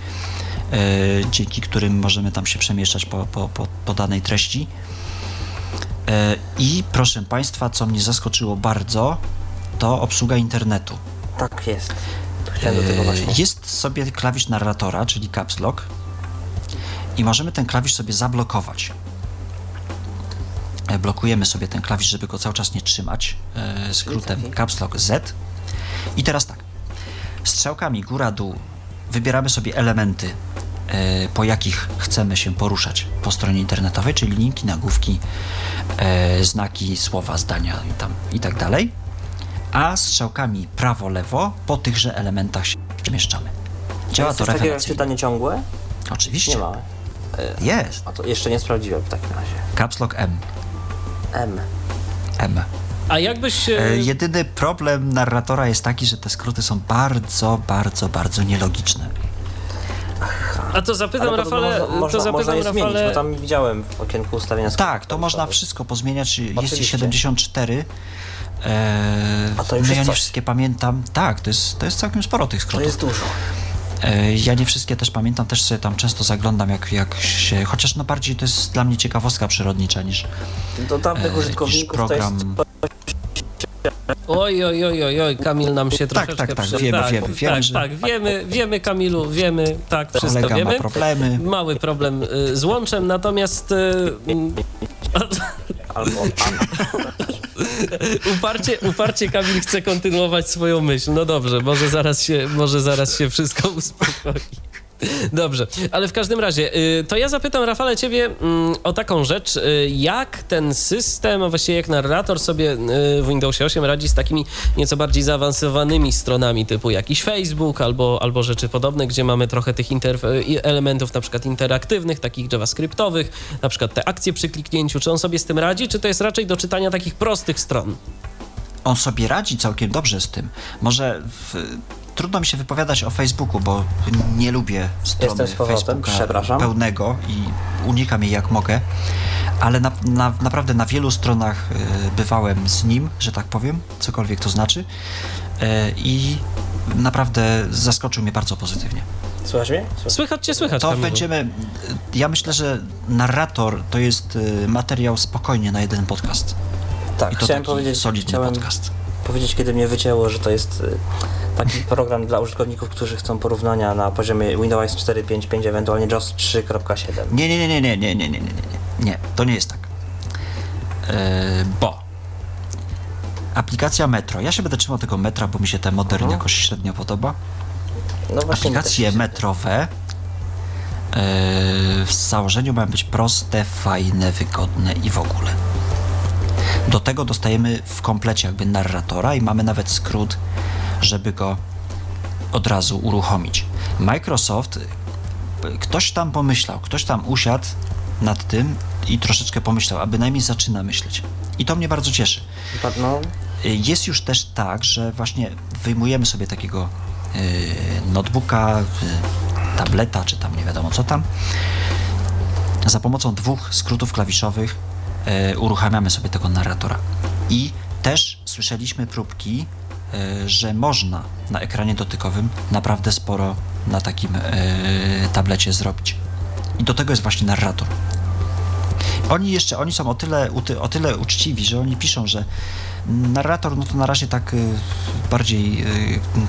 y, dzięki którym możemy tam się przemieszczać po, po, po, po danej treści. Y, I proszę Państwa, co mnie zaskoczyło bardzo, to obsługa internetu. Tak jest. do tego właśnie. Jest sobie klawisz narratora, czyli caps lock i możemy ten klawisz sobie zablokować. Blokujemy sobie ten klawisz, żeby go cały czas nie trzymać skrótem caps lock Z. I teraz tak, strzałkami góra-dół wybieramy sobie elementy, e, po jakich chcemy się poruszać po stronie internetowej, czyli linki, nagłówki, e, znaki, słowa, zdania i, tam, i tak dalej. A strzałkami prawo-lewo po tychże elementach się przemieszczamy. Działa to rewelacyjnie. czytanie ciągłe? Oczywiście. Nie ma. E, Jest. A to jeszcze nie sprawdziłem w takim razie. Caps Lock M. M. M. A jakbyś... E, jedyny problem narratora jest taki, że te skróty są bardzo, bardzo, bardzo nielogiczne. A to zapytam Ale Rafale, to, można, to zapytam można je Rafale... zmienić, bo tam widziałem w okienku ustawienia skrótów. Tak, to można wszystko pozmieniać. Jest ich 74. E, A to już no ja nie wszystkie pamiętam. Tak, to jest, to jest całkiem sporo tych skrótów. To jest dużo. E, ja nie wszystkie też pamiętam, też sobie tam często zaglądam, jak, jak się. Chociaż no bardziej to jest dla mnie ciekawostka przyrodnicza niż. Do dawnych e, użytkowników program. to jest Oj, oj, oj, oj, oj, Kamil nam się tak, troszeczkę... Tak, tak, tak, wiemy, tak, wiemy, wiemy, tak, że... tak, wiemy, wiemy, Kamilu, wiemy, tak, wszystko Kolega wiemy. ma problemy. Mały problem y, z łączem, natomiast... Y, Albo uparcie, uparcie Kamil chce kontynuować swoją myśl. No dobrze, może zaraz się, może zaraz się wszystko uspokoi. Dobrze, ale w każdym razie, y, to ja zapytam Rafale ciebie mm, o taką rzecz, y, jak ten system, a właściwie jak narrator sobie y, w Windowsie 8 radzi z takimi nieco bardziej zaawansowanymi stronami typu jakiś Facebook albo, albo rzeczy podobne, gdzie mamy trochę tych elementów na przykład interaktywnych, takich javascriptowych, na przykład te akcje przy kliknięciu. Czy on sobie z tym radzi, czy to jest raczej do czytania takich prostych stron? On sobie radzi całkiem dobrze z tym. Może w, trudno mi się wypowiadać o Facebooku, bo nie lubię strony Facebooka pełnego i unikam jej jak mogę, ale na, na, naprawdę na wielu stronach y, bywałem z nim, że tak powiem, cokolwiek to znaczy y, i naprawdę zaskoczył mnie bardzo pozytywnie. Słychać mnie? Słychać cię, słychać. To Kamilu. będziemy. Ja myślę, że narrator to jest materiał spokojnie na jeden podcast. Tak, I to chciałem powiedzieć. Solidny chciałem podcast. Powiedzieć, kiedy mnie wycięło, że to jest taki program dla użytkowników, którzy chcą porównania na poziomie Windows 4.5.5, ewentualnie JOS 3.7. Nie, nie, nie, nie, nie, nie, nie, nie, nie, nie, to nie jest tak. Yy, bo aplikacja Metro, ja się będę trzymał tego metra, bo mi się ten modern mhm. jakoś średnio podoba. No Aplikacje metrowe yy, w założeniu mają być proste, fajne, wygodne i w ogóle. Do tego dostajemy w komplecie jakby narratora i mamy nawet skrót żeby go od razu uruchomić. Microsoft, ktoś tam pomyślał, ktoś tam usiadł nad tym i troszeczkę pomyślał, a bynajmniej zaczyna myśleć. I to mnie bardzo cieszy. No. Jest już też tak, że właśnie wyjmujemy sobie takiego yy, notebooka, yy, tableta, czy tam nie wiadomo co tam. Za pomocą dwóch skrótów klawiszowych uruchamiamy sobie tego narratora. I też słyszeliśmy próbki E, że można na ekranie dotykowym naprawdę sporo na takim e, tablecie zrobić. I do tego jest właśnie narrator. Oni jeszcze, oni są o tyle, o tyle uczciwi, że oni piszą, że narrator, no to na razie tak e, bardziej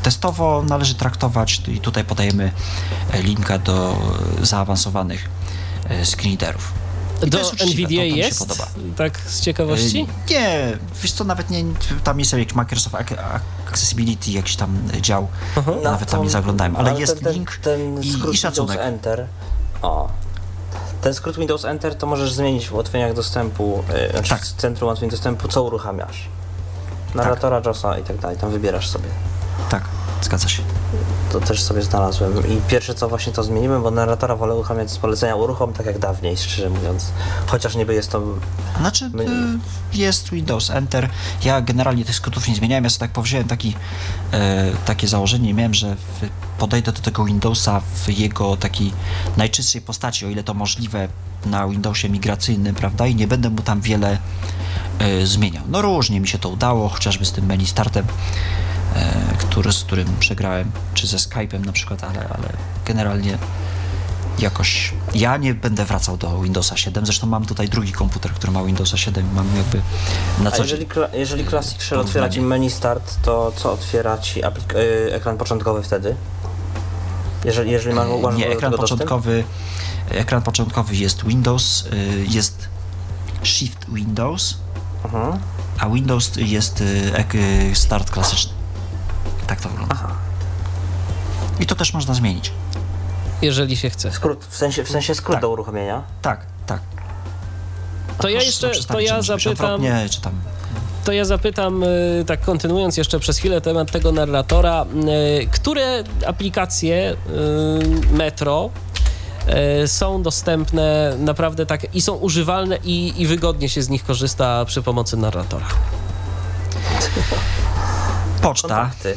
testowo należy traktować i tutaj podajemy linka do zaawansowanych screenreaderów. I do NVDA to, to jest? podoba. Tak z ciekawości? Nie, wiesz co, nawet nie, tam jest jakiś Microsoft Accessibility, jakiś tam dział, nawet tam nie zaglądałem, ale, ale jest ten, link ten, i, i szacunek. Enter. O. Ten skrót Windows Enter to możesz zmienić w ułatwieniach dostępu, yy, znaczy tak. w centrum ułatwień dostępu, co uruchamiasz. Narratora, tak. JOSa i tak dalej, tam wybierasz sobie. Tak, zgadza się to też sobie znalazłem. I pierwsze co właśnie to zmieniłem, bo narratora wolę uruchamiać z polecenia uruchom, tak jak dawniej, szczerze mówiąc. Chociaż niby jest to... Znaczy, My... jest Windows Enter. Ja generalnie tych skrótów nie zmieniałem, ja sobie tak powziąłem taki, e, takie założenie, miałem, że podejdę do tego Windowsa w jego takiej najczystszej postaci, o ile to możliwe na Windowsie migracyjnym, prawda, i nie będę mu tam wiele e, zmieniał. No różnie mi się to udało, chociażby z tym menu startem który, z którym przegrałem, czy ze Skype'em na przykład, ale, ale generalnie jakoś ja nie będę wracał do Windowsa 7, zresztą mam tutaj drugi komputer, który ma Windowsa 7 mam jakby na co A jeżeli, jeżeli Classic Shell otwiera Ci menu Start, to co otwiera Ci e, ekran początkowy wtedy? Jeżeli, jeżeli masz, masz Nie, ekran początkowy, ekran początkowy jest Windows, jest Shift Windows, mhm. a Windows jest start klasyczny. Tak to wygląda. Aha. I to też można zmienić. Jeżeli się chce. Skrót, w sensie, w sensie skrót tak. do uruchomienia? Tak, tak. To ja jeszcze, to ja zapytam... Nie, czy tam... To ja zapytam, y, tak kontynuując jeszcze przez chwilę temat tego narratora, y, które aplikacje y, Metro są dostępne naprawdę tak i są używalne i, i wygodnie się z nich korzysta przy pomocy narratora? Poczta. Kontakty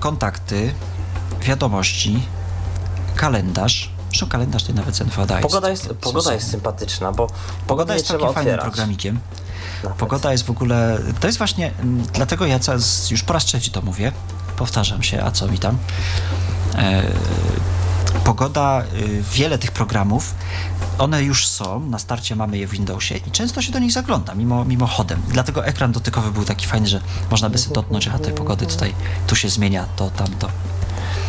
kontakty, wiadomości, kalendarz. Zresztą kalendarz to nawet ZNFA daje. Pogoda jest, pogoda jest sympatyczna, bo pogoda jest takim fajnym programikiem. Nawet. Pogoda jest w ogóle, to jest właśnie, dlatego ja już po raz trzeci to mówię, powtarzam się, a co mi tam. E, pogoda, y, wiele tych programów, one już są, na starcie mamy je w Windowsie i często się do nich zagląda, mimo, mimo chodem. Dlatego ekran dotykowy był taki fajny, że można by sobie dotknąć, a tej pogody tutaj, tu się zmienia, to, tamto.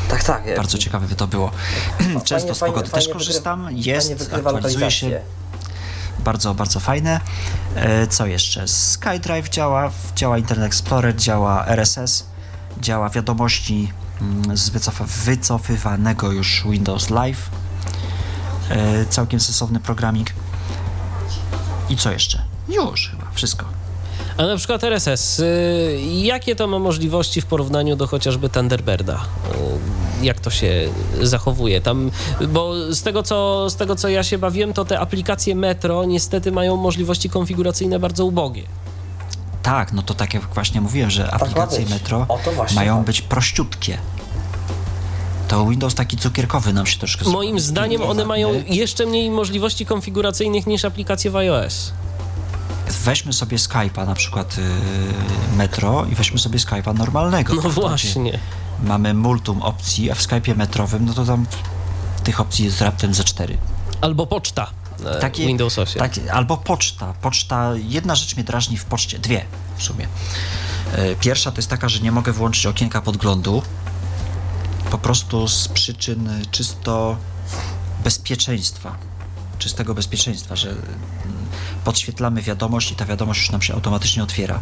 Tak, tak. Bardzo ciekawe by to było. Często fajnie, z pogody fajnie, też korzystam, jest, aktualizuje się. Bardzo, bardzo fajne. E, co jeszcze? SkyDrive działa, działa Internet Explorer, działa RSS, działa wiadomości mm, z wycofywanego już Windows Live. E, całkiem sensowny programik. I co jeszcze? Już chyba, wszystko. A na przykład RSS, y, jakie to ma możliwości w porównaniu do chociażby Thunderbirda? Y, jak to się zachowuje tam? Bo z tego, co, z tego, co ja się bawiłem, to te aplikacje Metro niestety mają możliwości konfiguracyjne bardzo ubogie. Tak, no to tak jak właśnie mówiłem, że tak aplikacje Metro mają być prościutkie. To Windows taki cukierkowy nam się troszkę... Moim zdaniem one mają jeszcze mniej możliwości konfiguracyjnych niż aplikacje w iOS weźmy sobie Skype'a na przykład yy, Metro i weźmy sobie Skype'a normalnego. No właśnie. Mamy multum opcji, a w Skype'ie metrowym, no to tam tych opcji jest raptem ze cztery. Albo poczta. E, Takie, Windows 8. Takie, albo poczta. Poczta, jedna rzecz mnie drażni w poczcie, dwie w sumie. E, pierwsza to jest taka, że nie mogę włączyć okienka podglądu, po prostu z przyczyn czysto bezpieczeństwa czystego bezpieczeństwa, że mm, podświetlamy wiadomość i ta wiadomość już nam się automatycznie otwiera.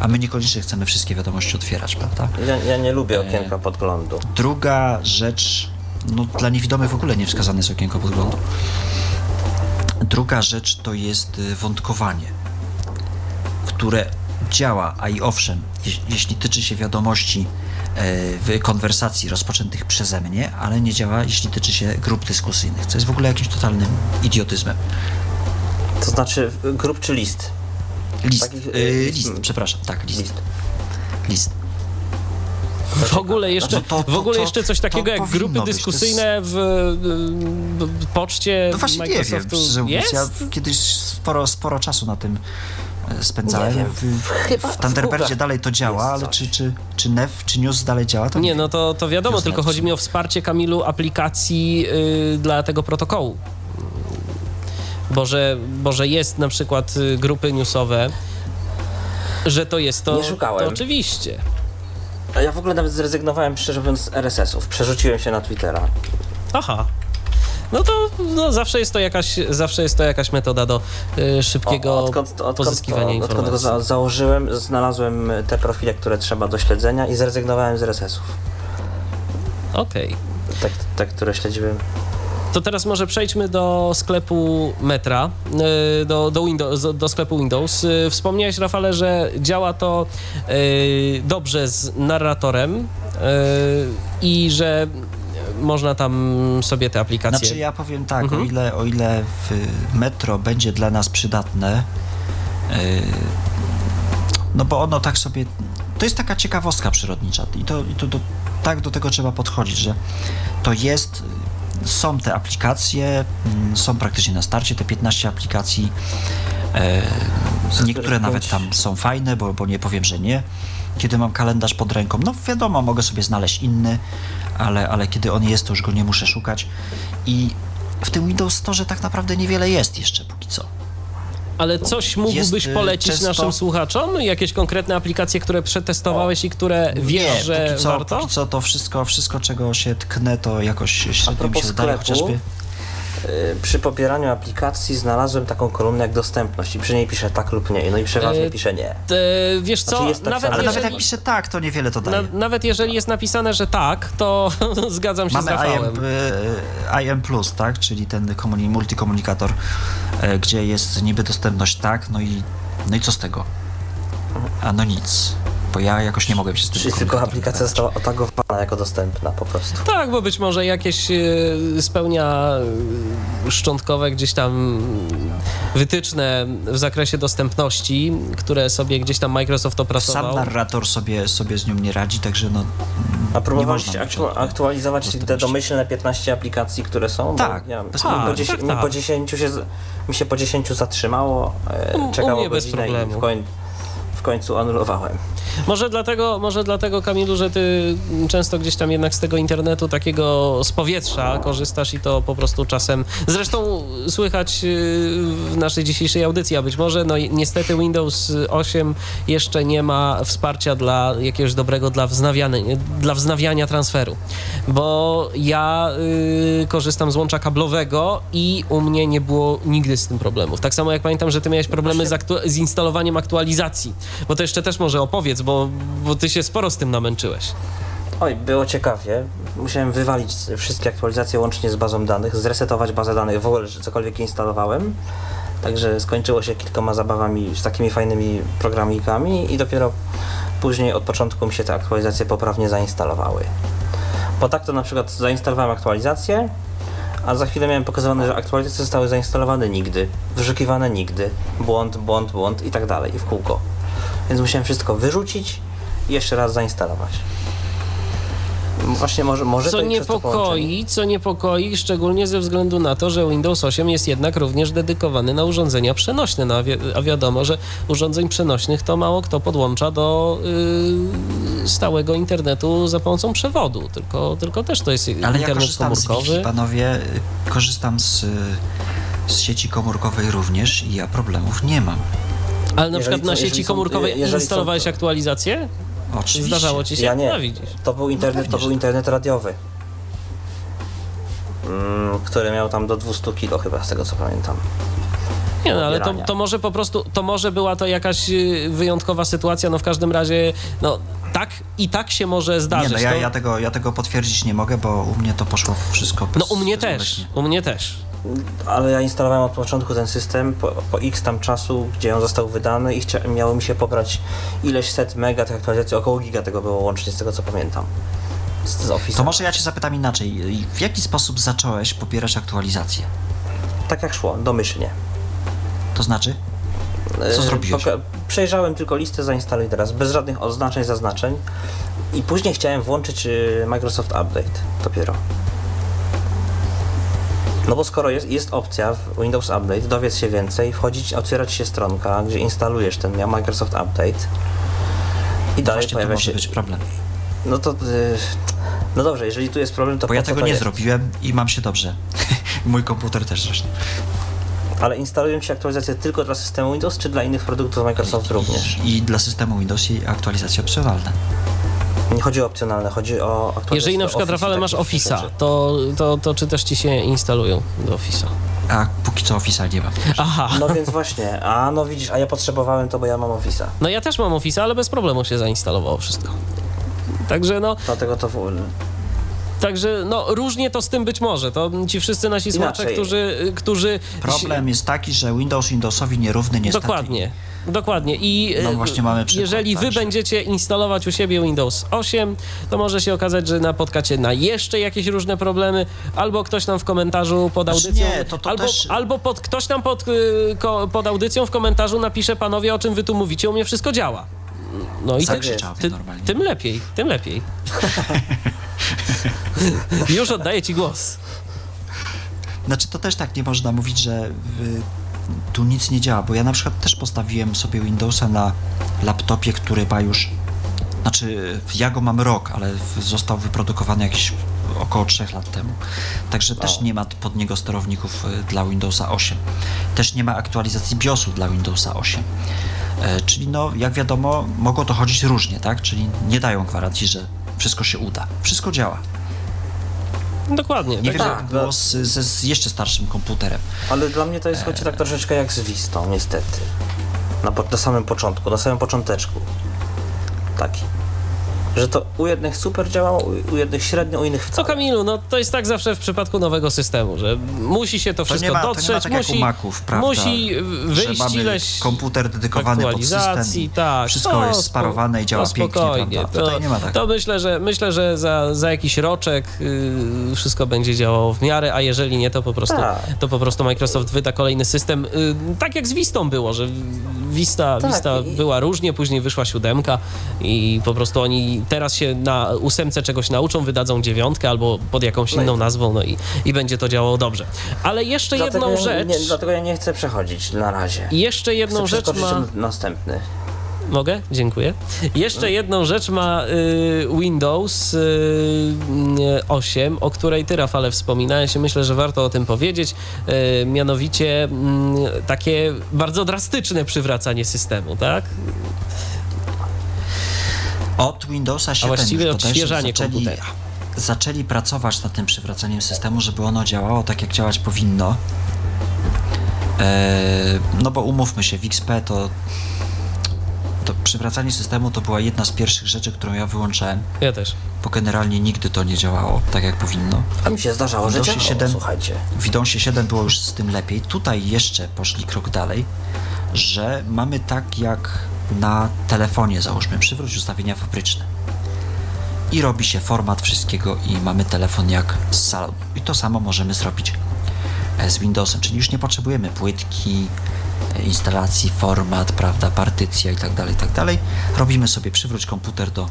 A my niekoniecznie chcemy wszystkie wiadomości otwierać, prawda? Ja, ja nie lubię e, okienka podglądu. Druga rzecz, no dla niewidomych w ogóle nie wskazane jest okienko podglądu. Druga rzecz to jest y, wątkowanie, które działa, a i owszem, jeśli tyczy się wiadomości E, w konwersacji rozpoczętych przeze mnie, ale nie działa, jeśli tyczy się grup dyskusyjnych, co jest w ogóle jakimś totalnym idiotyzmem. To znaczy grup czy list? List, Takich, yy, list, przepraszam, tak, list. List. list. W ogóle jeszcze, to, to, w ogóle jeszcze coś takiego jak grupy dyskusyjne w, w, poczcie no właśnie Microsoftu. Nie wiem, jest? Ja kiedyś sporo, sporo czasu na tym spędzałem. W, Chyba w Thunderbirdzie dalej to działa, ale czy, czy, czy Nev, czy News dalej działa? To nie, nie no to, to wiadomo, News tylko chodzi mi o wsparcie Kamilu aplikacji yy, dla tego protokołu. Bo że, bo że jest na przykład y, grupy newsowe, że to jest to, nie szukałem. to oczywiście. A ja w ogóle nawet zrezygnowałem, szczerze mówiąc, z RSS-ów. Przerzuciłem się na Twittera. Aha no to no, zawsze, jest to jakaś, zawsze jest to jakaś metoda do y, szybkiego o, odkąd, odkąd, pozyskiwania to, informacji. Odkąd go za założyłem, znalazłem te profile, które trzeba do śledzenia i zrezygnowałem z RSS-ów. Okej. Okay. Tak, tak, które śledziłem. To teraz może przejdźmy do sklepu Metra, y, do, do, Windows, do sklepu Windows. Y, wspomniałeś, Rafale, że działa to y, dobrze z narratorem i że można tam sobie te aplikacje... Znaczy ja powiem tak, mhm. o, ile, o ile w metro będzie dla nas przydatne, no bo ono tak sobie... To jest taka ciekawostka przyrodnicza i to, i to do, tak do tego trzeba podchodzić, że to jest są te aplikacje, mm, są praktycznie na starcie te 15 aplikacji. E, niektóre nawet tam są fajne, bo, bo nie powiem, że nie. Kiedy mam kalendarz pod ręką, no wiadomo, mogę sobie znaleźć inny, ale, ale kiedy on jest, to już go nie muszę szukać. I w tym Windows Store tak naprawdę niewiele jest jeszcze póki co. Ale coś mógłbyś jest, y, polecić często... naszym słuchaczom? Jakieś konkretne aplikacje, które przetestowałeś o, i które wiesz, nie, że póki co, warto? Póki co to wszystko, wszystko, czego się tknę, to jakoś średnio mi się wydaje, chociażby... Y, przy pobieraniu aplikacji znalazłem taką kolumnę jak dostępność i przy niej piszę tak lub nie, no i przeważnie e, pisze nie. wiesz co, znaczy nawet ale jeżeli, nawet jak pisze tak, to niewiele to daje. Na, nawet jeżeli jest napisane, że tak, to zgadzam się Mamy z Rafałem. Mamy IM+, tak, czyli ten multikomunikator, e, gdzie jest niby dostępność tak, no i, no i co z tego? A no nic bo ja jakoś nie mogę się z tym Czyli tylko aplikacja została otagowana jako dostępna po prostu. Tak, bo być może jakieś e, spełnia e, szczątkowe gdzieś tam wytyczne w zakresie dostępności, które sobie gdzieś tam Microsoft opracował. Sam narrator sobie, sobie z nią nie radzi, także no A próbowaliście aktu aktualizować te domyślne 15 aplikacji, które są? Tak, ja, tak, po tak, mi, tak. po 10 się, mi się po 10 zatrzymało, e, czekało godzinę i w końcu w końcu anulowałem. Może dlatego, może dlatego, Kamilu, że ty często gdzieś tam jednak z tego internetu takiego z powietrza korzystasz i to po prostu czasem. Zresztą słychać y, w naszej dzisiejszej audycji, a być może no niestety Windows 8 jeszcze nie ma wsparcia dla jakiegoś dobrego dla wznawiania, dla wznawiania transferu. Bo ja y, korzystam z łącza kablowego i u mnie nie było nigdy z tym problemów. Tak samo jak pamiętam, że ty miałeś problemy z, z instalowaniem aktualizacji. Bo to jeszcze też może opowiedz, bo, bo ty się sporo z tym namęczyłeś. Oj, było ciekawie. Musiałem wywalić wszystkie aktualizacje łącznie z bazą danych, zresetować bazę danych w ogóle, że cokolwiek instalowałem. Także skończyło się kilkoma zabawami z takimi fajnymi programikami i dopiero później od początku mi się te aktualizacje poprawnie zainstalowały. Po tak to na przykład zainstalowałem aktualizację, a za chwilę miałem pokazywane, że aktualizacje zostały zainstalowane nigdy, wyszukiwane nigdy, błąd, błąd, błąd i tak dalej, i w kółko. Więc musiałem wszystko wyrzucić i jeszcze raz zainstalować. Właśnie może, może co niepokoi, co niepokoi, szczególnie ze względu na to, że Windows 8 jest jednak również dedykowany na urządzenia przenośne, no, a, wi a wiadomo, że urządzeń przenośnych to mało kto podłącza do yy, stałego internetu za pomocą przewodu, tylko, tylko też to jest Ale internet ja korzystam komórkowy. Z Wi-Fi, panowie, korzystam z, z sieci komórkowej również i ja problemów nie mam. Ale na jeżeli przykład na sieci komórkowej instalowałeś są... aktualizację? Oczywiście. Zdarzało ci się? Ja nie. No, widzisz. To był internet, no, to był internet radiowy. Mm, który miał tam do 200 kilo chyba, z tego co pamiętam. Nie no, ale to, to może po prostu, to może była to jakaś y, wyjątkowa sytuacja, no w każdym razie, no tak i tak się może zdarzyć. Nie, no ja, ja, tego, ja tego potwierdzić nie mogę, bo u mnie to poszło wszystko bez, No u mnie też, u mnie też ale ja instalowałem od początku ten system po, po x tam czasu, gdzie on został wydany i chcia, miało mi się pobrać ileś set mega tych aktualizacji, około giga tego było łącznie, z tego co pamiętam. Z, z To może ja cię zapytam inaczej. W jaki sposób zacząłeś pobierać aktualizacje? Tak jak szło, domyślnie. To znaczy? Co e, zrobiłeś? Przejrzałem tylko listę zainstaluj teraz, bez żadnych oznaczeń, zaznaczeń i później chciałem włączyć y, Microsoft Update dopiero. No bo skoro jest, jest opcja w Windows Update, dowiedz się więcej, wchodzić, otwierać się stronka, gdzie instalujesz ten Microsoft Update i dalej pojawia to się... być problem. No to... Yy, no dobrze, jeżeli tu jest problem, to Bo ja tego nie jest? zrobiłem i mam się dobrze. Mój komputer też zresztą. Ale instalują się aktualizacje tylko dla systemu Windows, czy dla innych produktów Microsoft również? I, i dla systemu Windows i aktualizacje opcjonalne. Nie chodzi o opcjonalne, chodzi o Jeżeli na przykład, Rafale, masz Office'a, to, to, to czy też ci się instalują do Office'a? A póki co Office'a nie mam. Aha. No więc właśnie, a no widzisz, a ja potrzebowałem to, bo ja mam Office'a. No ja też mam Office'a, ale bez problemu się zainstalowało wszystko. Także no... Dlatego to... Także no, różnie to z tym być może. To ci wszyscy nasi słuchacze, którzy, którzy... Problem jest taki, że Windows Windowsowi nierówny niestety. Dokładnie. Dokładnie. I no właśnie mamy przykład, jeżeli wy także. będziecie instalować u siebie Windows 8, to może się okazać, że napotkacie na jeszcze jakieś różne problemy, albo ktoś nam w komentarzu pod znaczy audycją, nie, to, to albo, też... albo pod, ktoś nam pod, y, pod audycją w komentarzu napisze, panowie, o czym wy tu mówicie, u mnie wszystko działa. No i tym, ty, tym lepiej, tym lepiej. Już oddaję ci głos. Znaczy to też tak nie można mówić, że tu nic nie działa, bo ja na przykład też postawiłem sobie Windowsa na laptopie, który ma już, znaczy ja go mam rok, ale został wyprodukowany jakieś około 3 lat temu. Także też nie ma pod niego sterowników y, dla Windowsa 8. Też nie ma aktualizacji BIOSu dla Windowsa 8. E, czyli no, jak wiadomo, mogło to chodzić różnie, tak? Czyli nie dają gwarancji, że wszystko się uda. Wszystko działa. Dokładnie. Nie tak, jak było z, z, z, jeszcze starszym komputerem. Ale dla mnie to jest choć tak troszeczkę jak z Vistą, niestety. Na, na samym początku, na samym począteczku. Taki że to u jednych super działało, u jednych średnio, u innych wcale. Co Kamilu, no to jest tak zawsze w przypadku nowego systemu, że musi się to wszystko to ma, dotrzeć, to nie ma tak musi, Maków, prawda, musi wyjść ileś komputer dedykowany pod system tak, wszystko to, jest sparowane i działa spokojnie, pięknie, prawda? To, nie ma tak. To myślę, że myślę, że za, za jakiś roczek yy, wszystko będzie działało w miarę, a jeżeli nie, to po prostu, tak. to po prostu Microsoft wyda kolejny system, yy, tak jak z Vistą było, że Vista, tak, Vista i... była różnie, później wyszła siódemka i po prostu oni teraz się na ósemce czegoś nauczą, wydadzą dziewiątkę albo pod jakąś no inną i... nazwą, no i, i będzie to działało dobrze. Ale jeszcze dlatego jedną rzecz... Nie, dlatego ja nie chcę przechodzić na razie. Jeszcze jedną chcę rzecz ma... następny. Mogę? Dziękuję. Jeszcze no. jedną rzecz ma y, Windows y, 8, o której ty, Rafale, wspominałeś i myślę, że warto o tym powiedzieć. Y, mianowicie y, takie bardzo drastyczne przywracanie systemu, tak? Od Windowsa 7 A właściwie odświeżanie zaczęli, komputera. Zaczęli pracować nad tym przywracaniem systemu, żeby ono działało tak, jak działać powinno. E, no bo umówmy się, w XP to to przywracanie systemu to była jedna z pierwszych rzeczy, którą ja wyłączałem. Ja też. Bo generalnie nigdy to nie działało tak, jak powinno. A mi się zdarzało, że działało, 7, słuchajcie. W Windowsie 7 było już z tym lepiej. Tutaj jeszcze poszli krok dalej, że mamy tak jak na telefonie, załóżmy, przywróć ustawienia fabryczne. I robi się format wszystkiego i mamy telefon jak z salonu. I to samo możemy zrobić e, z Windowsem, czyli już nie potrzebujemy płytki, e, instalacji, format, prawda, partycja i tak dalej, i tak. Robimy sobie przywróć komputer do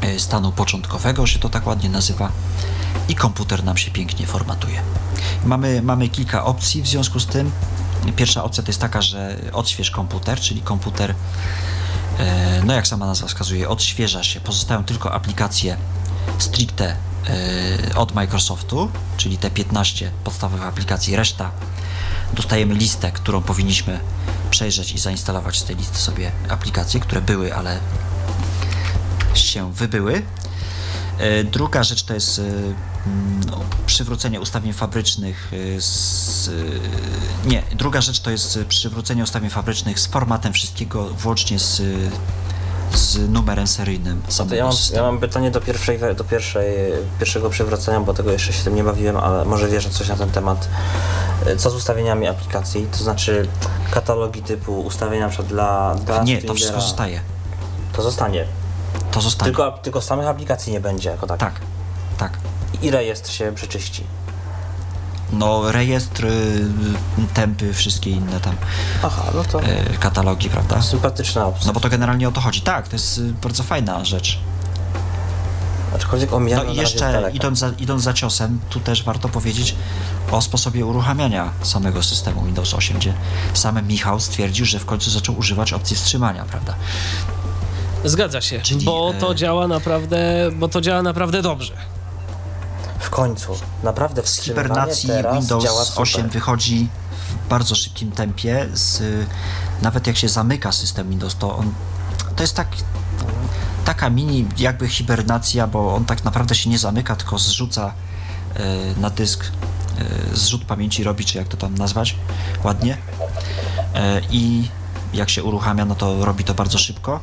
e, stanu początkowego, że to tak ładnie nazywa i komputer nam się pięknie formatuje. Mamy, mamy kilka opcji w związku z tym. Pierwsza opcja to jest taka, że odśwież komputer, czyli komputer, e, no jak sama nazwa wskazuje, odświeża się, pozostają tylko aplikacje stricte e, od Microsoftu, czyli te 15 podstawowych aplikacji, reszta dostajemy listę, którą powinniśmy przejrzeć i zainstalować z tej listy sobie aplikacje, które były, ale się wybyły. E, druga rzecz to jest no, przywrócenie ustawień fabrycznych z, nie, druga rzecz to jest przywrócenie ustawień fabrycznych z formatem wszystkiego włącznie z, z numerem seryjnym samego ja mam. Ja mam pytanie do, pierwszej, do pierwszej, pierwszego przywrócenia, bo tego jeszcze się tym nie bawiłem, ale może wiesz coś na ten temat. Co z ustawieniami aplikacji? To znaczy katalogi typu ustawienia przykład dla, dla Nie, to wszystko zostaje. To zostanie. To zostanie. Tylko, tylko samych aplikacji nie będzie jako tak. Tak, tak i rejestr się przeczyści. No, rejestr, y, tempy, wszystkie inne tam Aha, no to y, katalogi, prawda? Sympatyczna opcja. No bo to generalnie o to chodzi. Tak, to jest y, bardzo fajna rzecz. Aczkolwiek No i jeszcze idąc za, idąc za ciosem, tu też warto powiedzieć o sposobie uruchamiania samego systemu Windows 8, gdzie sam Michał stwierdził, że w końcu zaczął używać opcji wstrzymania, prawda? Zgadza się, Czyli, bo to e... działa naprawdę, bo to działa naprawdę dobrze. W końcu. Naprawdę Z hibernacji Windows 8 wychodzi w bardzo szybkim tempie. Z, nawet jak się zamyka system Windows, to on to jest tak, taka mini jakby hibernacja, bo on tak naprawdę się nie zamyka, tylko zrzuca y, na dysk y, zrzut pamięci robi, czy jak to tam nazwać ładnie. Y, I jak się uruchamia, no to robi to bardzo szybko.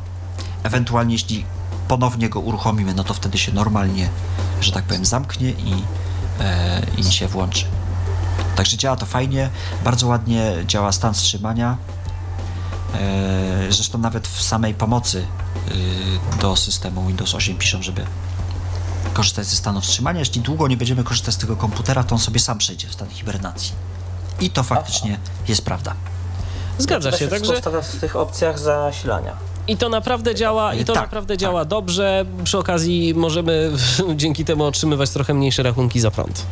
Ewentualnie jeśli ponownie go uruchomimy, no to wtedy się normalnie, że tak powiem, zamknie i, e, i się włączy. Także działa to fajnie, bardzo ładnie działa stan wstrzymania. E, zresztą nawet w samej pomocy e, do systemu Windows 8 piszą, żeby korzystać ze stanu wstrzymania. Jeśli długo nie będziemy korzystać z tego komputera, to on sobie sam przejdzie w stan hibernacji. I to faktycznie jest prawda. Zgadza się, także... w tych opcjach zasilania. I to naprawdę działa, i to tak, naprawdę tak. działa dobrze. Przy okazji możemy dzięki temu otrzymywać trochę mniejsze rachunki za prąd.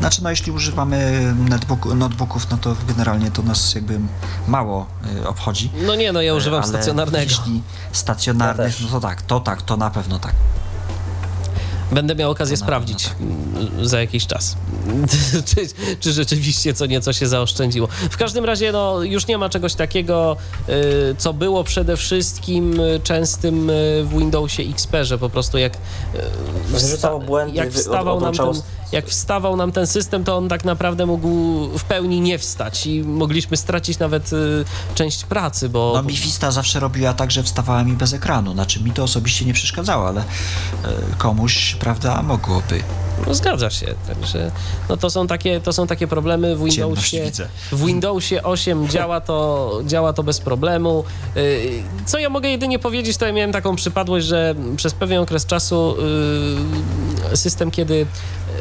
Znaczy, no jeśli używamy netbook, notebooków, no to generalnie to nas jakby mało y, obchodzi. No nie, no ja używam stacjonarnego. Jeśli stacjonarnych, ja no to tak, to tak, to na pewno tak. Będę miał okazję sprawdzić tak. za jakiś czas, czy, czy, rzeczywiście co nieco się zaoszczędziło. W każdym razie no, już nie ma czegoś takiego, y, co było przede wszystkim y, częstym y, w Windowsie XP, że po prostu jak, wsta błędy, jak wstawał nam ten, jak wstawał nam ten system, to on tak naprawdę mógł w pełni nie wstać i mogliśmy stracić nawet część pracy, bo... No mi Vista zawsze robiła tak, że wstawała mi bez ekranu, znaczy mi to osobiście nie przeszkadzało, ale komuś prawda, mogłoby. No zgadza się, także no to są takie, to są takie problemy w Windowsie. W Windowsie 8 działa to, działa to bez problemu. Y, co ja mogę jedynie powiedzieć, to ja miałem taką przypadłość, że przez pewien okres czasu y, system, kiedy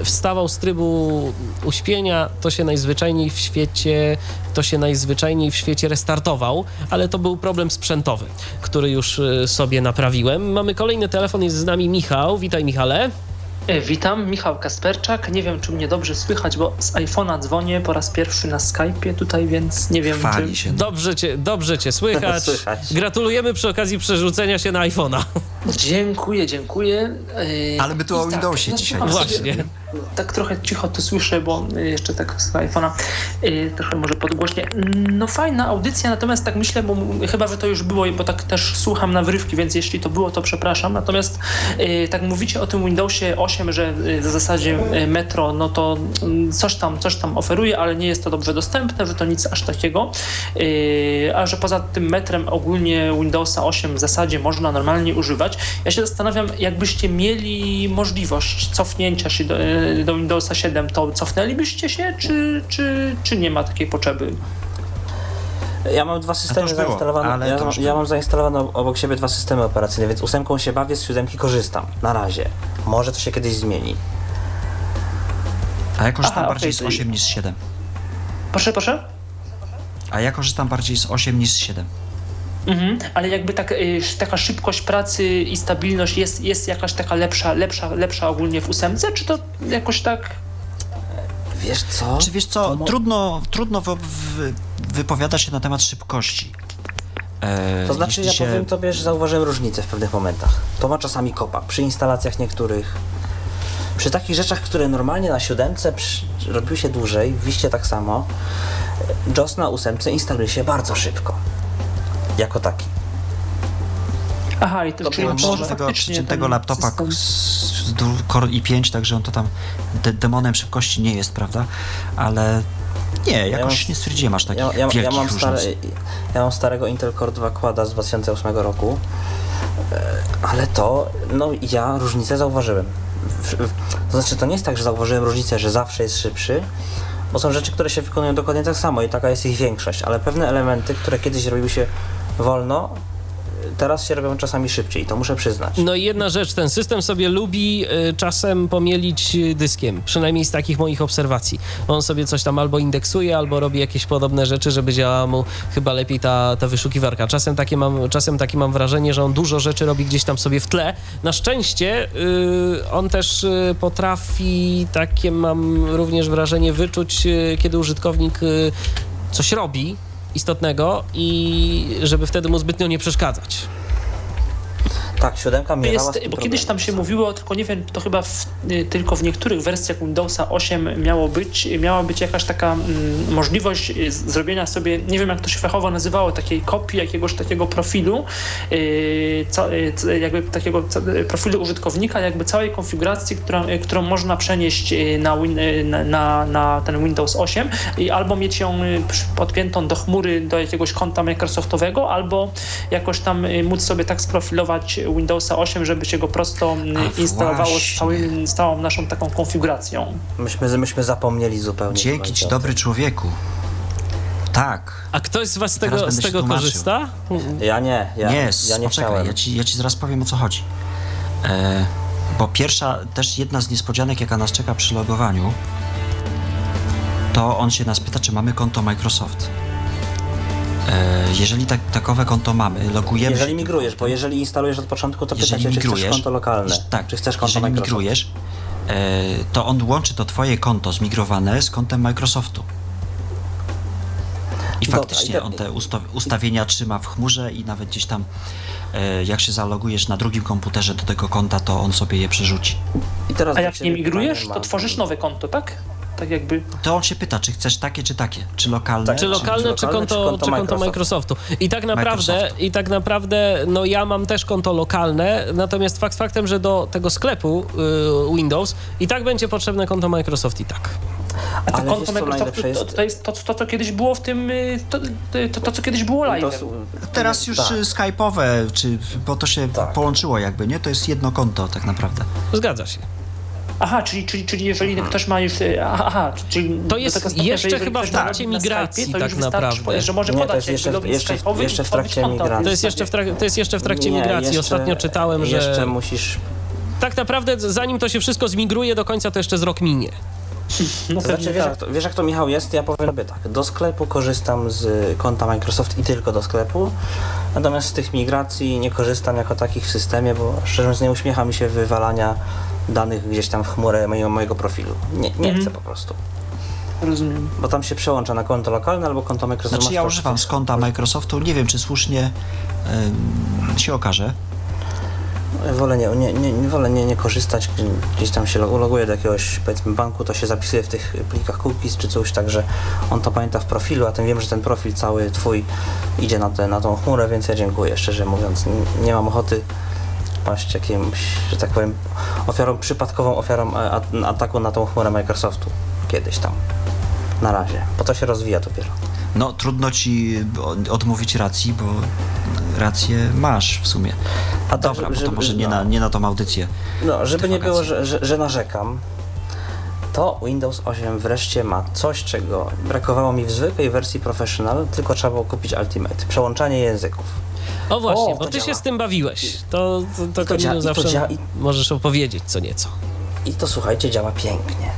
wstawał z trybu uśpienia, to się najzwyczajniej w świecie, to się najzwyczajniej w świecie restartował, ale to był problem sprzętowy, który już y, sobie naprawiłem. Mamy kolejny telefon, jest z nami Michał. Witaj Michale. E, witam, Michał Kasperczak. Nie wiem, czy mnie dobrze słychać, bo z iPhone'a dzwonię po raz pierwszy na Skype'ie tutaj, więc nie wiem, Chwali czy... się. Dobrze cię, dobrze cię słychać. słychać. Gratulujemy przy okazji przerzucenia się na iPhone'a. Dziękuję, dziękuję. Yy, Ale my tu o tak, Windowsie tak, dzisiaj. Właśnie. Tak trochę cicho to słyszę, bo jeszcze tak z iPhone'a yy, trochę może podgłośnie. No fajna audycja, natomiast tak myślę, bo chyba, że to już było, bo tak też słucham na wrywki, więc jeśli to było, to przepraszam. Natomiast yy, tak mówicie o tym Windowsie 8, że w zasadzie Metro, no to mm, coś tam, coś tam oferuje, ale nie jest to dobrze dostępne, że to nic aż takiego. A że poza tym metrem ogólnie Windowsa 8 w zasadzie można normalnie używać. Ja się zastanawiam, jakbyście mieli możliwość cofnięcia się do, do Windowsa 7, to cofnęlibyście się, czy, czy, czy nie ma takiej potrzeby? Ja mam dwa systemy było, zainstalowane. Ja, ja, mam zainstalowane obok siebie dwa systemy operacyjne, więc ósemką się bawię, z siódemki korzystam. Na razie. Może to się kiedyś zmieni. A ja korzystam Aha, bardziej okay. z 8 niż z 7. Proszę, proszę? A ja korzystam bardziej z 8 niż z 7. Mhm, ale jakby tak, y, taka szybkość pracy i stabilność jest, jest jakaś taka lepsza, lepsza, lepsza ogólnie w ósemce, czy to jakoś tak Wiesz co? Czy wiesz co, trudno, trudno wy, wy, wypowiada się na temat szybkości. E, to znaczy, ja się... powiem tobie, że zauważyłem różnicę w pewnych momentach. To ma czasami kopa. Przy instalacjach niektórych, przy takich rzeczach, które normalnie na siódemce robiły się dłużej, w wiście tak samo, JOS na ósemce instaluje się bardzo szybko. Jako taki. Aha, i to, to czyli może tego przyciętego laptopa z, z Core i5, także on to tam de demonem szybkości nie jest, prawda? Ale nie, jakoś ja mam, nie stwierdziłem aż takich ja, ja, wielkich ja mam, stare, ja mam starego Intel Core 2 Quada z 2008 roku, e, ale to, no ja różnicę zauważyłem. To znaczy, to nie jest tak, że zauważyłem różnicę, że zawsze jest szybszy, bo są rzeczy, które się wykonują dokładnie tak samo i taka jest ich większość, ale pewne elementy, które kiedyś robiły się wolno, teraz się robią czasami szybciej, to muszę przyznać. No i jedna rzecz, ten system sobie lubi y, czasem pomielić dyskiem, przynajmniej z takich moich obserwacji. On sobie coś tam albo indeksuje, albo robi jakieś podobne rzeczy, żeby działała mu chyba lepiej ta, ta wyszukiwarka. Czasem takie, mam, czasem takie mam wrażenie, że on dużo rzeczy robi gdzieś tam sobie w tle. Na szczęście y, on też y, potrafi, takie mam również wrażenie, wyczuć, y, kiedy użytkownik y, coś robi, istotnego i żeby wtedy mu zbytnio nie przeszkadzać. Tak, siódemka miewała jest, Bo kiedyś tam się mówiło, tylko nie wiem, to chyba w, y, tylko w niektórych wersjach Windowsa 8 miało być, miała być jakaś taka mm, możliwość y, zrobienia sobie, nie wiem jak to się fachowo nazywało, takiej kopii jakiegoś takiego profilu, yy, co, yy, jakby takiego profilu użytkownika, jakby całej konfiguracji, która, yy, którą można przenieść na, win, na, na ten Windows 8 i albo mieć ją podpiętą do chmury, do jakiegoś konta Microsoftowego, albo jakoś tam móc sobie tak sprofilować Windowsa 8, żeby się go prosto mm, A instalowało z, całym, z całą naszą taką konfiguracją. Myśmy, myśmy zapomnieli zupełnie. Dzięki ci, dobry człowieku. Tak. A ktoś z was z tego, z tego korzysta? Ja nie. Ja, nie, ja nie poczekaj, ja ci, ja ci zaraz powiem o co chodzi. E, bo pierwsza, też jedna z niespodzianek, jaka nas czeka przy logowaniu, to on się nas pyta, czy mamy konto Microsoft. E, jeżeli tak, takowe konto mamy, logujemy Jeżeli migrujesz, bo jeżeli instalujesz od początku, to pyta cię, czy chcesz konto lokalne. Tak, czy chcesz konto jeżeli Microsoft. migrujesz, e, to on łączy to twoje konto zmigrowane z kontem Microsoftu. I Dobra, faktycznie i on te ustawienia trzyma w chmurze i nawet gdzieś tam e, jak się zalogujesz na drugim komputerze do tego konta, to on sobie je przerzuci. A jak nie migrujesz, to tworzysz nowe konto, tak? Tak jakby... To on się pyta, czy chcesz takie, czy takie? Czy lokalne? Tak, czy, lokalne, czy, czy, konto, czy, konto, czy konto Microsoftu. I tak naprawdę, Microsoft. i tak naprawdę, no ja mam też konto lokalne, natomiast fakt faktem, że do tego sklepu y, Windows i tak będzie potrzebne konto Microsoft i tak. A to Ale konto Microsoftu to, to, jest to, to, co kiedyś było w tym, y, to, to, to co kiedyś było live. Teraz już tak. skype'owe, czy, bo to się tak. połączyło jakby, nie? To jest jedno konto tak naprawdę. Zgadza się. Aha, czyli, czyli, czyli jeżeli hmm. ktoś ma już. E, aha, czyli to jest jeszcze chyba w trakcie migracji, Skype, tak naprawdę. Że może nie, podać to jest jeszcze, jeszcze, jeszcze w trakcie migracji. To jest jeszcze w, trak- to jest jeszcze w trakcie nie, migracji. Jeszcze, Ostatnio czytałem, że. Jeszcze musisz. Tak naprawdę, zanim to się wszystko zmigruje do końca, to jeszcze z rok minie. No to znaczy, wiesz, tak. jak to, wiesz jak to Michał jest? Ja powiem sobie tak, do sklepu korzystam z konta Microsoft i tylko do sklepu, natomiast z tych migracji nie korzystam jako takich w systemie, bo szczerze mówiąc nie uśmiecha mi się wywalania danych gdzieś tam w chmurę mojego, mojego profilu. Nie, nie mhm. chcę po prostu. Rozumiem. Bo tam się przełącza na konto lokalne albo konto Microsoftu. Znaczy ja używam z konta Microsoftu, nie wiem czy słusznie yy, się okaże. wolę nie, nie, nie, wolę nie, nie korzystać, gdzieś tam się loguję do jakiegoś powiedzmy banku, to się zapisuje w tych plikach cookies czy coś, także on to pamięta w profilu, a tym wiem, że ten profil cały twój idzie na, te, na tą chmurę, więc ja dziękuję, szczerze mówiąc. Nie, nie mam ochoty paść jakimś, że tak powiem, ofiarą, przypadkową ofiarą e, ataku na tą chmurę Microsoftu kiedyś tam. Na razie, bo to się rozwija dopiero. No, trudno ci odmówić racji, bo rację masz w sumie. A dobra, żeby, bo to może nie, no, na, nie na tą audycję. No, żeby nie było, że, że, że narzekam, to Windows 8 wreszcie ma coś, czego brakowało mi w zwykłej wersji Professional, tylko trzeba było kupić Ultimate. Przełączanie języków. O właśnie, o, bo ty działa. się z tym bawiłeś. To, to, to, to zawsze dzia- możesz opowiedzieć co nieco. I to słuchajcie, działa pięknie.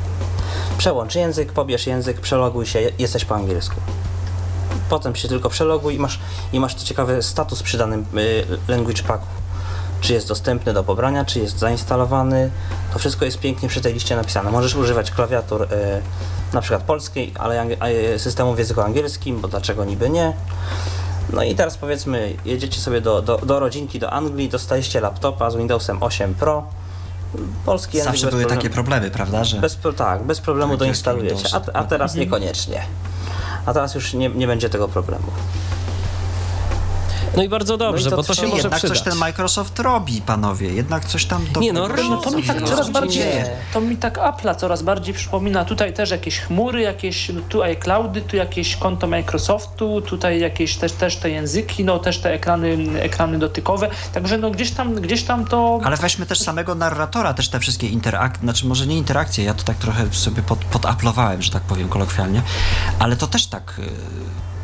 Przełącz język, pobierz język, przeloguj się, jesteś po angielsku potem się tylko przeloguj i masz, i masz ciekawy status przy danym y, language packu. Czy jest dostępny do pobrania, czy jest zainstalowany. To wszystko jest pięknie przy tej liście napisane. Możesz używać klawiatur y, na przykład polskiej, ale systemu w języku angielskim, bo dlaczego niby nie. No i teraz powiedzmy, jedziecie sobie do, do, do rodzinki, do Anglii, dostaliście laptopa z Windowsem 8 Pro. Polski język Zawsze były problemu, takie problemy, prawda? Że bez, tak, bez problemu doinstalujecie, a, a teraz mhm. niekoniecznie a teraz już nie, nie będzie tego problemu. No i bardzo dobrze, no i bo to się może jednak przydać. coś ten Microsoft robi, panowie. Jednak coś tam do Nie no, no to mi tak coraz bardziej, to mi tak Apple'a coraz bardziej przypomina. Tutaj też jakieś chmury, jakieś tu iCloudy, tu jakieś konto Microsoftu, tutaj jakieś też, też te języki, no też te ekrany, ekrany dotykowe. Także no gdzieś tam, gdzieś tam to... Ale weźmy też samego narratora, też te wszystkie interakcje, znaczy może nie interakcje, ja to tak trochę sobie pod, podaplowałem, że tak powiem kolokwialnie, ale to też tak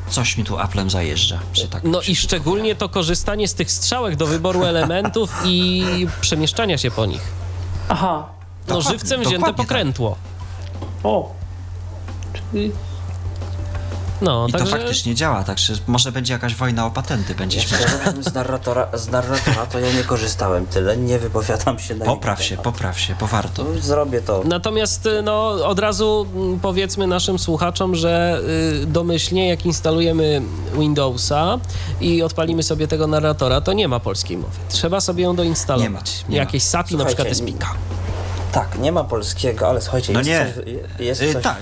coś mi tu Applem zajeżdża. Tak no i szczególnie to korzystanie z tych strzałek do wyboru elementów i przemieszczania się po nich. Aha. No żywcem wzięte tak. pokrętło. Tak. O. Czyli no, I także... to faktycznie działa, także może będzie jakaś wojna o patenty, będzie śmieszne. Z narratora, z narratora to ja nie korzystałem tyle, nie wypowiadam się na Popraw się, popraw się, bo warto. No, zrobię to. Natomiast no, od razu mm, powiedzmy naszym słuchaczom, że y, domyślnie jak instalujemy Windowsa i odpalimy sobie tego narratora, to nie ma polskiej mowy. Trzeba sobie ją doinstalować. Nie ma, nie Jakieś ma. SAPI na przykład jest Pika. Tak, nie ma polskiego, ale słuchajcie, no jest, nie. Coś, jest y, coś... Tak,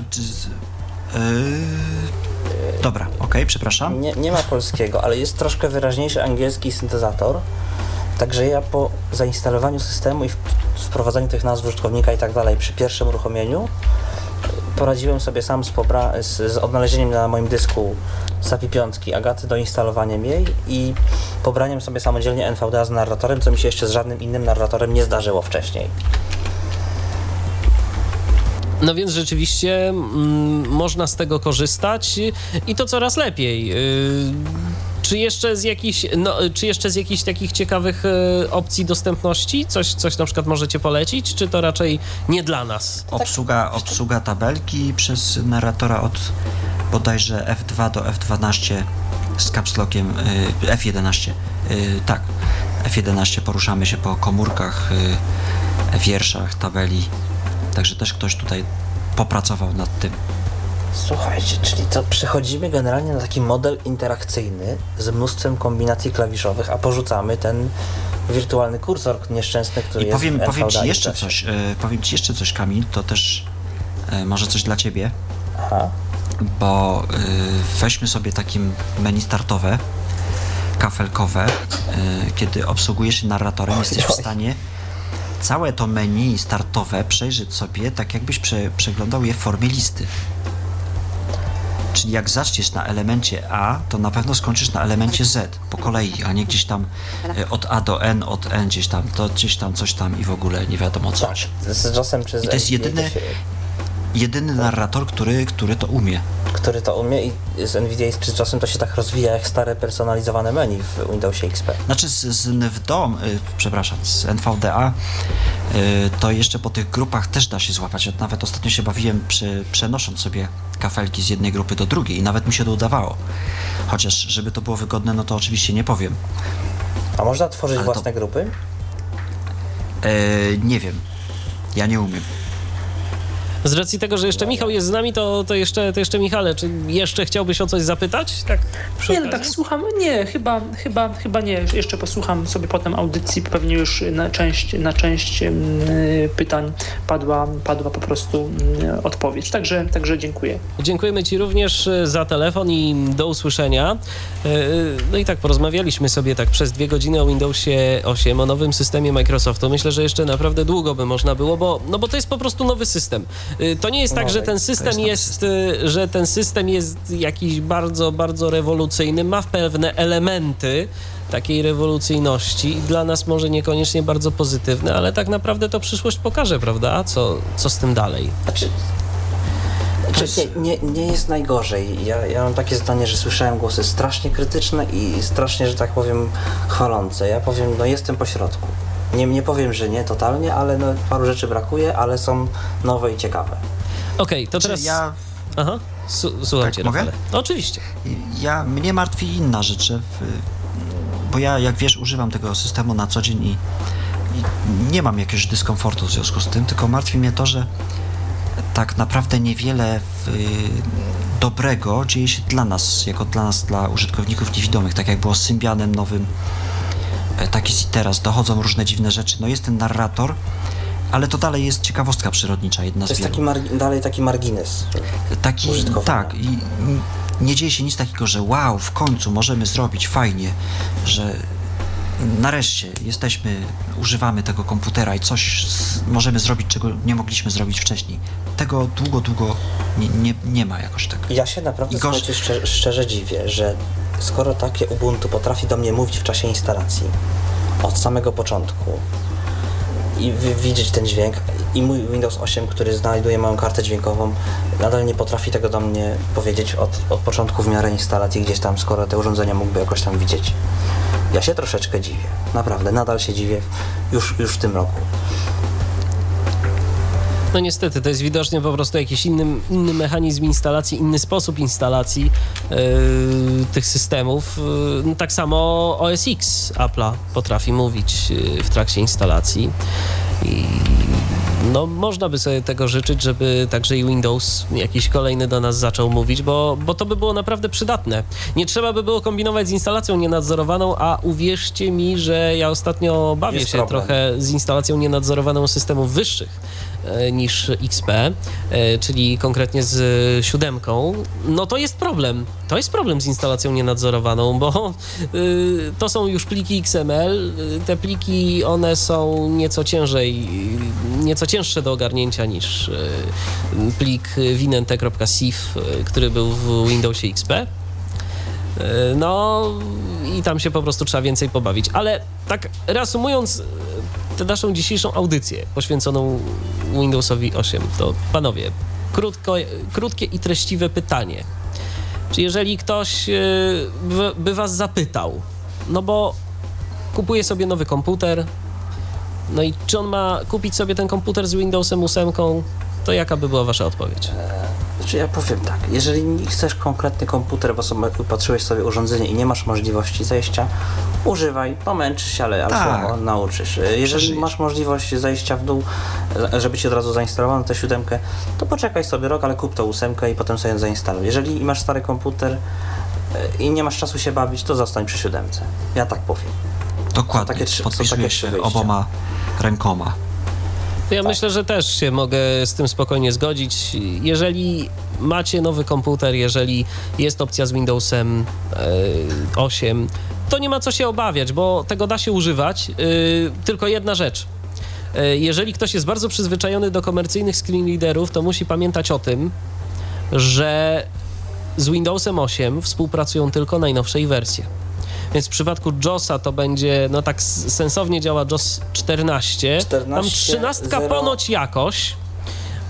Dobra, okej, okay, przepraszam. Nie, nie ma polskiego, ale jest troszkę wyraźniejszy angielski syntezator. Także ja po zainstalowaniu systemu i wprowadzeniu tych nazw użytkownika i tak dalej przy pierwszym uruchomieniu poradziłem sobie sam z, z, z odnalezieniem na moim dysku SAPI 5 Agaty, doinstalowaniem jej i pobraniem sobie samodzielnie NVDA z narratorem, co mi się jeszcze z żadnym innym narratorem nie zdarzyło wcześniej. No więc rzeczywiście mm, można z tego korzystać i to coraz lepiej. Yy, czy jeszcze z jakichś, no, czy jeszcze z jakichś takich ciekawych y, opcji dostępności? Coś, coś na przykład możecie polecić, czy to raczej nie dla nas? Obsługa, obsługa tabelki przez narratora od bodajże F2 do F12 z capslockiem y, F11. Y, tak, F11 poruszamy się po komórkach, y, wierszach tabeli Także też ktoś tutaj popracował nad tym. Słuchajcie, czyli to przechodzimy generalnie na taki model interakcyjny z mnóstwem kombinacji klawiszowych, a porzucamy ten wirtualny kursor nieszczęsny, który I powiem, jest w powiem ci jeszcze coś, e, powiem ci jeszcze coś, Kamil, to też e, może coś dla ciebie. Aha. Bo e, weźmy sobie takim menu startowe, kafelkowe, kiedy obsługujesz narratorem, oj, jesteś oj. w stanie całe to menu startowe przejrzeć sobie, tak jakbyś prze, przeglądał je w formie listy. Czyli jak zaczniesz na elemencie A, to na pewno skończysz na elemencie Z po kolei, a nie gdzieś tam e, od A do N, od N gdzieś tam, to gdzieś tam coś tam i w ogóle nie wiadomo co. Tak, z JOSem czy z I to jest jedyny, jedyny narrator, który, który to umie. Który to umie i z NVIDIA czy czasem to się tak rozwija jak stare personalizowane menu w Windowsie XP. Znaczy z, z NVDOM, y, przepraszam, z NVDA y, to jeszcze po tych grupach też da się złapać. Nawet ostatnio się bawiłem przy, przenosząc sobie kafelki z jednej grupy do drugiej i nawet mi się to udawało. Chociaż żeby to było wygodne, no to oczywiście nie powiem. A można tworzyć Ale własne to... grupy? E, nie wiem. Ja nie umiem. Z racji tego, że jeszcze Michał jest z nami, to, to, jeszcze, to jeszcze Michale, czy jeszcze chciałbyś o coś zapytać? Tak, nie, no tak słucham, nie, chyba, chyba, chyba nie. Jeszcze posłucham sobie potem audycji, pewnie już na część, na część pytań padła, padła po prostu odpowiedź. Także, także dziękuję. Dziękujemy Ci również e, za telefon i do usłyszenia. E, e, no i tak porozmawialiśmy sobie tak przez dwie godziny o Windowsie 8, o nowym systemie Microsoftu. Myślę, że jeszcze naprawdę długo by można było, bo, no bo to jest po prostu nowy system. To nie jest tak, że ten system jest, jest że ten system jest jakiś bardzo, bardzo rewolucyjny. Ma pewne elementy, takiej rewolucyjności i dla nas może niekoniecznie bardzo pozytywne, ale tak naprawdę to przyszłość pokaże, prawda? Co, co z tym dalej? Znaczy, znaczy nie, nie, nie jest najgorzej. Ja, ja mam takie zdanie, że słyszałem głosy strasznie krytyczne i strasznie, że tak powiem, chwalące. Ja powiem, no jestem po środku. Nie, nie powiem, że nie totalnie, ale no, paru rzeczy brakuje, ale są nowe i ciekawe. Okej, okay, to teraz... Ja... Aha, słucham tak, cię, mogę? No, oczywiście. Ja, mnie martwi inna rzecz, bo ja, jak wiesz, używam tego systemu na co dzień i, i nie mam jakiegoś dyskomfortu w związku z tym, tylko martwi mnie to, że tak naprawdę niewiele w, y, dobrego dzieje się dla nas, jako dla nas, dla użytkowników niewidomych, tak jak było z Symbianem nowym, tak jest i teraz, dochodzą różne dziwne rzeczy. No jest ten narrator, ale to dalej jest ciekawostka przyrodnicza, jedna to z jest taki dalej taki margines. Taki, tak. I nie dzieje się nic takiego, że wow, w końcu możemy zrobić fajnie, że nareszcie jesteśmy, używamy tego komputera i coś możemy zrobić, czego nie mogliśmy zrobić wcześniej. Tego długo, długo nie, nie, nie ma jakoś tak. Ja się naprawdę gorzej... szczerze, szczerze dziwię, że skoro takie Ubuntu potrafi do mnie mówić w czasie instalacji od samego początku i widzieć ten dźwięk i mój Windows 8, który znajduje moją kartę dźwiękową, nadal nie potrafi tego do mnie powiedzieć od, od początku w miarę instalacji gdzieś tam, skoro te urządzenia mógłby jakoś tam widzieć. Ja się troszeczkę dziwię. Naprawdę, nadal się dziwię już, już w tym roku. No niestety, to jest widocznie po prostu jakiś inny, inny mechanizm instalacji, inny sposób instalacji yy, tych systemów. Yy, tak samo OS X Apple'a potrafi mówić yy, w trakcie instalacji. I no można by sobie tego życzyć, żeby także i Windows jakiś kolejny do nas zaczął mówić, bo, bo to by było naprawdę przydatne. Nie trzeba by było kombinować z instalacją nienadzorowaną, a uwierzcie mi, że ja ostatnio bawię Jest się problem. trochę z instalacją nienadzorowaną systemów wyższych niż XP, e, czyli konkretnie z siódemką, no to jest problem. To jest problem z instalacją nienadzorowaną, bo y, to są już pliki XML. Te pliki, one są nieco ciężej, nieco cięższe do ogarnięcia niż plik winente.sif, y, który był w Windowsie XP. No i tam się po prostu trzeba więcej pobawić. Ale tak reasumując tę naszą dzisiejszą audycję poświęconą Windowsowi 8, to panowie, krótko, krótkie i treściwe pytanie. Czy jeżeli ktoś e, by was zapytał, no bo kupuje sobie nowy komputer, no i czy on ma kupić sobie ten komputer z Windowsem 8, to jaka by była wasza odpowiedź? Znaczy ja powiem tak, jeżeli nie chcesz konkretny komputer, bo sobie patrzyłeś sobie urządzenie i nie masz możliwości zejścia, używaj, pomęczysz się, ale, tak. nauczysz. Jeżeli masz możliwość zejścia w dół, żeby ci od razu zainstalowano tę siódemkę, to poczekaj sobie rok, ale kup tą ósemkę i potem sobie zainstaluj. Jeżeli masz stary komputer e, i nie masz czasu się bawić, to zostań przy siódemce. Ja tak powiem. Dokładnie, są takie, podpisuję się oboma rękoma. Ja tak. myślę, że też się mogę z tym spokojnie zgodzić. Jeżeli macie nowy komputer, jeżeli jest opcja z Windowsem 8, e, to nie ma co się obawiać, bo tego da się używać. E, tylko jedna rzecz. E, jeżeli ktoś jest bardzo przyzwyczajony do komercyjnych screen readerów, to musi pamiętać o tym, że z Windowsem 8 współpracują tylko najnowsze wersje. Więc w przypadku JOSa to będzie, no tak sensownie działa JOS 14. 14 Tam 13 0... ponoć jakoś.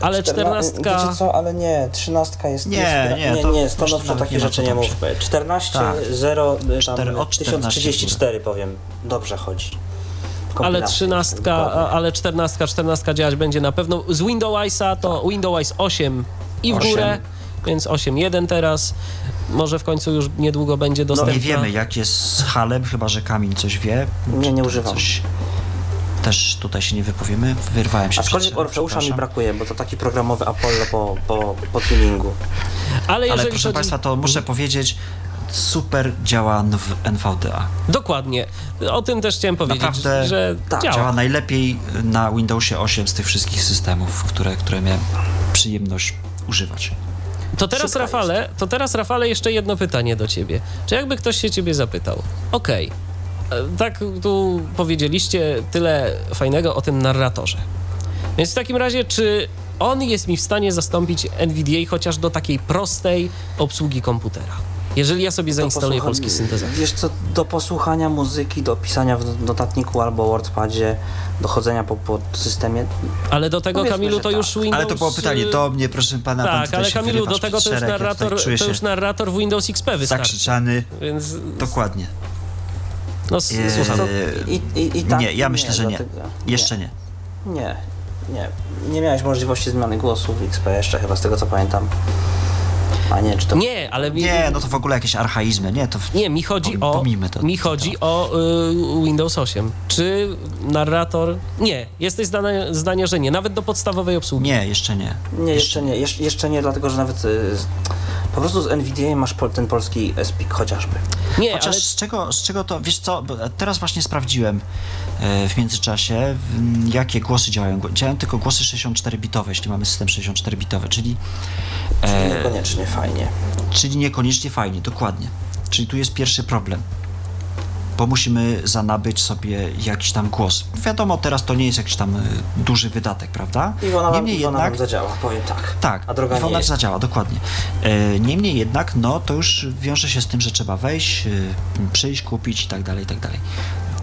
Ale 14. Wiecie co, ale nie, 13 jest. Nie, jest, nie, nie, to nie stanowczo takie rzeczy nie mówmy. 14, tak. 0, 4, tam, 1034 powiem. Dobrze chodzi. Ale 13, ale 14, 14 działać będzie na pewno. Z Windowsa to tak. Windows 8 i w 8. górę, więc 8.1 teraz. Może w końcu już niedługo będzie dostępna. No nie wiemy, jak jest z Halem, chyba że Kamil coś wie. Nie, nie używam. Coś... też tutaj się nie wypowiemy, wyrwałem się Aczkolwiek Orfeusza mi brakuje, bo to taki programowy Apollo po, po, po tuningu. Ale, Ale proszę chodzi... Państwa, to muszę powiedzieć, super działa w NVDA. Dokładnie. O tym też chciałem powiedzieć, Naprawdę że tak, działa. działa najlepiej na Windowsie 8 z tych wszystkich systemów, które, które miałem przyjemność używać. To teraz, Rafale, to teraz, Rafale, jeszcze jedno pytanie do ciebie. Czy jakby ktoś się ciebie zapytał, okej, okay, e, tak tu powiedzieliście tyle fajnego o tym narratorze. Więc w takim razie, czy on jest mi w stanie zastąpić NVDA chociaż do takiej prostej obsługi komputera? Jeżeli ja sobie zainstaluję polski syntezator. Wiesz co, do posłuchania muzyki, do pisania w notatniku albo WordPadzie, do chodzenia po, po systemie. Ale do tego, Kamilu, to tak. już Windows... Ale to było pytanie do mnie, proszę pana. Tak, ale Kamilu, do tego to już, narrator, to już narrator w Windows XP wystarczy. Zakrzyczany. Więc... Dokładnie. No, eee, słucham. I, i, i tak, nie, ja myślę, nie, że nie. Tego, Jeszcze nie. Nie, nie. Nie miałeś możliwości zmiany głosu w XP jeszcze, chyba z tego co pamiętam. A nie, czy to... Nie, ale... Nie, no to w ogóle jakieś archaizmy, nie? To nie, mi chodzi o... To, mi chodzi o y, Windows 8. Czy narrator... Nie, jesteś zdania, zdania, że nie. Nawet do podstawowej obsługi. Nie, jeszcze nie. Nie, jeszcze nie. Jesz jeszcze nie, dlatego, że nawet... Y, po prostu z NVDA masz ten polski SPIC chociażby. Nie, Chociaż ale... z, czego, z czego to, wiesz co, teraz właśnie sprawdziłem e, w międzyczasie, jakie głosy działają. Działają tylko głosy 64-bitowe, jeśli mamy system 64-bitowy, czyli... E, czyli niekoniecznie fajnie. Czyli niekoniecznie fajnie, dokładnie. Czyli tu jest pierwszy problem bo musimy zanabyć sobie jakiś tam głos. Wiadomo, teraz to nie jest jakiś tam y, duży wydatek, prawda? Iwona, Niemniej Iwona jednak zadziała, powiem tak. Tak, A droga Iwona zadziała, dokładnie. E, niemniej jednak, no to już wiąże się z tym, że trzeba wejść, y, przyjść, kupić i tak dalej, i tak dalej.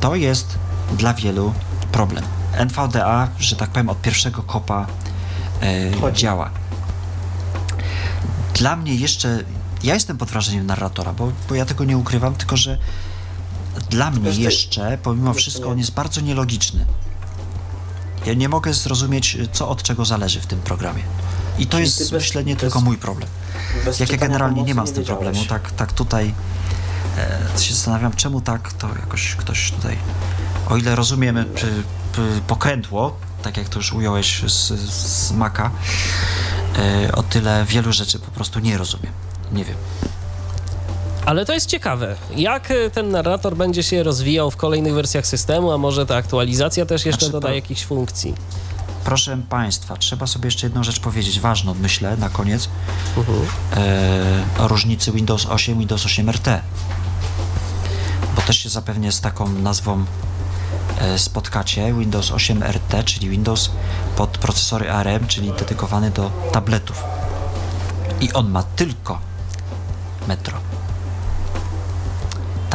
To jest dla wielu problem. NVDA, że tak powiem, od pierwszego kopa e, działa. Dla mnie jeszcze, ja jestem pod wrażeniem narratora, bo, bo ja tego nie ukrywam, tylko że dla mnie jeszcze, pomimo wszystko, on jest bardzo nielogiczny. Ja nie mogę zrozumieć, co od czego zależy w tym programie. I to jest, myślę, nie tylko mój problem. Jak ja generalnie nie mam z tym problemu, tak, tak tutaj e, się zastanawiam, czemu tak, to jakoś ktoś tutaj, o ile rozumiemy pokrętło, tak jak to już ująłeś z, z Maka, e, o tyle wielu rzeczy po prostu nie rozumiem. Nie wiem. Ale to jest ciekawe. Jak e, ten narrator będzie się rozwijał w kolejnych wersjach systemu, a może ta aktualizacja też jeszcze znaczy, doda to... jakichś funkcji? Proszę Państwa, trzeba sobie jeszcze jedną rzecz powiedzieć, ważną myślę, na koniec, uh -huh. e, o różnicy Windows 8 i Windows 8 RT. Bo też się zapewnie z taką nazwą spotkacie. Windows 8 RT, czyli Windows pod procesory ARM, czyli dedykowany do tabletów. I on ma tylko Metro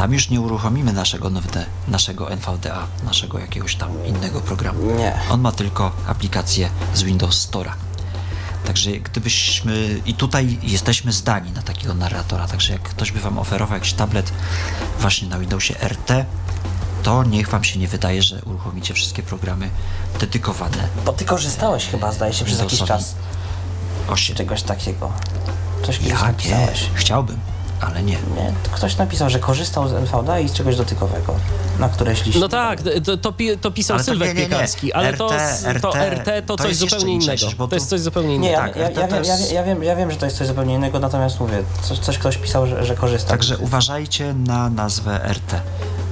tam już nie uruchomimy naszego, NVD, naszego NVDA, naszego jakiegoś tam innego programu. Nie. On ma tylko aplikację z Windows Store'a. Także gdybyśmy, i tutaj jesteśmy zdani na takiego narratora, także jak ktoś by Wam oferował jakiś tablet właśnie na Windowsie RT, to niech Wam się nie wydaje, że uruchomicie wszystkie programy dedykowane. Bo Ty korzystałeś chyba, zdaje się, przez jakiś czas 8. czegoś takiego. Coś kiedyś ja napisałeś. Nie, chciałbym ale nie. Nie, ktoś napisał, że korzystał z NVDA i z czegoś dotykowego, na które liście. No tak, to, to, to pisał ale Sylwek Piekarski, ale RT, to, to RT to, coś zupełnie innego. to jest coś zupełnie innego. Nie, ja, tak, ja, ja, wiem, ja, ja, wiem, ja wiem, że to jest coś zupełnie innego, natomiast mówię, coś, coś ktoś pisał, że, że korzystał. Także uważajcie na nazwę RT.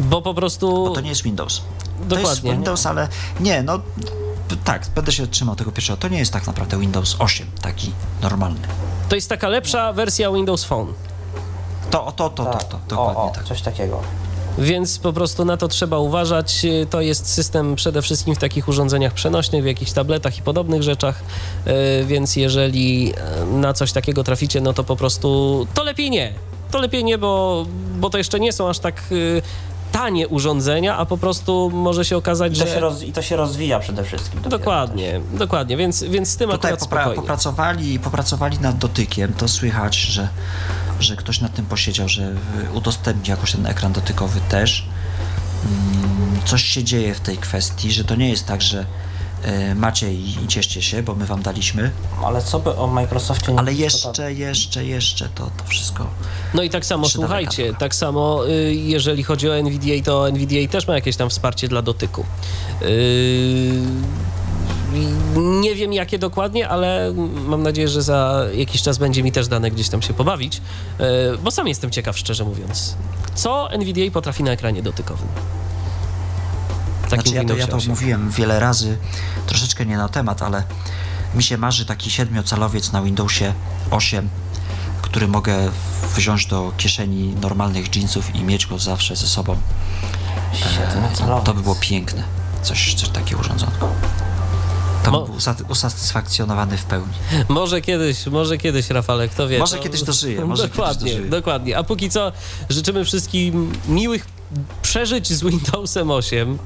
Bo po prostu... Bo to nie jest Windows. Dokładnie. To jest Windows, ale nie, no tak, będę się trzymał tego pierwszego. To nie jest tak naprawdę Windows 8, taki normalny. To jest taka lepsza wersja Windows Phone. To, to, to, tak. to, to, dokładnie o, o, tak. Coś takiego. Więc po prostu na to trzeba uważać. To jest system przede wszystkim w takich urządzeniach przenośnych, w jakichś tabletach i podobnych rzeczach. E, więc jeżeli e, na coś takiego traficie, no to po prostu to lepiej nie. To lepiej nie, bo, bo to jeszcze nie są aż tak e, tanie urządzenia, a po prostu może się okazać, I że... Się roz... I to się rozwija przede wszystkim. Dokładnie, dokładnie, więc, więc z tym Tutaj akurat popra- spokojnie. popracowali, popracowali nad dotykiem, to słychać, że że ktoś nad tym posiedział, że udostępni jakoś ten ekran dotykowy też. Mm, coś się dzieje w tej kwestii, że to nie jest tak, że macie i, i cieszcie się, bo my wam daliśmy. Ale co by o Microsoftie nie Ale jeszcze, jeszcze, jeszcze to, to wszystko. No i tak samo, słuchajcie, tak samo y, jeżeli chodzi o NVDA, to NVDA też ma jakieś tam wsparcie dla dotyku. Y, nie wiem jakie dokładnie, ale mam nadzieję, że za jakiś czas będzie mi też dane gdzieś tam się pobawić, y, bo sam jestem ciekaw, szczerze mówiąc. Co NVDA potrafi na ekranie dotykowym? Takim znaczy, ja to, ja to mówiłem wiele razy, troszeczkę nie na temat, ale mi się marzy taki siedmiocalowiec na Windowsie 8, który mogę wziąć do kieszeni normalnych jeansów i mieć go zawsze ze sobą. E, to by było piękne. Coś, coś takiego urządzonko. To Mo- był usatysfakcjonowany w pełni. Może kiedyś, może kiedyś, Rafale, kto wie. Może to... kiedyś dożyje. Może dokładnie, kiedyś dokładnie. A póki co życzymy wszystkim miłych przeżyć z Windowsem 8.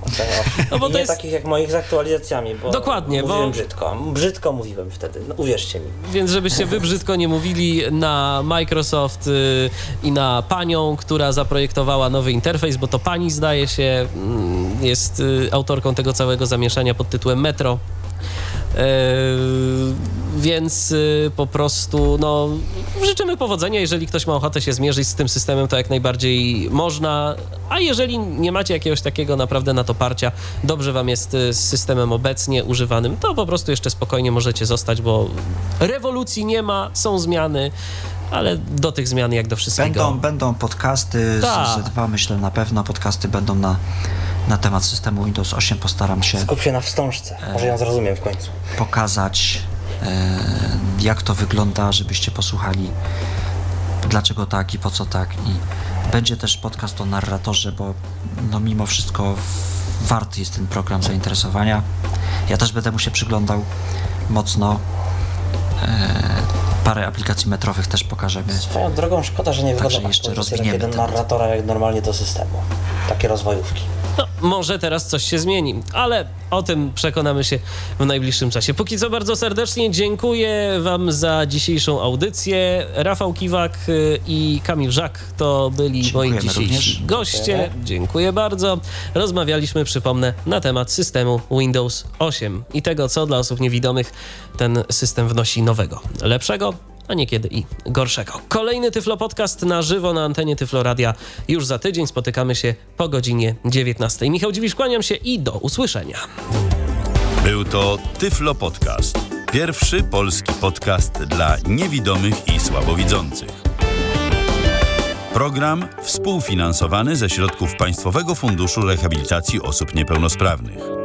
No bo to nie jest... takich jak moich z aktualizacjami, bo Dokładnie, mówiłem bo... brzydko. Brzydko mówiłem wtedy, no, uwierzcie mi. Więc żebyście wy brzydko nie mówili na Microsoft y, i na panią, która zaprojektowała nowy interfejs, bo to pani zdaje się mm, jest y, autorką tego całego zamieszania pod tytułem Metro. E, więc y, po prostu no, życzymy powodzenia. Jeżeli ktoś ma ochotę się zmierzyć z tym systemem, to jak najbardziej można. A jeżeli nie macie jakiegoś takiego naprawdę na to parcia, dobrze wam jest y, z systemem obecnie używanym, to po prostu jeszcze spokojnie możecie zostać, bo rewolucji nie ma, są zmiany ale do tych zmian jak do wszystkiego. Będą, będą podcasty, z, z dwa myślę na pewno podcasty będą na na temat systemu Windows 8 postaram się. Skup się na wstążce, może ją zrozumiem w końcu. Pokazać, e, jak to wygląda, żebyście posłuchali, dlaczego tak i po co tak. I będzie też podcast o narratorze, bo no mimo wszystko warty jest ten program zainteresowania. Ja też będę mu się przyglądał mocno. E, parę aplikacji metrowych też pokażemy. Swoją drogą szkoda, że nie wychodzą jeszcze rozwiniemy jeden narratora jak normalnie do systemu. Takie rozwojówki. No, może teraz coś się zmieni, ale o tym przekonamy się w najbliższym czasie. Póki co bardzo serdecznie dziękuję Wam za dzisiejszą audycję. Rafał Kiwak y, i Kamil Żak to byli Dziękujemy moi dzisiejsi również. goście. Dziękuję bardzo. Rozmawialiśmy, przypomnę, na temat systemu Windows 8 i tego, co dla osób niewidomych ten system wnosi nowego, lepszego a niekiedy i gorszego. Kolejny Tyflo Podcast na żywo na antenie Tyflo Radia już za tydzień. Spotykamy się po godzinie 19. Michał Dziwisz, kłaniam się i do usłyszenia. Był to Tyflo Podcast. Pierwszy polski podcast dla niewidomych i słabowidzących. Program współfinansowany ze środków Państwowego Funduszu Rehabilitacji Osób Niepełnosprawnych.